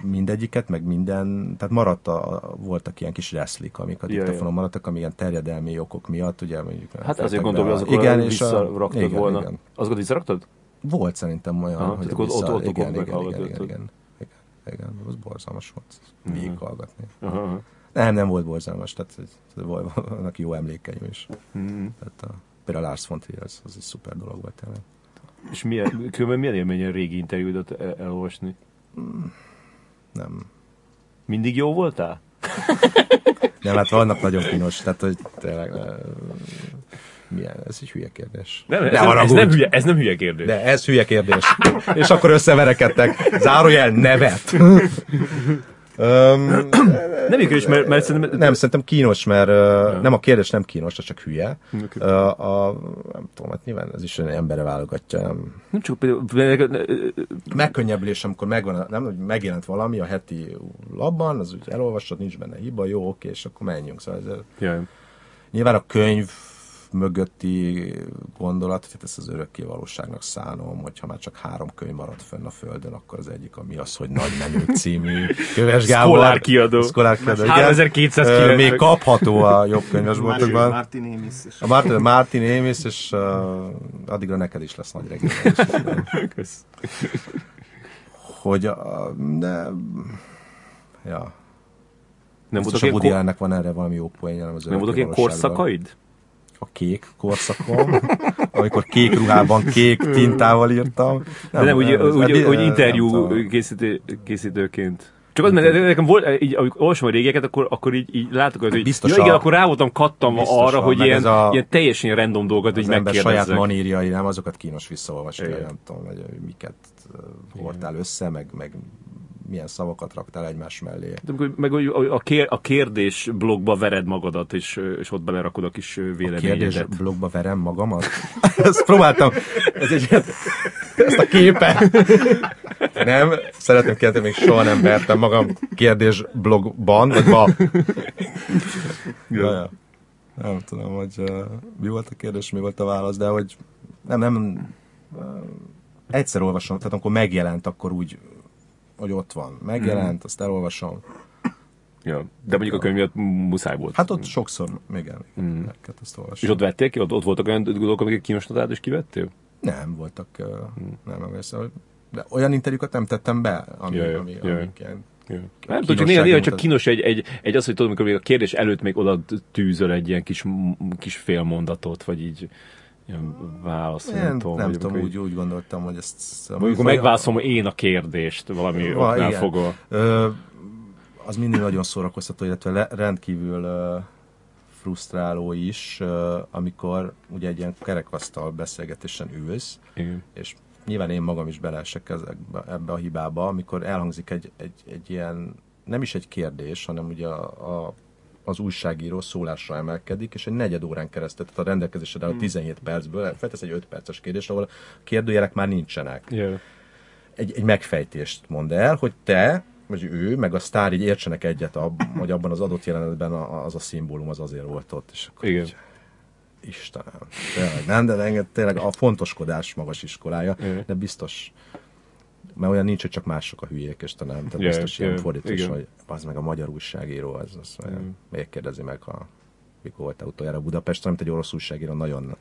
mindegyiket, meg minden, tehát maradt a, voltak ilyen kis reszlik, amik a Ja, diktafonon maradtak, ami ilyen terjedelmi okok miatt, ugye mondjuk... Hát ezért gondolom, hogy a- azokra igen, visszaraktad igen, volna. Igen. Azokat visszaraktad? Volt szerintem olyan, Aha, hogy ott- ott- ott- ott igen, igen, igen, meghallgatod. igen, igen, igen, igen, az borzalmas volt Mhm. végighallgatni. Aha, aha. Nem, nem volt borzalmas, tehát vannak jó emlékeim is. Mhm. Tehát a, például Lars von Trier, az, az egy szuper dolog volt tényleg. És milyen, különben milyen élmény a régi interjúdat el- elolvasni? Nem, Mindig jó voltál? nem, hát vannak nagyon kínos, tehát hogy tényleg, milyen, ez egy hülye kérdés. Nem, ez, Ne nem, ez, nem hülye, ez nem hülye kérdés. De ez hülye kérdés. És akkor összeverekedtek. Zárójel nevet. Nem is, mert, mert szerintem... nem, szerintem kínos, mert uh, nem a kérdés nem kínos, csak hülye. Uh, a, nem tudom, hát nyilván ez is olyan emberre válogatja. Nem. Nem csak például... Megkönnyebbülés, amikor megvan, nem, hogy megjelent valami a heti labban, az úgy elolvasod, nincs benne hiba, jó, oké, és akkor menjünk. Szóval ez, Jaj. Nyilván a könyv mögötti gondolat, hogy ezt az örökké valóságnak szánom, hogyha már csak három könyv maradt fönn a földön, akkor az egyik, ami az, hogy Nagy Menők című Köves Gábor. Szkolár kiadó. Szkolár kiadó, igen. 3290. Ö, Még kapható a jobb könyvesboltokban. Martin Amis és A Martin, Martin Amis, és uh, addigra neked is lesz nagy regény. Kösz. hogy a, de, ja. Nem Biztos voltak a ilyen, Woody kor, Allennek van erre valami jó poénja, nem az nem voltak ilyen korszakaid? A kék korszakom, amikor kék ruhában, kék tintával írtam. De nem, úgy, ez- úgy, ez- úgy nem interjú készítő, készítőként. Csak az, mert nekem volt, így, amikor olvasom a régeket, akkor, akkor így, így látok, hogy Biztos ja, igen, akkor rá voltam kattanva Biztos arra, hogy ilyen, a- ilyen teljesen random dolgokat így ember saját megkérdezzek. manírjai, nem azokat kínos visszaolvasni, nem tudom, hogy miket uh, hordtál össze, meg, meg milyen szavakat raktál egymás mellé. De meg hogy a, kér, a kérdés blogba vered magadat, és, és ott belerakod a kis Kérdés véleményedet. blogba verem magamat? Ezt próbáltam. Ez egy ezt a képet. Nem, szeretném kérdezni, még soha nem vertem magam kérdés blogban, vagy ba. Ja, ja. Nem tudom, hogy uh, mi volt a kérdés, mi volt a válasz, de hogy nem, nem, uh, egyszer olvasom, tehát amikor megjelent, akkor úgy, hogy ott van. Megjelent, azt elolvasom. Ja. De mondjuk a könyv miatt muszáj volt. Hát ott sokszor, igen, igen Mm. kellett azt és olvasni. ott vettél ki? Ott, ott voltak olyan dolgok, amiket kínosnatád, és kivettél? Nem, voltak, uh, nem emlékszem, de olyan interjúkat nem tettem be, ami, Ja, ja, ami, ja. amik ilyen. Nem tudom, csak néha, néha csak kínos egy, egy, egy az, hogy tudom, amikor még a kérdés előtt még oda tűzöl egy ilyen kis, kis félmondatot, vagy így ilyen válasz, nem, nem, nem tudom. tudom, vagy amikor úgy, úgy gondoltam, hogy ezt... Amikor megválaszolom én a kérdést valami Va, oknál igen. Ö, az mindig nagyon szórakoztató, illetve le, rendkívül ö, frusztráló is, ö, amikor ugye egy ilyen kerekasztal beszélgetésen ülsz, Igen. és nyilván én magam is beleesek ezekbe, ebbe a hibába, amikor elhangzik egy, egy, egy ilyen, nem is egy kérdés, hanem ugye a, a, az újságíró szólásra emelkedik, és egy negyed órán keresztül, tehát a rendelkezésre áll 17 percből feltesz egy 5 perces kérdés, ahol a kérdőjelek már nincsenek Yeah. egy, egy megfejtést mond el, hogy te, vagy ő, meg a sztár így értsenek egyet, ab, hogy abban az adott jelenetben az a szimbólum az azért volt ott. És akkor Igen. így, Istenem, tényleg, nem, de engem tényleg a fontoskodás magas iskolája, Igen. de biztos mert olyan nincs, hogy csak mások a hülyék, és talán tehát Ja, biztos ilyen ja, fordítás, igen. hogy az meg a magyar újságíró, az, az Mm. még kérdezi meg, ha mikor voltál utoljára Budapesten, amit egy orosz újságíró nagyon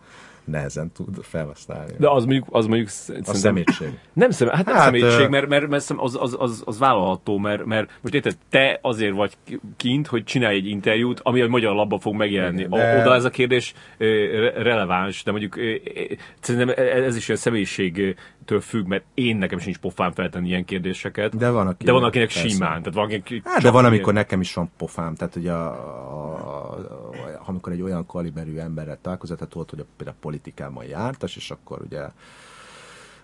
nehezen tud felhasználni. De az mondjuk, az mondjuk a szemétség. Nem szem, hát nem Hát, hát, személyiség, ö- mert, mert, mert az, az, az, az vállalható, mert, mert most érted, te azért vagy kint, hogy csinálj egy interjút, ami a magyar labba fog megjelenni. De... de- Oda ez a kérdés releváns, de mondjuk szerintem ez is ilyen személyiségtől függ, mert én nekem sincs pofám feltenni ilyen kérdéseket. De van, aki- de van akinek persze. simán. Tehát van, akinek Hát, de van, amikor nekem is van pofám, tehát ugye a, a, a, amikor egy olyan kaliberű emberrel találkozott, tehát volt, hogy a, például politikában jártas, és akkor ugye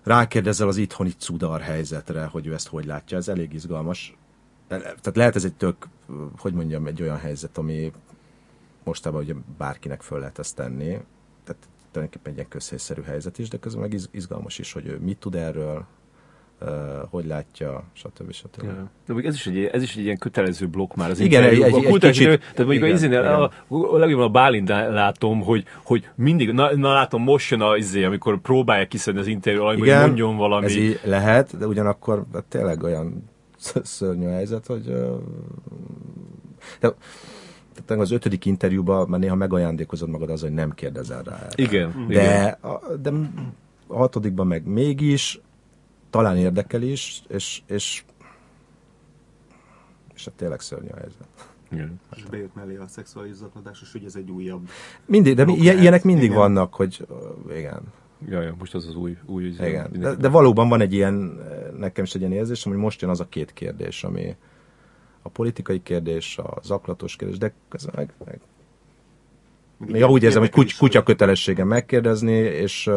rákérdezel az itthoni cudar helyzetre, hogy ő ezt hogy látja, ez elég izgalmas. Tehát lehet ez egy tök, hogy mondjam, egy olyan helyzet, ami mostában ugye bárkinek föl lehet ezt tenni, tehát tulajdonképpen egy ilyen közhelyszerű helyzet is, de közben meg iz- izgalmas is, hogy ő mit tud erről, hogy látja, stb. stb. Ja. De ez is, egy, ez is egy ilyen kötelező blokk már az Igen, egy- egy- A kultúrás egy kicsit. Tehát mondjuk Igen, a, izénél, igen. a, a legjobban a Bálint látom, hogy, hogy mindig, na, na látom, most jön az izé, amikor próbálják kiszedni az interjú alanyba, hogy mondjon valami. ez így lehet, de ugyanakkor hát tényleg olyan sz- szörnyű helyzet, hogy de, tehát az ötödik interjúban már néha megajándékozod magad az, hogy nem kérdezel rá. erre. Igen, igen. De, a, de a hatodikban meg mégis, talán érdekel is, és, és, és hát tényleg szörnyű a helyzet. igen. És bejött mellé a szexuális zaklatásos ügy, ez egy újabb. Mindig, de mi, ilyenek mindig igen. vannak, hogy igen, Ja, ja, most az az új, új. Igen, de, de valóban van egy ilyen, nekem is egy ilyen érzésem, hogy most jön az a két kérdés, ami a politikai kérdés, a zaklatos kérdés, de közben meg, meg Néha úgy érzem, hogy kuty, kutya kötelessége megkérdezni, és uh,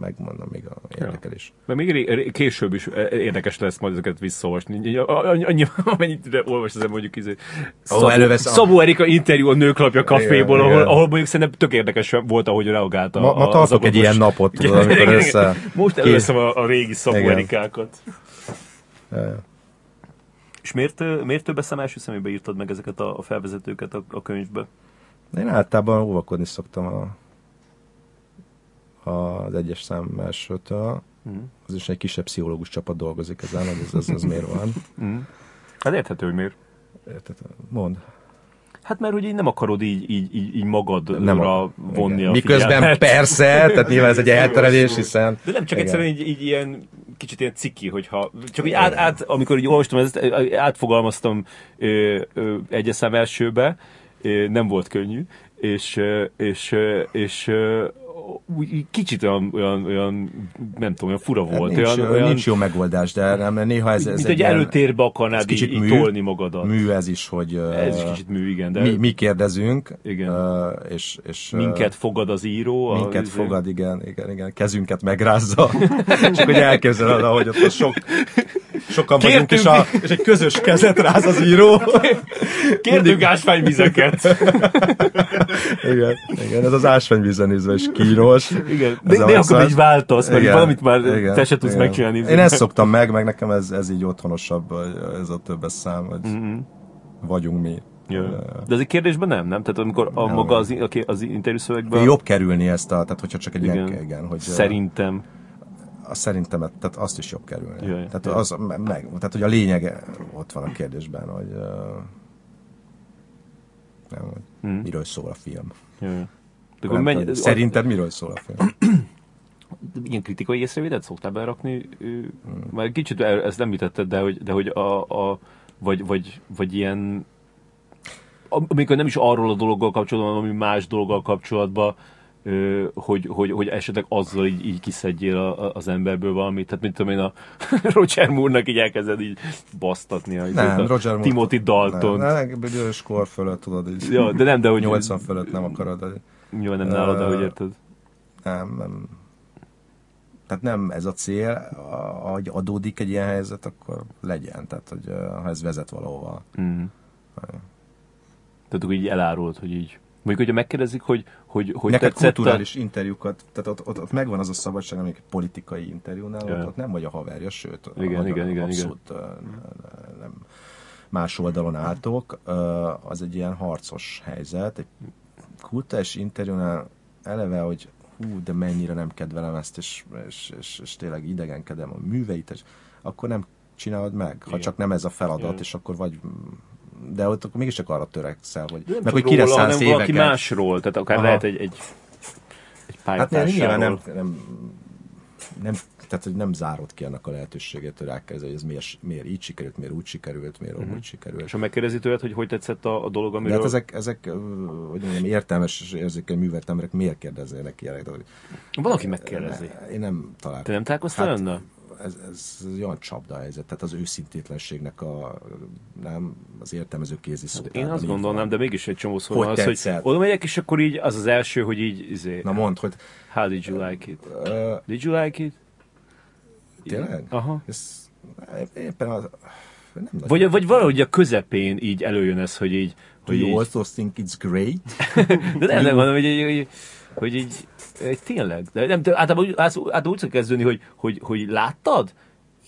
megmondom még a érdekel is. Mert még ré- később is eh, érdekes lesz majd ezeket visszaolvasni. Annyi, amennyit olvas ember mondjuk izé. Szabó, elővesz a- Szabó Erika interjú a nőklapja kaféból, Igen, ahol, igen. ahol mondjuk szerintem tök érdekes volt, ahogy reagált a Ma, ma tartok egy ilyen napot, tudod, amikor Igen, össze... Most előveszem a, a régi Szabó Igen. Erikákat. Ja, ja. És miért, miért több eszem első szemébe írtad meg ezeket a, a felvezetőket a, a könyvbe? Én általában óvakodni szoktam a, az egyes szám elsőtől. Mhm. Az is egy kisebb pszichológus csapat dolgozik ezen, hogy ez, ez, ez miért van. Hát érthető, hogy miért. Érted? Mond. Hát mert így nem akarod így, így, így, így magadra Nem a- vonni igen. a Miközben figyelmet. persze, tehát nyilván ez egy elterelés, hiszen... De nem csak Igen. egyszerűen így, így ilyen kicsit ilyen ciki, hogyha csak így át, át, amikor így olvastam, ezt, átfogalmaztam ö, ö, egyes szám elsőbe, nem volt könnyű, és, és, és úgy kicsit olyan, olyan, olyan, nem tudom, olyan fura volt. Hát nincs, olyan, olyan, nincs jó megoldás, de nem, néha ez, ez mint egy egy előtérbe akarnád kicsit így mű, tolni magadat. mű ez is, hogy Ez is kicsit mű, igen, de mi, mi kérdezünk, Igen. és, és minket fogad az író. a- minket izé- fogad, igen, igen, igen, kezünket megrázza, csak hogy elképzeled, ahogy ott a sok, sokan vagyunk, és, a, és egy közös kezet ráz az író. Kértünk ásványvizeket. Igen, igen, ez az ásványvízen nézve is kínos. Igen, de, de akkor így váltasz, mert Igen, valamit már igen, te se tudsz igen. megcsinálni. Én ezt szoktam meg, meg nekem ez, ez így otthonosabb, ez a többes szám, hogy Mhm. vagyunk mi. Ja. De ez egy kérdésben nem, nem? Tehát amikor a Nem, maga az, az interjú szövegben... Jobb kerülni ezt a, tehát hogyha csak egy ilyen, Igen. igen, hogy Szerintem. Azt szerintem, tehát azt is jobb kerülni. Jaj, tehát, jaj. az, me- meg, tehát, hogy a lényege ott van a kérdésben, hogy uh, nem, hogy Mhm. miről szól a film. Ja, ja. De Nem menj, Szerinted miről szól a film? ilyen kritikai észrevételt szoktál berakni? Hmm. Már kicsit ezt nem említetted, de hogy, de hogy a, a vagy, vagy, vagy ilyen am- amikor nem is arról a dologgal kapcsolatban, ami más dologgal kapcsolatban, hogy, hogy, hogy esetleg azzal így, így kiszedjél a, a- az emberből valamit. Tehát, mint tudom én, a Roger Moore-nak így elkezded így basztatni. Nem, a Roger Moore- Timothy Dalton. Nem, nem, bizonyos kor fölött, tudod, így Ja, de nem, de hogy 80 fölött nem akarod. Nyilván nem nálad, de hogy érted. Nem, nem. Tehát nem ez a cél, hogy adódik egy ilyen helyzet, akkor legyen. Tehát, hogy ha ez vezet valahova. Mm. Tehát akkor így elárult, hogy így. Mondjuk, hogyha megkérdezik, hogy, hogy, hogy Neked tetszett kulturális interjúkat, tehát ott, ott, ott megvan az a szabadság, amik politikai interjúnál, Ja. ott, ott nem vagy a haverja, sőt, Igen, a- igen, igen, abszolút ö, nem más oldalon álltok, az egy ilyen harcos helyzet. Egy kulturális interjúnál eleve, hogy hú, de mennyire nem kedvelem ezt, és, és, és, és tényleg idegenkedem a műveit, és akkor nem csinálod meg, ha Igen. csak nem ez a feladat, Igen. és akkor vagy de ott akkor mégiscsak arra törekszel, hogy, De nem meg hogy kire szánsz hanem valaki éveket. másról, tehát akár Aha. lehet egy, egy, egy Hát nyilván pályatársáról. nem, nem, nem, tehát hogy nem zárod ki annak a lehetőséget, hogy rákezdj, hogy ez miért, miért így sikerült, miért úgy sikerült, miért Mhm. úgy sikerült. És ha megkérdezi tőled, hogy hogy tetszett a, a dolog, De amiről... hát ezek, ezek hogy mondjam, értelmes és érzékeny művelt emberek miért kérdeznének ilyenek? De, hogy Valaki megkérdezi. Én nem találtam. Te nem találkoztál Hát, önnel? Ez, ez olyan csapda helyzet, tehát az őszintétlenségnek a, nem, az értelmező kézi szó. Hát Én azt gondolnám, van. de mégis egy csomó szó Hogy az, hogy tetszett? oda megyek, és akkor így az az első, hogy így, izé, Na mondd, hogy how did you like it? ö, Did you like it? tényleg? Aha. Ez, éppen az, nem Vagy, vagy valahogy a közepén így előjön ez, hogy így... Do Hogy you így also think it's great? de nem, nem mondom, hogy, így- hogy, hogy így, egy tényleg. De nem, de általában, úgy- általában úgy szokott kezdődni, hogy, hogy, hogy láttad?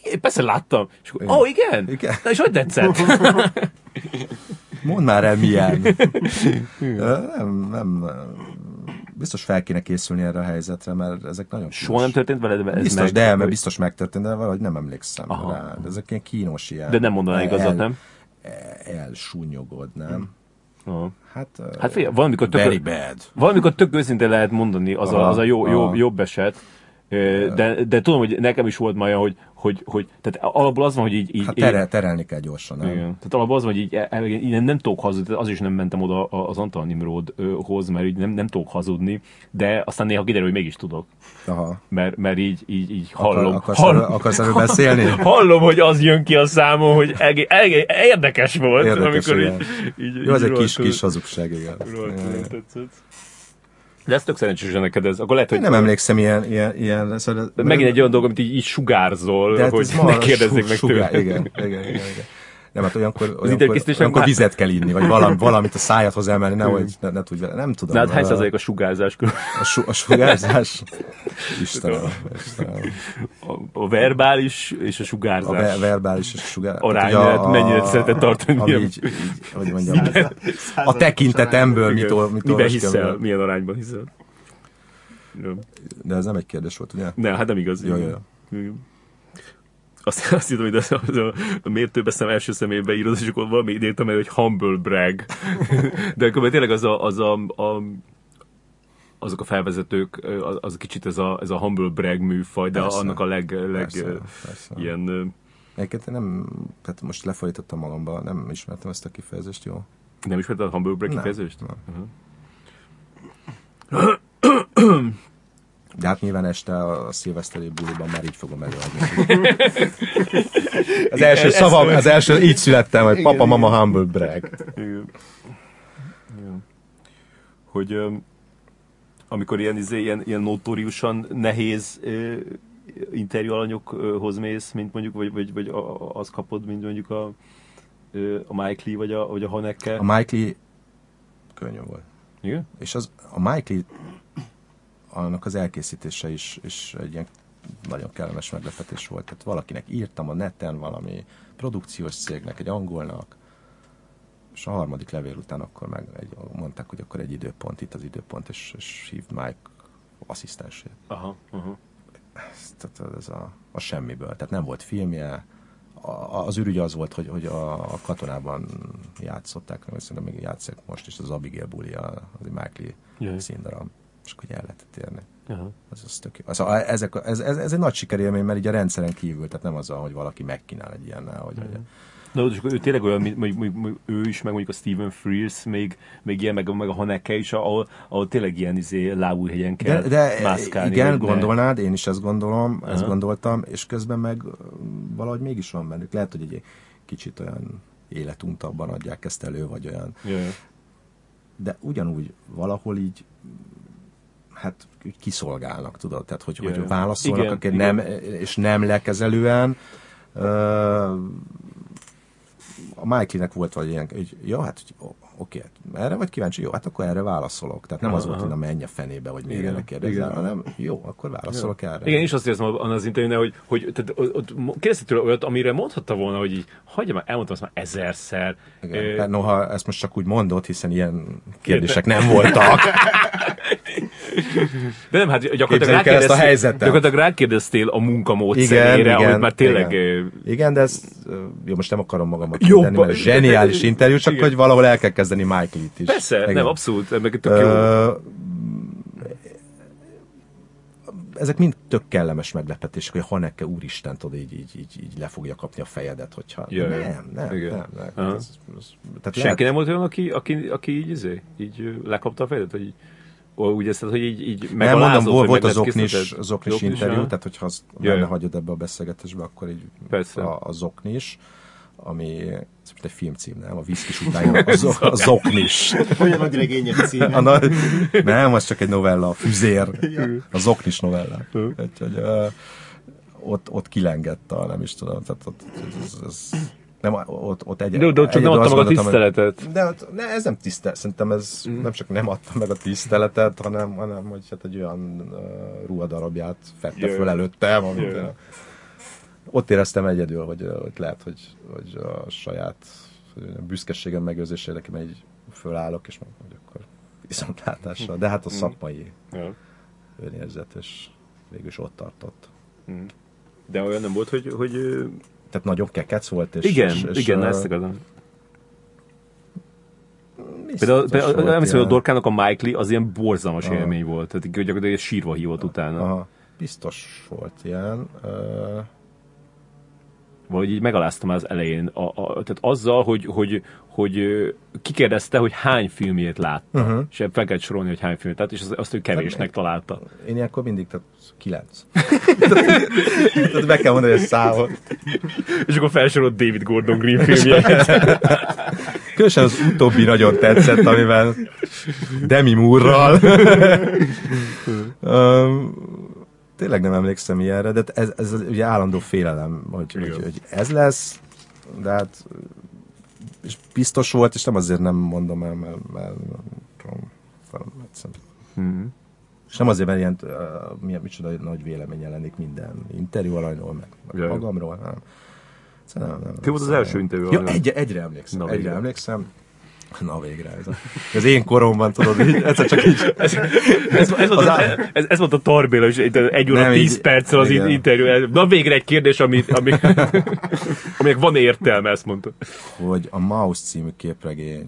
Én persze láttam. És akkor, ó, oh, igen? Igen. Na és hogy tetszett? Mondd már el, milyen. Nem, nem, biztos fel kéne készülni erre a helyzetre, mert ezek nagyon Soha nem történt veled ez Biztos, meg, de, mert hogy- biztos megtörtént, de valahogy nem emlékszem Aha. rá. De ezek ilyen kínos ilyen. De nem mondaná igazat, nem? Elsúnyogod, nem? Aha. Hát, Hát figyelj, valamikor tök, very bad. valamikor tök őszintén lehet mondani, az, a, az a jó, jó, jobb eset. De, de tudom, hogy nekem is volt már hogy, hogy, hogy tehát alapból az van, hogy így... így Hát terel, terelni kell gyorsan, nem? Igen. Tehát alapból az van, hogy így, el- el- így nem, nem tudok hazudni, az is nem mentem oda az Antal Nimrodhoz, mert így nem, nem tudok hazudni, de aztán néha kiderül, hogy mégis tudok. Aha. Mert, mert így, így, így Akar, hallom. akarsz, hallom, erről, akarsz erről beszélni? hallom, hogy az jön ki a számon, hogy egé, egé, érdekes volt, Érdekes, amikor igen. így, így, Jó, ez így egy kis, kis hazugság, igen. rohadtul Igen. tetszett. De ez tök szerencsés, neked ez. Akkor lehet, hogy Én nem emlékszem ilyen, ilyen, ilyen szóval, de megint egy olyan dolog, amit így, így sugárzol, De hát hogy ne kérdezzék su- meg sugár- tőle. Igen, igen, igen, igen. Nem, hát olyankor, olyankor, olyankor vizet kell inni, vagy valami, valamit a szájadhoz emelni, nehogy ne, ne tudj vele. Nem tudom. De hát hány a- százalék a sugárzás? A, su, a sugárzás? Istenem, Istenem. A, a verbális és a A sugárzás. ver, verbális és a sugárzás. Arányát mennyire szereted tartani, Ami így, így, hogy mondjam, a tekintetemből mit, ol- mit Miben hiszel? Milyen arányban hiszel? De ez nem egy kérdés volt, ugye? Ne, hát nem igaz. Jó, jó, jó. Azt, azt hittem, hogy az, az a, a mértőbe szem első személybe írod, és akkor valami idéztem el, hogy humble brag. De akkor tényleg az a, az a, a azok a felvezetők, az, az kicsit ez a, ez a humble brag műfaj, de Persze. annak a leg, leg Persze, persze. ilyen Egyébként én nem, tehát most lefolytottam magamba, nem ismertem ezt a kifejezést, jó? nem ismerted a humble brag kifejezést? nem. De hát nyilván este a szilveszteri buliban már így fogom előadni. Az első szavam, az első, így születtem, hogy papa, mama, humble brag. Igen. Igen. Hogy amikor ilyen, izé, ilyen, ilyen notóriusan nehéz interjú alanyokhoz mész, mint mondjuk, vagy, vagy, vagy a, a- azt kapod, mint mondjuk a, a Mike Lee, vagy a, vagy a Haneke. A Mike Lee könnyű volt. Igen? És az, a Mike Lee annak az elkészítése is, is egy ilyen nagyon kellemes meglepetés volt. Tehát valakinek írtam a neten valami produkciós cégnek, egy angolnak, és a harmadik levél után akkor meg egy, mondták, hogy akkor egy időpont, itt az időpont, és, és hívd Mike asszisztensét. Aha, aha. Ez- Tehát ez a, a semmiből. Tehát nem volt filmje, a, az ürügy az volt, hogy, hogy a, a katonában játszották, nem szerintem még játszik most is, az Abigail Bully, az egy Mike Lee színdarab, és akkor el lehetett érni. Aha. Az, az tök jó. Az, a, ezek, ez, ez, ez, egy nagy sikerélmény, mert így a rendszeren kívül, tehát nem az, hogy valaki megkínál egy ilyennel, hogy, hogy Na, és akkor ő tényleg olyan, mint mondjuk, mondjuk, ő is, meg mondjuk a Stephen Frears, még, még ilyen, meg, meg a Haneke is, ahol, ahol tényleg ilyen izé, lábújhegyen kell de, de mászkálni. igen, gondolnád, én is ezt gondolom, ezt Aha. gondoltam, és közben meg valahogy mégis van bennük. Lehet, hogy egy kicsit olyan életuntabban adják ezt elő, vagy olyan Jaj. de ugyanúgy valahol így hát kiszolgálnak, tudod, tehát hogy, hogy válaszolnak, Igen, akik igen. nem, és nem lekezelően. A Mikey-nek volt vagy ilyen, hogy jó, hát hogy, oké, hát erre vagy kíváncsi, jó, hát akkor erre válaszolok. Tehát nem az volt, hogy na menj a fenébe, vagy még Igen, erre kérdezel, igen. hanem jó, akkor válaszolok erre. Igen, én is azt érzem abban az interjúnál, hogy, hogy tehát, ott, kérdezte tőle olyat, amire mondhatta volna, hogy így, hagyja már, elmondtam azt már ezerszer. Igen. Ö, Hát noha ezt most csak úgy mondod, hiszen ilyen kérdések nem voltak. De nem, hát gyakorlatilag Képzeljük el ezt a rákérdeztél, helyzetet. gyakorlatilag rákérdeztél a munkamódszerére, amit már tényleg... igen. igen, de ez, jó, most nem akarom magamat Jó, mondani, mert zseniális interjú, csak Igen. hogy valahol el kell kezdeni Michael-it is. Persze, Igen. nem, abszolút, meg tök jó. Ö, ezek mind tök kellemes meglepetések, hogy Haneke úristen, tudod, így, így, így, így le fogja kapni a fejedet, hogyha... Ja, ja. nem, nem, Igen. nem, nem. Ez, ez, tehát Senki nem volt olyan, aki, aki, aki így, izé, így lekapta a fejedet, vagy így, úgy érzed, hogy így, így Nem, megalázott, mondom, volt, volt az megleckézteted? oknis, az oknis Zoknis, interjú, tehát hogyha azt Ja, benne ja. hagyod ebbe a beszélgetésbe, akkor így Persze. a, az oknis, ami egy filmcím, nem? A viszkis után jön az, az oknis. Olyan nagy regények címe. A nagy, nem, az csak egy novella, a füzér, az oknis novella. Úgyhogy uh, ott, ott kilengett a, nem is tudom, tehát ott, ez, ez, nem, ott, ott egy, De, de ott csak nem adta meg a gondoltam, hogy- tiszteletet. de ott, ne, ez nem tisztelet, szerintem ez mm. nem csak nem adta meg a tiszteletet, hanem, hanem hogy hát egy olyan uh, ruhadarabját fette Jö. föl előttem, amit Jö. ott éreztem egyedül, hogy, hogy lehet, hogy, hogy a saját a büszkeségem megőrzés érdekében így fölállok, és mondom, hogy akkor viszontlátással. De hát a szakmai Ja. önérzet, és végül is ott tartott. De olyan nem volt, hogy, hogy Tehát nagyon kekec volt, és... igen, és, és, igen, uh, ezt akarom. Például, például emlékszem, hogy a Dorkának a Michael az ilyen borzalmas élmény volt. Tehát gyakorlatilag sírva hívott utána. Aha, biztos volt ilyen. Uh, Vagy így megaláztam az elején. A, a, tehát azzal, hogy, hogy, hogy kikérdezte, hogy hány filmjét látta. Uh-huh. És fel kellett sorolni, hogy hány filmjét látta, és az- azt ő kevésnek találta. Én ilyenkor mindig, tehát kilenc. tehát be kell mondani, hogy számot. És akkor felsorolt David Gordon Green filmjeit. Különösen az utóbbi nagyon tetszett, amivel Demi Moore-ral. um, tényleg nem emlékszem ilyenre, de ez, ez ugye állandó félelem, hogy, hogy, Igen. hogy ez lesz, de hát és biztos volt, és nem azért nem mondom el, mert, mert, egyszerűen Mhm. És nem azért, mert ilyen, uh, milyen, micsoda nagy vélemény jelenik minden interjú alanyról, meg, meg Jaj. magamról, nem. Szóval nem, nem, Ki volt az első interjú Ja, egy, egyre emlékszem, Na, egyre végre. emlékszem. Na végre, ez a, az én koromban, tudod, így, egyszer csak így, Ez, ez, ez, volt, a, ez, ez volt a Tarbéla, és egy, óra Nem, 10 így- perccel az igen. interjú. Na végre egy kérdés, ami, ami, aminek van értelme, ezt mondta. hogy a Maus című képregény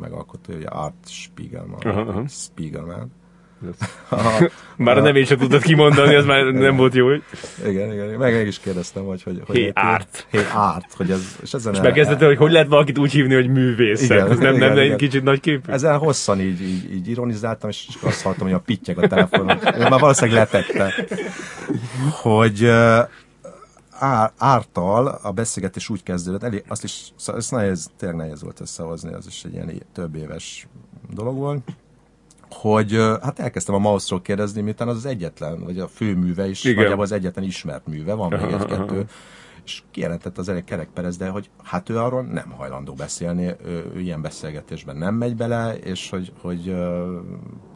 megalkotója, ugye Art Spiegelman, Hmm. Aha, aha. Spiegelman. Már a nevét sem tudtad kimondani, az már nem volt jó. Igen, igen, meg, meg is kérdeztem, hogy... hogy, hogy Hey, Art. Hey Art, hogy ez... És ezen És el- hogy hogy lehet valakit úgy hívni, hogy művész. Igen, Ez nem, nem, igen, nem egy igen. kicsit nagy kép? Ezen hosszan így, így, így ironizáltam, és azt hallottam, hogy a pittyeg a telefonon. Ő már valószínűleg letette. Hogy uh, Ártal a beszélgetés úgy kezdődött, elég, azt is, szóval ez nehéz, tényleg nehéz volt összehozni, az is egy ilyen több éves dolog volt, hogy hát elkezdtem a Mausról kérdezni, miután az az egyetlen, vagy a főműve is, Igen. nagyjából az egyetlen ismert műve, van még egy-kettő, és kijelentett az elég Kerek Perez, de hogy hát ő arról nem hajlandó beszélni, ő, ő ilyen beszélgetésben nem megy bele, és hogy, hogy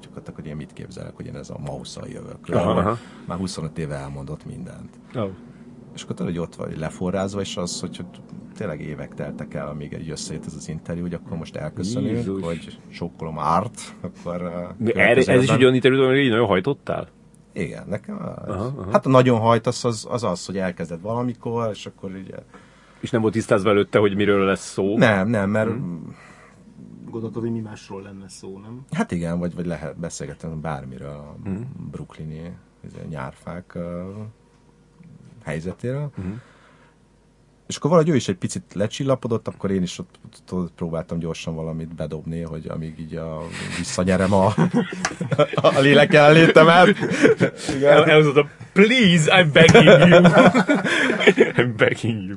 csak ott, hogy én mit képzelek, hogy én ez a Mauszal jövök. Aha, aha. Már 25 éve elmondott mindent. Oh. És akkor tudod, hogy ott vagy leforrázva, és az, hogy tényleg évek teltek el, amíg egy összejött ez az interjú, hogy akkor most elköszönünk, Jézus. hogy sokkolom árt, akkor... uh, erre, ez is egy olyan interjú, amire így nagyon hajtottál? Igen, nekem az. Aha, aha. Hát a nagyon hajtasz az, az az, hogy elkezded valamikor, és akkor ugye... És nem volt tisztázva előtte, hogy miről lesz szó? Nem, nem, mert Gondoltad, hogy mi másról lenne szó, nem? hát igen, vagy, vagy lehet beszélgetni bármiről, a Mhm. brooklyni izé, nyárfák uh, helyzetéről. Mhm. És akkor valahogy ő is egy picit lecsillapodott, akkor én is ott, ott, ott próbáltam gyorsan valamit bedobni, hogy amíg így a, visszanyerem a, a lélek jelenlétemet. El, elhozott a please, I'm begging you. I'm begging you.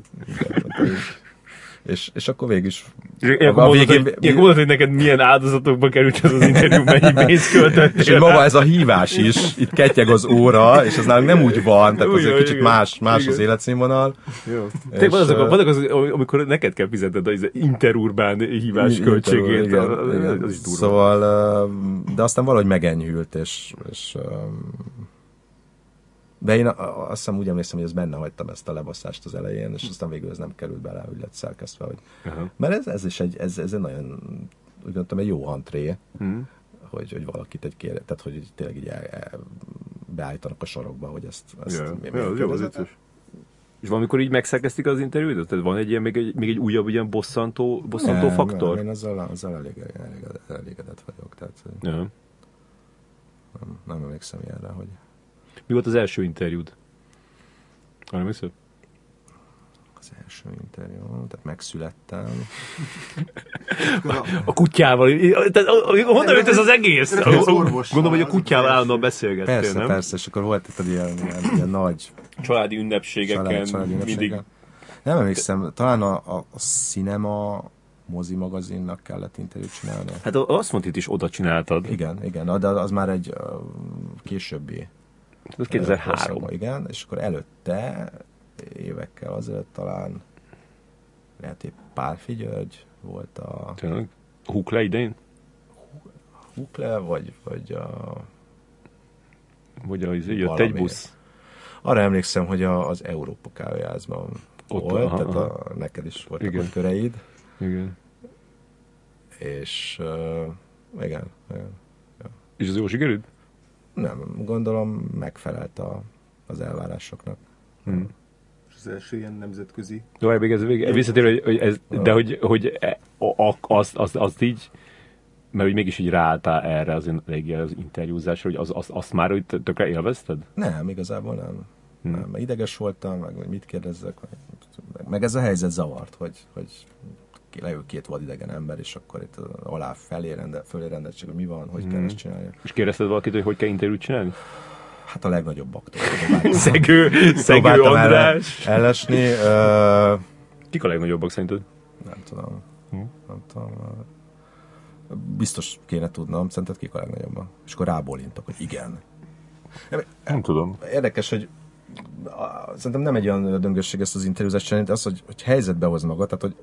És, és akkor végig is Ilyenkor a mondod, végén- hogy, ilyenkor mondod, hogy neked milyen áldozatokba került ez az interjú, mennyi pénzt költöttél. És hogy maga ez a hívás is, itt ketyeg az óra, és ez nálunk nem úgy van, tehát Úgy azért van, kicsit igen. más, más az életszínvonal. Jó. És, Te, vannak, vannak azok, amikor neked kell fizetned az interurbán hívás költségét. Igen, Az- igen. Az is durva. Szóval, de aztán valahogy megenyhült, és, és de én azt hiszem úgy emlékszem, hogy ez benne hagytam ezt a lebasszást az elején, és aztán végül ez nem került bele, hogy lett szerkesztve. Hogy... Aha. Mert ez, ez is egy, ez, ez egy nagyon, úgy gondoltam, egy jó antré. Mhm. hogy, hogy valakit egy kér, tehát hogy tényleg így el, el, beállítanak a sarokba, hogy ezt, ezt Ja, mi- mi- az jó, az vicces. És valamikor így megszerkeztik az interjút? Tehát van egy ilyen, még egy, még egy újabb ilyen bosszantó, bosszantó Nem, faktor? Nem, én azzal, azzal elég, elégedett, elégedett vagyok, tehát Ja. nem, nem emlékszem ilyenre, hogy Mi volt az első interjúd? Arra emlékszel? az első interjú, tehát megszülettem. A kutyával. Tehát, honnan jött ez az egész? Gondolom, hogy a kutyával állandóan beszélgettél, Persze, nem? persze, és akkor volt itt egy ilyen, ilyen, ilyen nagy Családi ünnepségeken család, családi mindig. Nem emlékszem, talán a, a, a Cinema mozi magazinnak kellett interjút csinálni. Hát azt mondtad, itt is oda csináltad. Igen, igen, de az már egy későbbi Ez 2003. korszakban, Igen, és akkor előtte, évekkel azelőtt talán lehet épp Pálfi György volt a Tényleg? Hukle idején? Hukle, vagy, vagy a... Vagy az, jött Valami. egy busz? Arra emlékszem, hogy a, az Európa kávéházban Ott, volt, aha, tehát aha. a, neked is voltak Igen. ott köreid, Igen. és uh, igen, igen, És az jó sikerült? Nem, gondolom megfelelt a, az elvárásoknak. Hm. És az első ilyen nemzetközi De várj, még ez még visszatér, hogy, hogy ez, de hogy, hogy e- azt, azt, azt így, mert hogy mégis így ráálltál erre az, az interjúzásra, hogy az, azt, azt már hogy tökre élvezted? Nem, igazából nem. Hm. nem mert ideges voltam, meg hogy mit kérdezzek, meg, meg ez a helyzet zavart, hogy, hogy leül két vadidegen ember, és akkor itt alá felé rende, fölé rendeltség, hogy mi van, hogy kell ezt csinálni. És kérdezted valakit, hogy hogy kell interjút csinálni? Hát a legnagyobbak próbáltam, Szegő, szegő András. ellesni. Ö, Kik a legnagyobbak szerinted? nem tudom. Hm. Nem tudom. Biztos kéne tudnom, szerinted kik a legnagyobbak? És akkor rábólintok, hogy igen. Nem tudom. Érdekes, hogy szerintem nem egy olyan döngösség ezt az interjúzást csinálni, de az, hogy, hogy helyzetbe hoz magad, tehát hogy,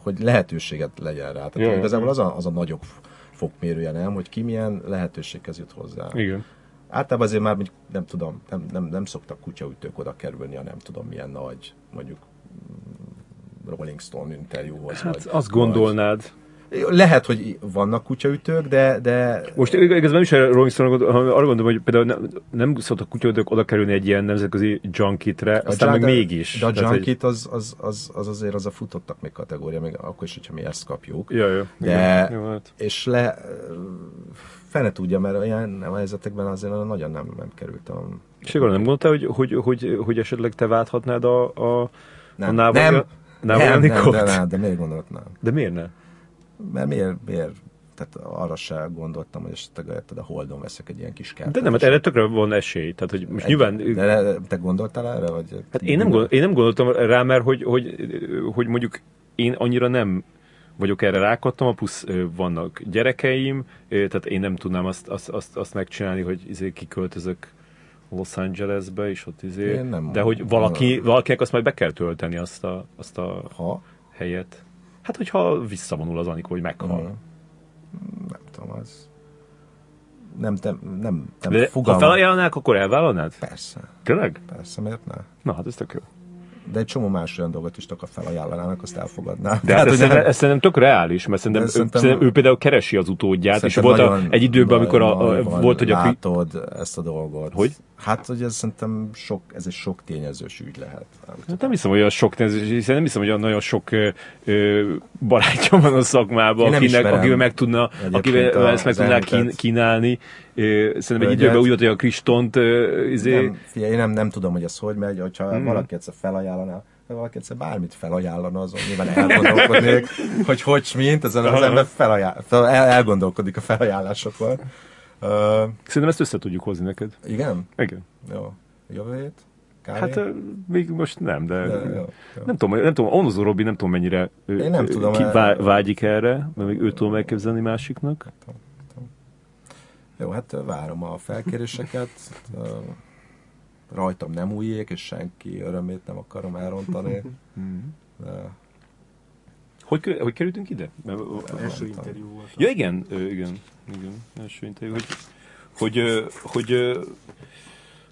hogy lehetőséget legyen rá. Tehát Jaj, igazából az a, az a nagyobb fokmérője, nem? Hogy ki milyen lehetőséghez jut hozzá. Igen. Általában azért már nem tudom, nem, nem, nem szoktak kutyaütők oda kerülni, a nem tudom milyen nagy, mondjuk mm, Rolling Stone interjúhoz. Hát vagy, azt gondolnád. Lehet, hogy vannak kutyaütők, de, de Most ig- igazából nem is a Stone, hanem arra gondolom, hogy például nem, nem szoktak kutyadők oda kerülni egy ilyen nemzetközi junkitre, aztán meg de- mégis. De a Tehát, junkit az, az, az, az, azért az a futottak még kategória, még akkor is, hogyha mi ezt kapjuk. Ja, ja. De- Igen. Jó, hát. És le, fene tudja, mert olyan helyzetekben azért nagyon nem, nem kerültem. És akkor nem gondoltál, hogy, hogy, hogy, hogy esetleg te válthatnád a, a, a Nem, Návai- nem, Návai nem, nem, Anikót? de, nem, de miért gondolatnám? De miért ne? Mert miért, miért tehát arra se gondoltam, hogy esetleg érted, a Holdon veszek egy ilyen kis kártyát. De nem, hát erre tökre van esély. Tehát, hogy most nyilván... De, te gondoltál erre? Vagy Hát én nem, gondol, én nem gondoltam rá, mert hogy, hogy, hogy mondjuk én annyira nem vagyok erre rákattam, plusz vannak gyerekeim, tehát én nem tudnám azt, azt, azt, azt megcsinálni, hogy izé kiköltözök Los Angelesbe, és ott izé, Én nem- de hogy valaki, valakinek azt majd be kell tölteni azt a, azt a Ha? helyet. Hát, hogyha visszavonul az Anikó, hogy meghal. Mhm. Nem tudom, az... Nem, nem, nem, nem De ha fogalmam. felajánlnák, akkor elvállalnád? Persze, Tényleg? persze, miért ne? Na, hát ez tök jó. De egy csomó más olyan dolgot is csak a felajánlanának, azt elfogadná. De hát ez, hogy szerintem, nem- ez szerintem tök reális, mert szerintem, De ő, szerintem- szerintem ő például keresi az utódját, és Szerintem volt a, egy időben, amikor a, a, volt, hogy a... Látod ezt a dolgot. Hogy? Hát, hogy ez szerintem sok, ez egy sok tényezős ügy lehet. Nem Hát nem hiszem, hogy olyan sok néző, hiszen nem hiszem, hogy olyan nagyon sok ö, barátja van a szakmában, akinek, akivel meg tudna, akivel ezt meg tudná kín, kínálni. Ö, Szerintem egy időben úgy volt, hogy a Kristont ö, izé, Nem, figyelj, én nem, nem tudom, hogy ez hogy megy, hogyha mm. valaki egyszer felajánlaná, ha valaki egyszer bármit felajánlana, azon nyilván elgondolkodnék, hogy hogy mint, ezen az ember felajánl, fel, el, elgondolkodik a felajánlásokon. Uh, szerintem ezt össze tudjuk hozni neked. igen? Igen. Jó. Jövő hét? Kávé? Hát még most nem, de... De, jó, jó. Nem tudom, nem tudom, Onozó Robi nem tudom mennyire ö, Én nem ö, tudom, ki, vá, vágyik erre, mert még őt tudom elképzelni másiknak. Jó, hát várom a felkéréseket. Rajtam nem újjék, és senki örömét nem akarom elrontani. De Hogy, hogy kerültünk ide? Mert, első interjú volt. Ja, igen, igen, igen, első interjú, hogy, hogy, hogy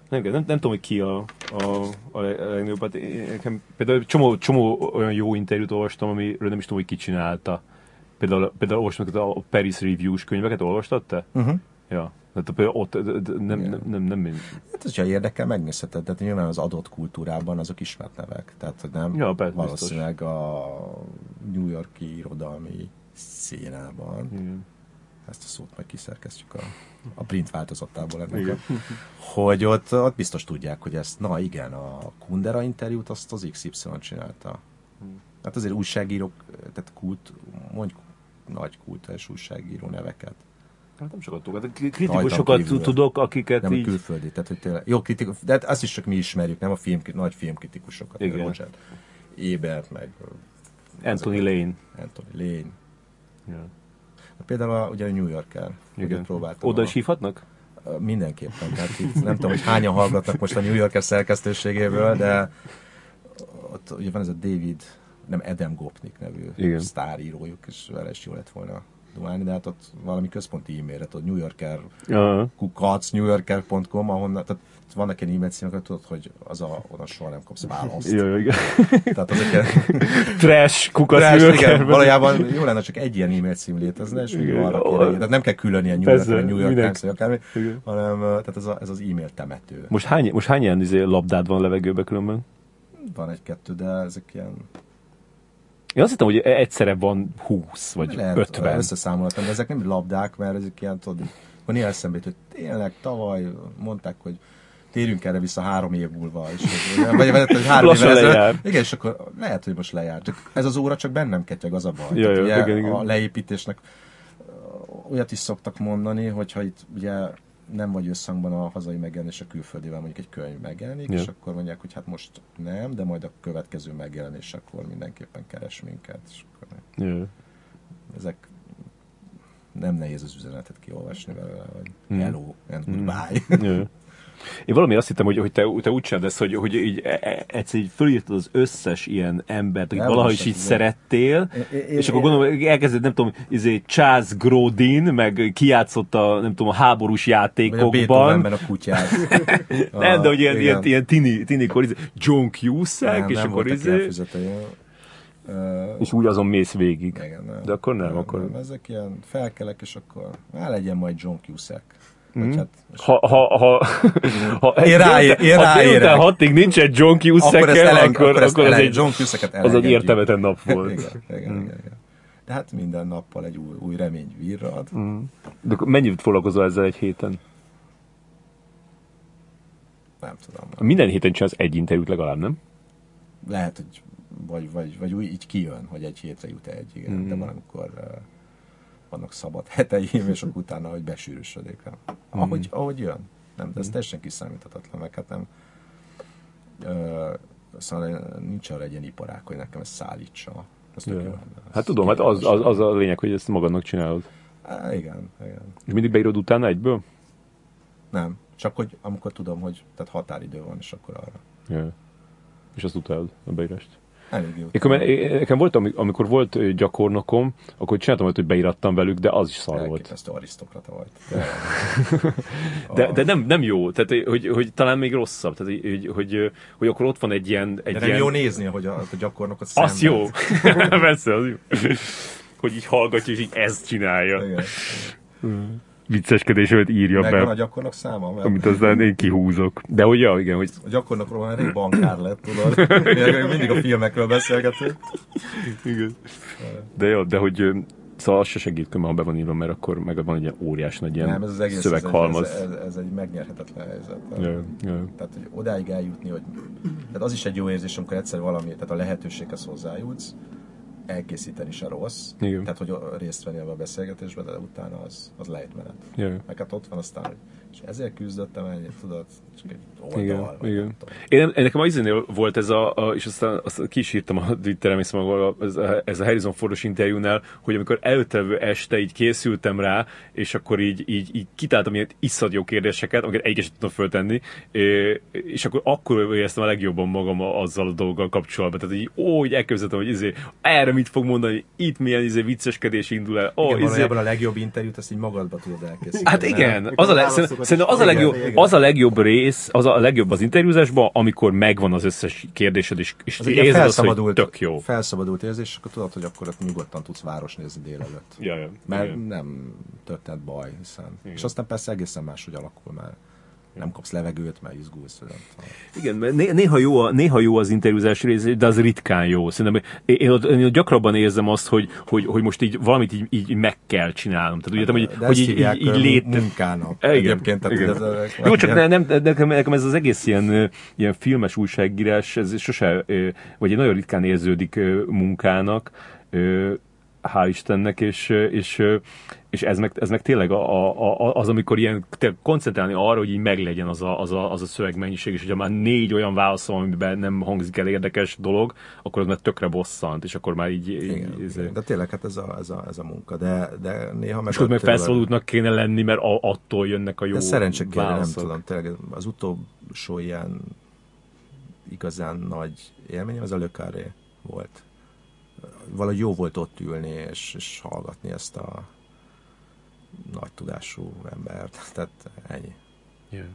nem, nem, nem tudom, hogy ki a, a, a legnagyobb, hát én- nekem például csomó, csomó olyan jó interjút olvastam, amiről nem is tudom, hogy ki csinálta. Például, például olvasnak a Paris Reviews könyveket, olvastad te? Uh-huh. Ja. Tehát ott nem, nem, nem, nem, nem Hát, hogyha érdekel, megnézheted. Tehát nyilván az adott kultúrában azok ismert nevek. Tehát, nem Ja, persze, valószínűleg a New Yorki irodalmi színában. Igen. Ezt a szót meg kiszerkesztjük a, a print változatából ennek. A, hogy ott, ott biztos tudják, hogy ezt, na igen, a Kundera interjút azt az XY csinálta. Hát azért újságírók, tehát kult, mondj nagy kultúrás újságíró neveket. Hát nem sokat tudok. Hát kritikusokat tudok, akiket Nem a így... külföldi, tehát hogy tényleg, jó kritikus, de hát azt is csak mi ismerjük, nem a film, nagy filmkritikusokat. Igen. Roger Ebert, meg Anthony Lane. Anthony Lane. Ja. Például a, ugye a New Yorker, Igen. próbáltam. Oda a- is hívhatnak? Mindenképpen. Tehát itt nem tudom, hogy hányan hallgatnak most a New Yorker szerkesztőségéből, de ott ugye van ez a David, nem Adam Gopnik nevű Igen. sztárírójuk, és vele is jó lett volna dumálni, de hát ott valami központi e-mailre, tudod, New Yorker, Ja. kukac, newyorker.com, ahonnan, tehát vannak ilyen e-mail címeket, tudod, hogy az a, onnan soha nem kapsz választ. Ja, igen. Tehát azok ilyen, Trash, kukac, Trash, New igen, Yorkerben. valójában jó lenne, csak egy ilyen e-mail cím létezne, és Igen. arra kéne, tehát nem kell külön ilyen New York, Persze, vagy New York minek? Times, vagy akármi, Igen. hanem tehát ez, a, ez az e-mail temető. Most hány, most hány ilyen izé, labdád van levegőbe különben? Van egy-kettő, de ezek ilyen... Én azt hittem, hogy egyszerre van 20 vagy Lehet, 50. összeszámoltam, de ezek nem labdák, mert ezek ilyen, tudod, néha eszembe jut, hogy tényleg tavaly mondták, hogy térjünk erre vissza három év múlva, és hogy, vagy, vagy, vagy három évvel ezelőtt-. Igen, és akkor lehet, hogy most lejár. Csak ez az óra csak bennem ketyeg, az a baj. Ja, Tehát ja, ugye igen, igen. A leépítésnek olyat is szoktak mondani, hogyha itt ugye nem vagy összhangban a hazai megjelenés a külföldivel, mondjuk egy könyv megjelenik, Ja. és akkor mondják, hogy hát most nem, de majd a következő megjelenés akkor mindenképpen keres minket. És akkor Ja. ezek nem nehéz az üzenetet kiolvasni belőle, hogy Mm. hello and goodbye. Ja. Én valami azt hittem, hogy, hogy te, te úgy csinálod ezt, hogy, hogy így e- e- egyszer így fölírtad az összes ilyen embert, akit valaha is így szerettél, Én- én- és akkor én- gondolom, hogy elkezded, nem tudom, izé Charles Grodin, meg kijátszott a, nem tudom, a háborús Vagy a játékokban. A kutyát. Nem, de hogy ilyen, ilyen, ilyen tini, tinikor, izé, John Cusack, nem, és nem akkor izé. Ö, és úgy azon mész végig. igen, nem. De akkor nem, akkor... Nem, ezek ilyen felkelek, és akkor már legyen majd John Cusack. Mhm. hát, Ha, ha, ha, ha Én ráér- én ha ráérek. délután hatig nincs egy John akkor ezt Cusack eleng, akkor, akkor, akkor az egy, John Cusacket az egy értelmetlen nap volt. Igen, igen, igen, igen. De hát minden nappal egy új, új remény virrad. De akkor mennyit foglalkozol ezzel egy héten? Nem tudom. Minden héten csinálsz egy interjút legalább, nem? lehet, hogy vagy, vagy, vagy úgy így kijön, hogy egy hétre jut egy, igen, mm. de van, amikor uh, vannak szabad heteim, és akkor utána, hogy besűrűsödik. Nem? Mhm. Ahogy, ahogy jön. Nem, de ez teljesen kiszámíthatatlan, meg hát nem uh, szóval nincs arra egy ilyen iparák, hogy nekem ezt szállítsa. Ez tök Ja. lenne. Hát tudom, hát az, az, az a lényeg, hogy ezt magadnak csinálod. Á, igen, igen. És mindig beírod utána egyből? Nem, csak hogy amikor tudom, hogy tehát határidő van, és akkor arra. Ja. És azt utálod, a beírást. Elég jó. Én, én- nekem volt, ami- amikor volt ö, gyakornokom, akkor csináltam olyat, hogy beírattam velük, de az is szar volt. Elképesztő arisztokrata vagy. De, De, de nem, nem jó, tehát hogy, hogy talán még rosszabb, tehát hogy, hogy, hogy akkor ott van egy ilyen... Egy de nem ilyen... jó nézni, hogy a, a gyakornokot Az jó. szenved. Persze, az jó. Hogy így hallgatja, és így ezt csinálja. Igen. Vicceskedésemet írja Megvan a be, gyakornok száma, mert amit aztán én kihúzok. De hogy, ja, igen, hogy a gyakornokról már rég bankár lett, tudod. Mindig a filmekről beszélgetünk. Igen. De jó, de hogy szóval az se segít, ha be van írva, mert akkor meg van egy ilyen óriás nagy ilyen Nem, ez az egész ez, szöveghalmaz. ez, ez, ez, egy megnyerhetetlen helyzet. Ja, ja. Tehát, hogy odáig eljutni, hogy... Tehát az is egy jó érzés, amikor egyszer valami, tehát a lehetőséghez hozzájutsz, elkészíteni se rossz. Igen. Tehát, hogy részt venni ebbe a beszélgetésbe, de utána az, az lejtmenet. Ja. Meg hát ott van aztán, hogy és ezért küzdöttem ennyit, tudod, csak egy oldal. Igen, vagy igen. Én, nem- nekem az izénél volt ez a, a és aztán azt ki is írtam a Twitteren, hiszem, ahol ez a, ez a Harrison Fordos interjúnál, hogy amikor előtte este így készültem rá, és akkor így, így, így kitáltam ilyen iszad jó kérdéseket, amiket egyiket sem tudtam föltenni, és akkor akkor éreztem a legjobban magam azzal a dolggal kapcsolatban. Tehát így, ó, így elképzeltem, hogy izé, erre mit fog mondani, itt milyen izé, vicceskedés indul el. Oh, Igen, izé, a legjobb interjút azt így magadba tudod elkészíteni. Hát nem? igen, az a, le, szerintem az a, legjobb, igen, az a legjobb rész, az a legjobb az interjúzásban, amikor megvan az összes kérdésed, és, és Az érzed azt, hogy felszabadult, tök jó. felszabadult érzés, és akkor tudod, hogy akkor ott nyugodtan tudsz város nézni délelőtt. Ja, ja, Mert igen. nem történt baj, hiszen. Igen. És aztán persze egészen máshogy alakul már. Nem kapsz levegőt, mert izgulsz. Igen, mert né- néha jó, a, néha jó az interjúzás rész, de az ritkán jó. Szerintem én, ott, én ott gyakrabban érzem azt, hogy, hogy, hogy most így valamit így, így meg kell csinálnom. Tehát értem, hogy, hogy így, így, így lét... munkának. Igen, Egyébként, tehát igen. Ez, Jó, csak ne, nem, nekem, nekem ez az egész ilyen, ilyen filmes újságírás, ez sose, vagy egy nagyon ritkán érződik munkának, hál' Istennek, és, és, és ez, meg, ez meg tényleg a, a, a, az, amikor ilyen koncentrálni arra, hogy így meglegyen az a, az a, az a szövegmennyiség, és hogyha már négy olyan válaszol, amiben nem hangzik el érdekes dolog, akkor az már tökre bosszant, és akkor már így... így Igen, ez, igen. De tényleg hát ez a, ez a, ez a munka, de, de néha meg... és ott meg felszabadultnak kéne lenni, mert a, attól jönnek a jó De szerencse kell, nem válaszok. tudom, tényleg az utolsó ilyen igazán nagy élményem, az a Carré volt. Valahogy jó volt ott ülni és, és hallgatni ezt a nagy tudású embert. Tehát ennyi. Yeah.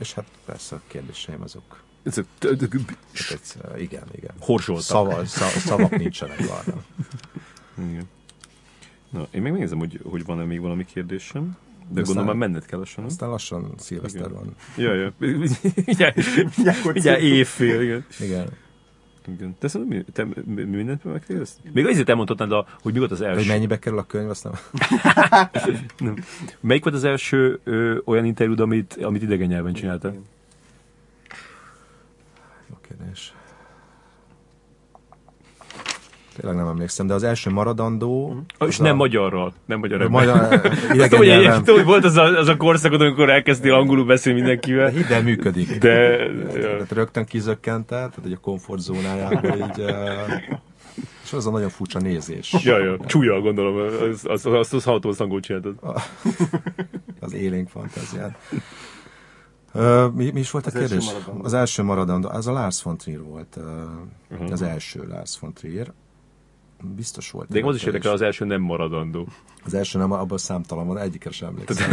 És hát persze a kérdéseim azok. Ez a- t- t- Hát igen, igen. Horzsoltak. Szava, szav, szavak nincsenek arra. Igen. Na, én még megnézem, hogy, hogy van-e még valami kérdésem. De Aztán- gondolom már menned kell lassan? Aztán lassan szilveszter van. Ja, ja. Mindjárt évfél, igen. Igen. Igen. Te, szerintem mi- te mi- mi mindent megfélsz? Még azért elmondhatnád, a, hogy mi volt az Hogy első. mennyibe kerül a könyv, azt nem... Nem. Melyik volt az első ö, olyan interjúd, amit, amit idegen nyelven csináltál? Jó kérdés. Tényleg nem emlékszem, de az első maradandó... Ah, és az nem a- magyarral. Nem magyar Majd a Tudom, hogy, nyelven. tudom, hogy volt az a, az a korszakod, amikor elkezdtél angolul beszélni De mindenkivel. hidd el, működik. De... Tehát rögtön kizökkente, tehát egy a komfortzónájába így... És az a nagyon furcsa nézés. Ja, ja, csúlya, gondolom, az, az, az, az, az angolt csináltad. Az élénk fantáziát. Ö, mi, mi is volt a Az első kérdés? maradandó. Az első maradandó. Az a Lars von Trier volt. ö, Uh-huh. Az első Lars von Trier. Biztos volt. De az is érdekel, az első nem maradandó. Az első nem, abban számtalan van, egyikre sem emlékszem.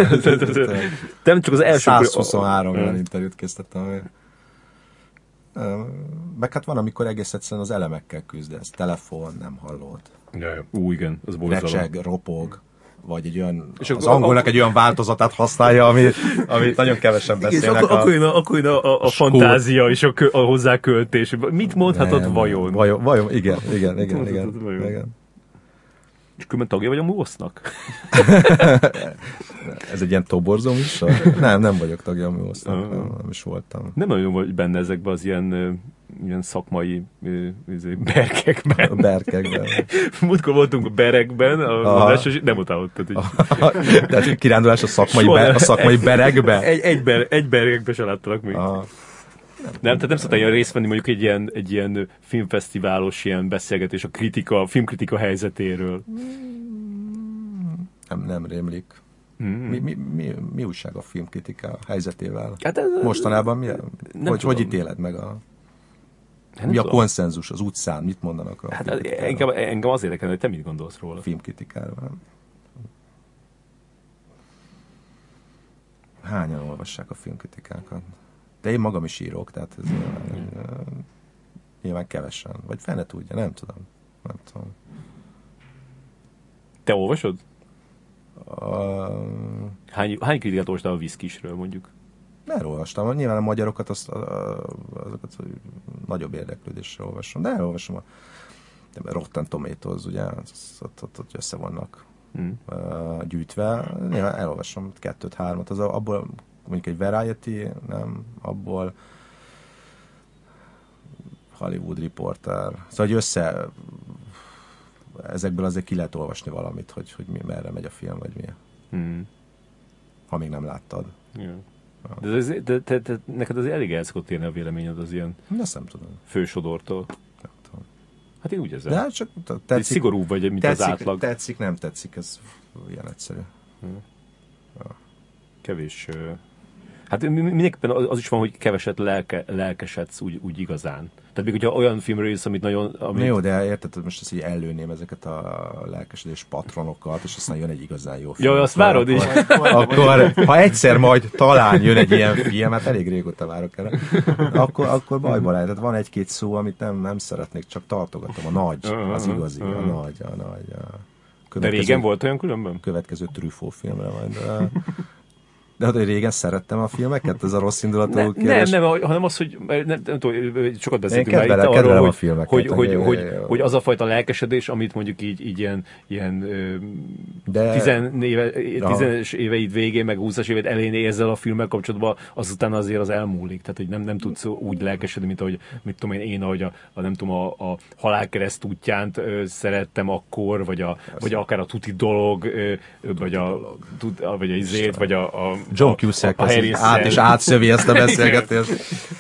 Nem csak az első... 123 olyan Ja. interjút készítettem. Meg hát van, amikor egész egyszerűen az elemekkel küzdesz. Telefon, nem hallod. Ja, ja. Ú, igen, az borzalom. Recseg, ropog. Vagy egy olyan, És az angolnak egy olyan változatát használja, ami, amit nagyon kevesen Igen, és beszélnek. akkor, a- akkor jön a, a, a, a fantázia és a, a hozzáköltés. Mit mondhatod Nem, vajon? Vajon, vajon, igen, igen, igen, igen. igen. És különben tagja vagy a MUOSZ-nak? Ez egy ilyen toborzó műsor? Nem, nem vagyok tagja a műosznak, Ah. nem, nem is voltam. Nem nagyon vagy benne ezekben az ilyen, ilyen szakmai izé, berkekben. A berkekben. Múltkor voltunk a berekben, a, Aha. a és nem állott. Tehát, kirándulás a szakmai, Soha be, a szakmai berekbe? egy, egy, ber, egy berekben se láttalak még. Aha. Nem, tehát nem szoktál ilyen részt venni mondjuk egy ilyen, egy ilyen filmfesztiválos ilyen beszélgetés a kritika, a filmkritika helyzetéről. Nem, nem rémlik. Mm. Mi, mi, mi, mi újság a filmkritika helyzetével? Hát ez, Mostanában mi, Nem hogy, tudom. hogy ítéled meg a... hát nem Mi a tudom. konszenzus az utcán? Mit mondanak a Hát engem, engem az érdekel, hogy te mit gondolsz róla. filmkritikáról. Hányan olvassák a filmkritikákat? De én magam is írok, tehát ez nyilván, ö, nyilván kevesen. Vagy fene tudja, nem tudom. Nem tudom. Te olvasod? Uh, Hány, hány kritikát olvastál a viszkisről mondjuk? elolvastam. Nyilván a magyarokat, azt, azokat nagyobb érdeklődéssel olvasom. De elolvasom a de Rotten Tomatoes, ugye, az- ott, ott, ott össze vannak Mm. gyűjtve. Néha elolvasom kettőt, hármat. Az abból mondjuk egy Variety, nem, abból Hollywood Reporter. Szóval, hogy össze ezekből azért ki lehet olvasni valamit, hogy, hogy mi, merre megy a film, vagy mi, Mm. ha még nem láttad. Ja. De, ez, de, de, de, neked azért elég el szokott érni a véleményed az ilyen De nem tudom. fősodortól. Nem tudom. Hát én úgy érzem. De hát csak Tetszik, tetszik, szigorú vagy, mint tetszik, az átlag. tetszik, nem tetszik, ez ilyen egyszerű. Kevés. Hát mi- mindenképpen az is van, hogy keveset lelke, lelkesedsz úgy, úgy igazán. Tehát még hogyha olyan filmről jössz, amit nagyon... Na Amit, jó, de érted, hogy most ezt így előném ezeket a lelkesedés patronokat, és aztán jön egy igazán jó film. Jó, azt várod is. Akkor, akkor, ha egyszer majd talán jön egy ilyen film, hát elég régóta várok erre, akkor, akkor bajban lehet. Tehát van egy-két szó, amit nem, nem szeretnék, csak tartogatom. A nagy, az igazi, a nagy, a nagy. A De régen volt olyan különben? következő Truffaut filmre majd. De, de hát, hogy régen szerettem a filmeket, ez a rossz indulatú Ne, nem, kérdés. nem, hanem az, hogy nem, nem, nem tudom, sokat beszéltünk kedvelem- itt arról, a hogy, filmeket, hogy, hogy, hogy- hogy, hogy, az a fajta lelkesedés, amit mondjuk így, így ilyen, ilyen De- tizen éve, tizenes éveid végén, meg 20-as éveid elején érzel a filmmel kapcsolatban, azután azért az elmúlik. Tehát, hogy nem, nem tudsz úgy lelkesedni, mint ahogy, mit tudom én, én ahogy a, a nem tudom, a, a halálkereszt útjánt ö, szerettem akkor, vagy, a, vagy akár a tuti dolog, ö, vagy a, tut, vagy a izét, vagy a, a John a- Cusack a Harry át és átszövi ezt a beszélgetést.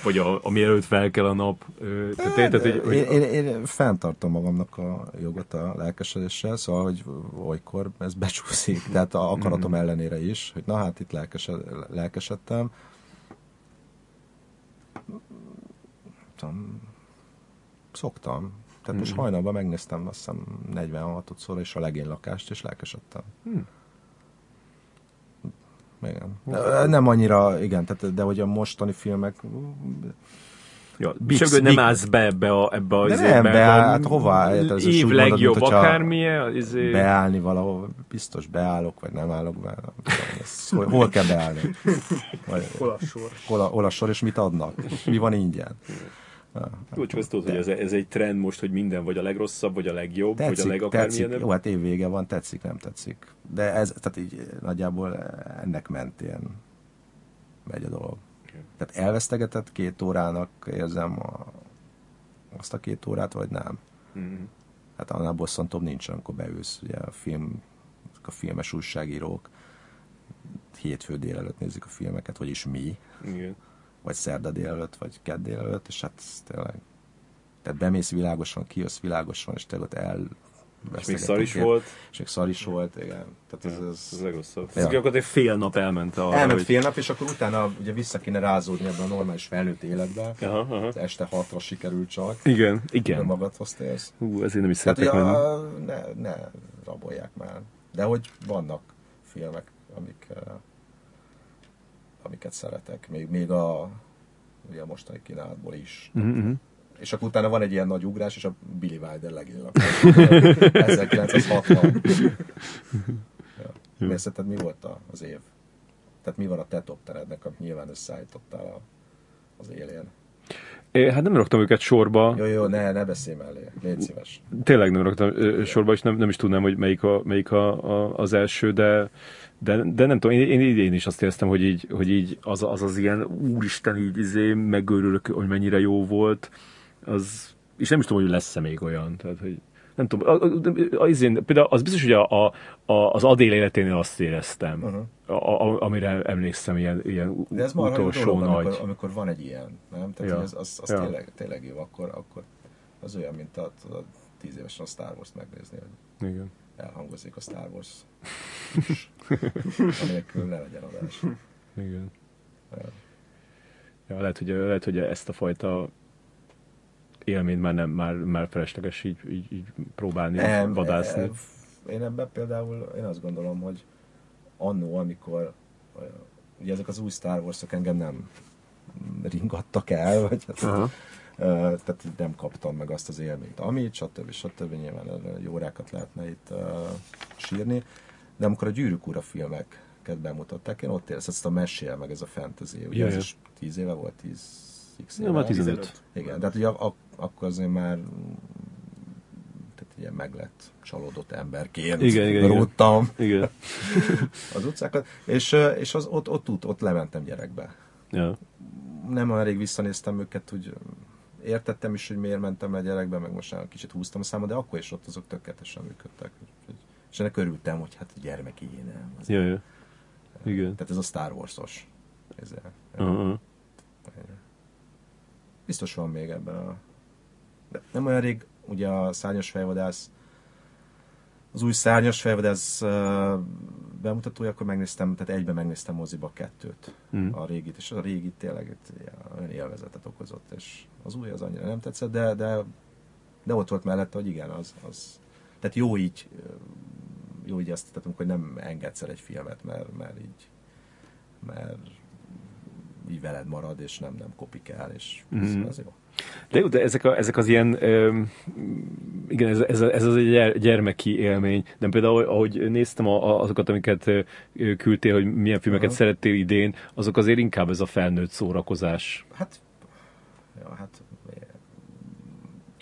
vagy a, a mielőtt fel kell a nap. Tehát, tehát, hogy, hogy, Én, én, én fenntartom magamnak a jogot a lelkesedéssel, szóval, hogy olykor ez becsúszik, tehát a akaratom ellenére is, hogy na hát itt lelkesed, lelkesedtem. Tudom, Szoktam. Tehát most hajnalban megnéztem azt hiszem 46-szor és a legény lakást, és lelkesedtem. Igen. Nem annyira, igen, tehát, de hogy a mostani filmek Ja, nem állsz be ebbe a, ebbe a De nem, a hát hová? Hát ez év mondod, legjobb hogyha akármilyen. Izé, beállni valahol, biztos beállok, vagy nem állok be. Hol, hol kell beállni? Vagy, Hol a sor? hol, a, hol a sor, és mit adnak? Mi van ingyen? Jó, csak azt tudod, hogy ez, ez egy trend most, hogy minden vagy a legrosszabb, vagy a legjobb, vagy a Tetszik, tetszik. Jó, hát évvége van, tetszik, nem tetszik. De ez, tehát így nagyjából ennek mentén megy a dolog. Tehát elvesztegetett két órának érzem a, azt a két órát, vagy nem? Mhm. Hát annál bosszantóbb nincs, amikor beülsz, ugye a film, a filmes újságírók hétfő délelőtt nézik a filmeket, vagyis mi, Igen. Vagy szerda délelőtt, vagy kedd délelőtt, és hát ez tényleg, tehát bemész világosan, kijössz világosan, és tényleg ott el És még szar is volt. És még szar is volt, igen. Tehát ez, Ez ez, a legrosszabb. Ja. Ez gyakorlatilag fél nap elment arra, elment hogy... fél nap, és akkor utána ugye vissza kéne rázódni ebbe a normális felnőtt életbe. Aha, aha. Este hatra sikerült csak. Igen, Igen. igen. magadhoz térsz. Hú, ezért nem is szeretek menni. a, ne, ne rabolják már. De hogy vannak filmek, amik, eh, amiket szeretek. Még, még a, ugye a mostani kínálatból is. Mhm, És akkor utána van egy ilyen nagy ugrás, és a Billy Wilder legénylak. 1960. ja. Mi szerinted mi volt az év? Tehát mi van a te top terednek, amit nyilván összeállítottál a, az élén? É, Hát nem raktam őket sorba. Jó, jó, ne, ne beszélj mellé. Légy szíves. Tényleg nem raktam ö, sorba, és nem, nem is tudnám, hogy melyik, a, melyik a, a, az első, de, de, de nem tudom, én, én idén is azt éreztem, hogy így, hogy így az, az az ilyen úristen, így izé, megőrülök, hogy mennyire jó volt, az, és nem is tudom, hogy lesz-e még olyan, tehát, hogy nem tudom, a, izén, például az biztos, hogy a, a, a, az Adél életénél azt éreztem, Uh-huh. a, a, amire emlékszem, ilyen, ilyen De ez utolsó dolog, nagy. amikor, amikor van egy ilyen, nem? Tehát Ja. az, az, az Ja. tényleg, tényleg jó, akkor, akkor az olyan, mint a, a tíz évesen a Star Wars megnézni, Igen. Elhangozik a Star Wars. Anélkül ne legyen adás. Igen. Ja. Ja, lehet, hogy, lehet, hogy ezt a fajta élményt már nem, már, már felesleges így, így, így próbálni, Nem, vadászni. e- Én ebben például, én azt gondolom, hogy annó, amikor ö, ugye ezek az új Star Wars-ok engem nem ringattak el, vagy hát, tehát így nem kaptam meg azt az élményt, amit, stb. stb. Nyilván jó órákat lehetne itt sírni, de amikor a Gyűrűk Ura filmeket bemutatták, én ott éreztem ezt a mesél, meg ez a fantasy, ugye Ja, ez is 10 éve volt, 10 x éve. Ja, már 15. Igen, de hát ugye ak- akkor azért már tehát ilyen meglett csalódott emberként Igen, igen, rúgtam Igen. az utcákat, és, és az, ott, ott, ott, ott lementem gyerekbe Ja. nem olyan rég visszanéztem őket, úgy értettem is, hogy miért mentem el gyerekbe, meg most már kicsit húztam a számot, de akkor is ott azok tökéletesen működtek. És ennek örültem, hogy hát gyermek így nem. Az- Ja, ja. Igen. Tehát ez a Star Wars-os. Ez, Uh-huh. biztos van még ebben a... De nem olyan rég, ugye a szárnyas fejvadász, az új szárnyas fejvadász bemutatója, akkor megnéztem, tehát egyben megnéztem moziba kettőt, Mm. a régit, és a régit tényleg olyan élvezetet okozott, és az új az annyira nem tetszett, de, de, de ott volt mellette, hogy igen, az, az tehát jó így, jó így azt, tehát amikor nem engedsz el egy filmet, mert, mert így, mert így veled marad, és nem, nem kopikál, és ez, Mhm. az jó. De jó, de ezek, a, ezek az ilyen, öm, igen, ez, ez, ez az egy gyermeki élmény. De például, ahogy néztem a, a- azokat, amiket küldtél, hogy milyen filmeket Aha. szerettél idén, azok azért inkább ez a felnőtt szórakozás. Hát, ja, hát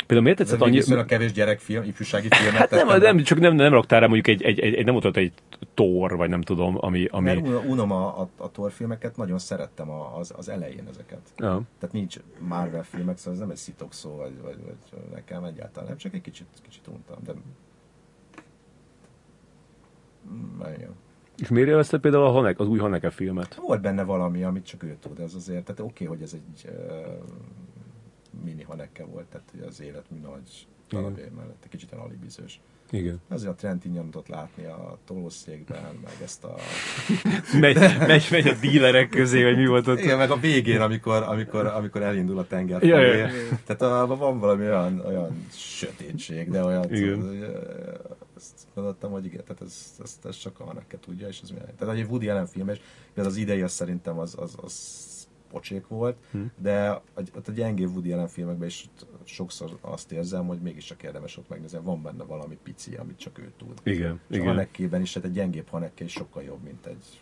Például miért tetszett egy annyi... viszonylag kevés gyerekfilm, ifjúsági filmet Hát nem, nem, csak nem, nem raktál rá mondjuk egy, egy, egy, egy nem ott egy tor, vagy nem tudom, ami... ami... Mert un- unom a, a, a Thor filmeket, nagyon szerettem a, az, az elején ezeket. Ja. Tehát nincs Marvel filmek, szóval ez nem egy szitok szó, vagy, vagy, vagy nekem egyáltalán nem, csak egy kicsit, kicsit untam, de... Mm, igen. És miért élvezted például a Hanek, az új Haneke filmet? Volt benne valami, amit csak ő tud, ez azért, tehát oké, hogy ez egy mini hanekke volt, tehát hogy az élet mi nagy darabé mellett, egy kicsit alibizős. Igen. Azért a Trentin nyomdott látni a tolószékben, meg ezt a... Megy, megy, megy a dílerek közé, vagy mi volt ott? Igen, meg a végén, amikor, amikor, amikor elindul a tenger Ja, ja. Tehát a, van valami olyan, olyan sötétség, de olyan... Igen. Ezt gondoltam, hogy igen, tehát ez, ez, ez csak a Haneke tudja, és ez milyen. Tehát egy Woody Allen film, és az idei az szerintem az, az, az pocsék volt, Hm. de a, a gyengébb Woody Allen filmekben is sokszor azt érzem, hogy mégiscsak érdemes ott megnézni, van benne valami pici, amit csak ő tud. Igen, És a igen. Hanekében is, tehát egy gyengébb Haneke is sokkal jobb, mint egy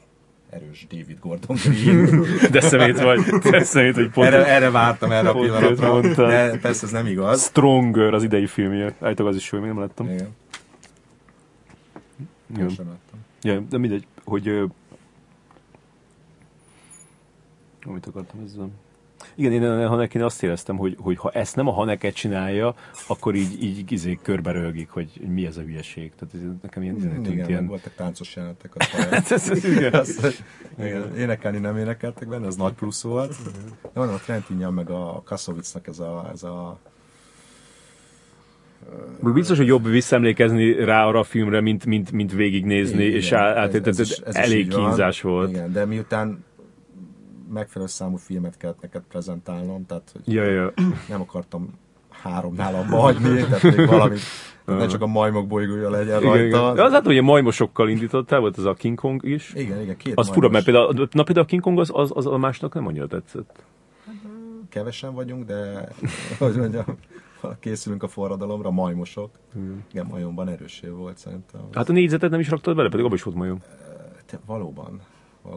erős David Gordon Green. De szemét vagy, de szemét, hogy pont erre, erre vártam erre a pillanatra, mondtad. de persze ez nem igaz. Stronger az idei filmje. Állítólag az is jó, még nem láttam. Igen, Igen. én sem láttam. Ja, de mindegy, hogy... ö, Amit akartam ezzel? Igen, én a Hanekin azt éreztem, hogy, hogy ha ezt nem a Haneke csinálja, akkor így, így izé körbe rögik, hogy mi ez a hülyeség. Tehát ez nekem ilyen, ilyen tűnt Igen, ilyen... voltak táncos jelenetek. Az Hát ez- ez- igen. az, igen, énekelni nem énekeltek benne, ez nagy plusz volt. De van a Trentinyan meg a Kassovicnak ez a, ez a Biztos, hogy jobb visszaemlékezni rá arra a filmre, mint, mint, mint végignézni, Igen, és át, ez- ez, ez ez elég kínzás volt. Igen, de miután megfelelő számú filmet kellett neked prezentálnom, tehát hogy Ja, ja. nem akartam háromnál abba hagyni, tehát még valami, ne csak a majmok bolygója legyen Igen, rajta. igen. De az látom, hogy a majmosokkal indítottál, volt az a King Kong is. Igen, igen, két Az fura, mert majmos. például, na például a King Kong az, az, az a másnak nem annyira tetszett. Kevesen vagyunk, de hogy mondjam, ha készülünk a forradalomra, majmosok. Igen, majomban erősé volt szerintem. Hát a négyzetet nem is raktad bele, pedig abban is volt majom. Te, valóban.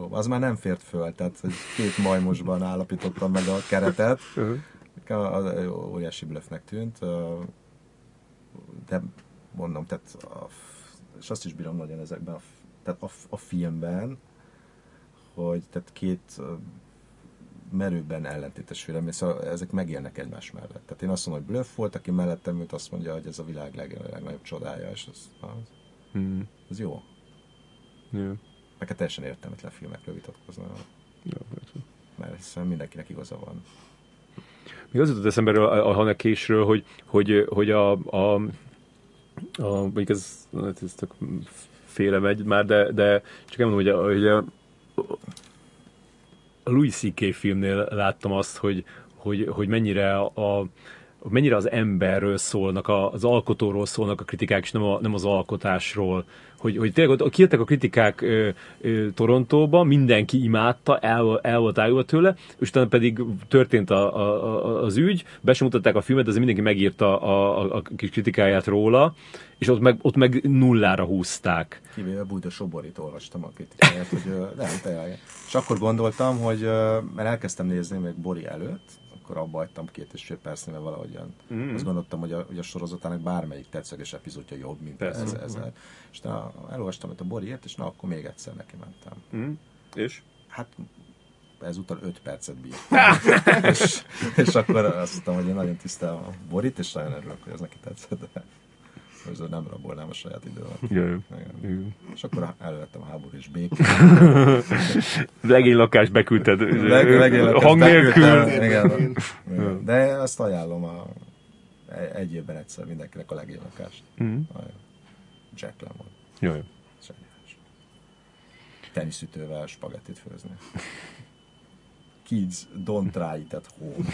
Az már nem fért föl, tehát hogy két majmosban állapítottam meg a keretet. Az egy óriási blöffnek tűnt, de mondom, tehát a, és azt is bírom nagyon ezekben, a, tehát a, a filmben, hogy tehát két merőben ellentétes vélemény, szóval ezek megélnek egymás mellett. Tehát én azt mondom, hogy bluff volt, aki mellettem ült, azt mondja, hogy ez a világ leg, legnagyobb csodája, és az, az, Mm. az jó. Ja. Meg teljesen értelmetlen filmekről vitatkozna, Ja, mert hiszen mindenkinek igaza van. Még az jutott eszembe a, a Hanekésről, hogy, hogy, hogy a, a, a mondjuk ez, hát ez tök félre megy már, de, de csak elmondom, hogy a, hogy a, a Louis C.K. filmnél láttam azt, hogy, hogy, hogy mennyire a, mennyire az emberről szólnak, a- az alkotóról szólnak a kritikák, és nem, a, nem az alkotásról. Hogy, hogy tényleg ott kijöttek a kritikák ö, ö, Torontóba, mindenki imádta, el, el volt ájulva tőle, és utána pedig történt a, a, a, az ügy, be sem mutatták a filmet, de azért mindenki megírta a, a, a kis kritikáját róla, és ott meg, ott meg nullára húzták. Kivéve Bújda Soborit olvastam a kritikáját, hogy nem, tényleg. És akkor gondoltam, hogy, mert elkezdtem nézni még Bori előtt, akkor abba hagytam két és fél percnél, mert valahogyan mm. azt gondoltam, hogy a, hogy a sorozatának bármelyik tetszőleges epizódja jobb, mint Persze. ez, ezzel. És na, elolvastam itt a Boriért, és na, akkor még egyszer neki mentem. Mm. És? Hát ezúttal 5 percet bír. és, és, akkor azt mondtam, hogy én nagyon tisztelem a Borit, és nagyon örülök, hogy ez neki tetszett. De hogy nem rabolnám a saját időmet. És akkor elővettem a háború és békét. Legény lakást beküldted Leg- legéletes hang nélkül. Igen. Igen. De azt ajánlom a, egy évben egyszer mindenkinek a legény lakást. Mm. Jack Lemmon. Jaj. Zseniális. teniszütővel spagettit főzni. Kids, don't try it at home.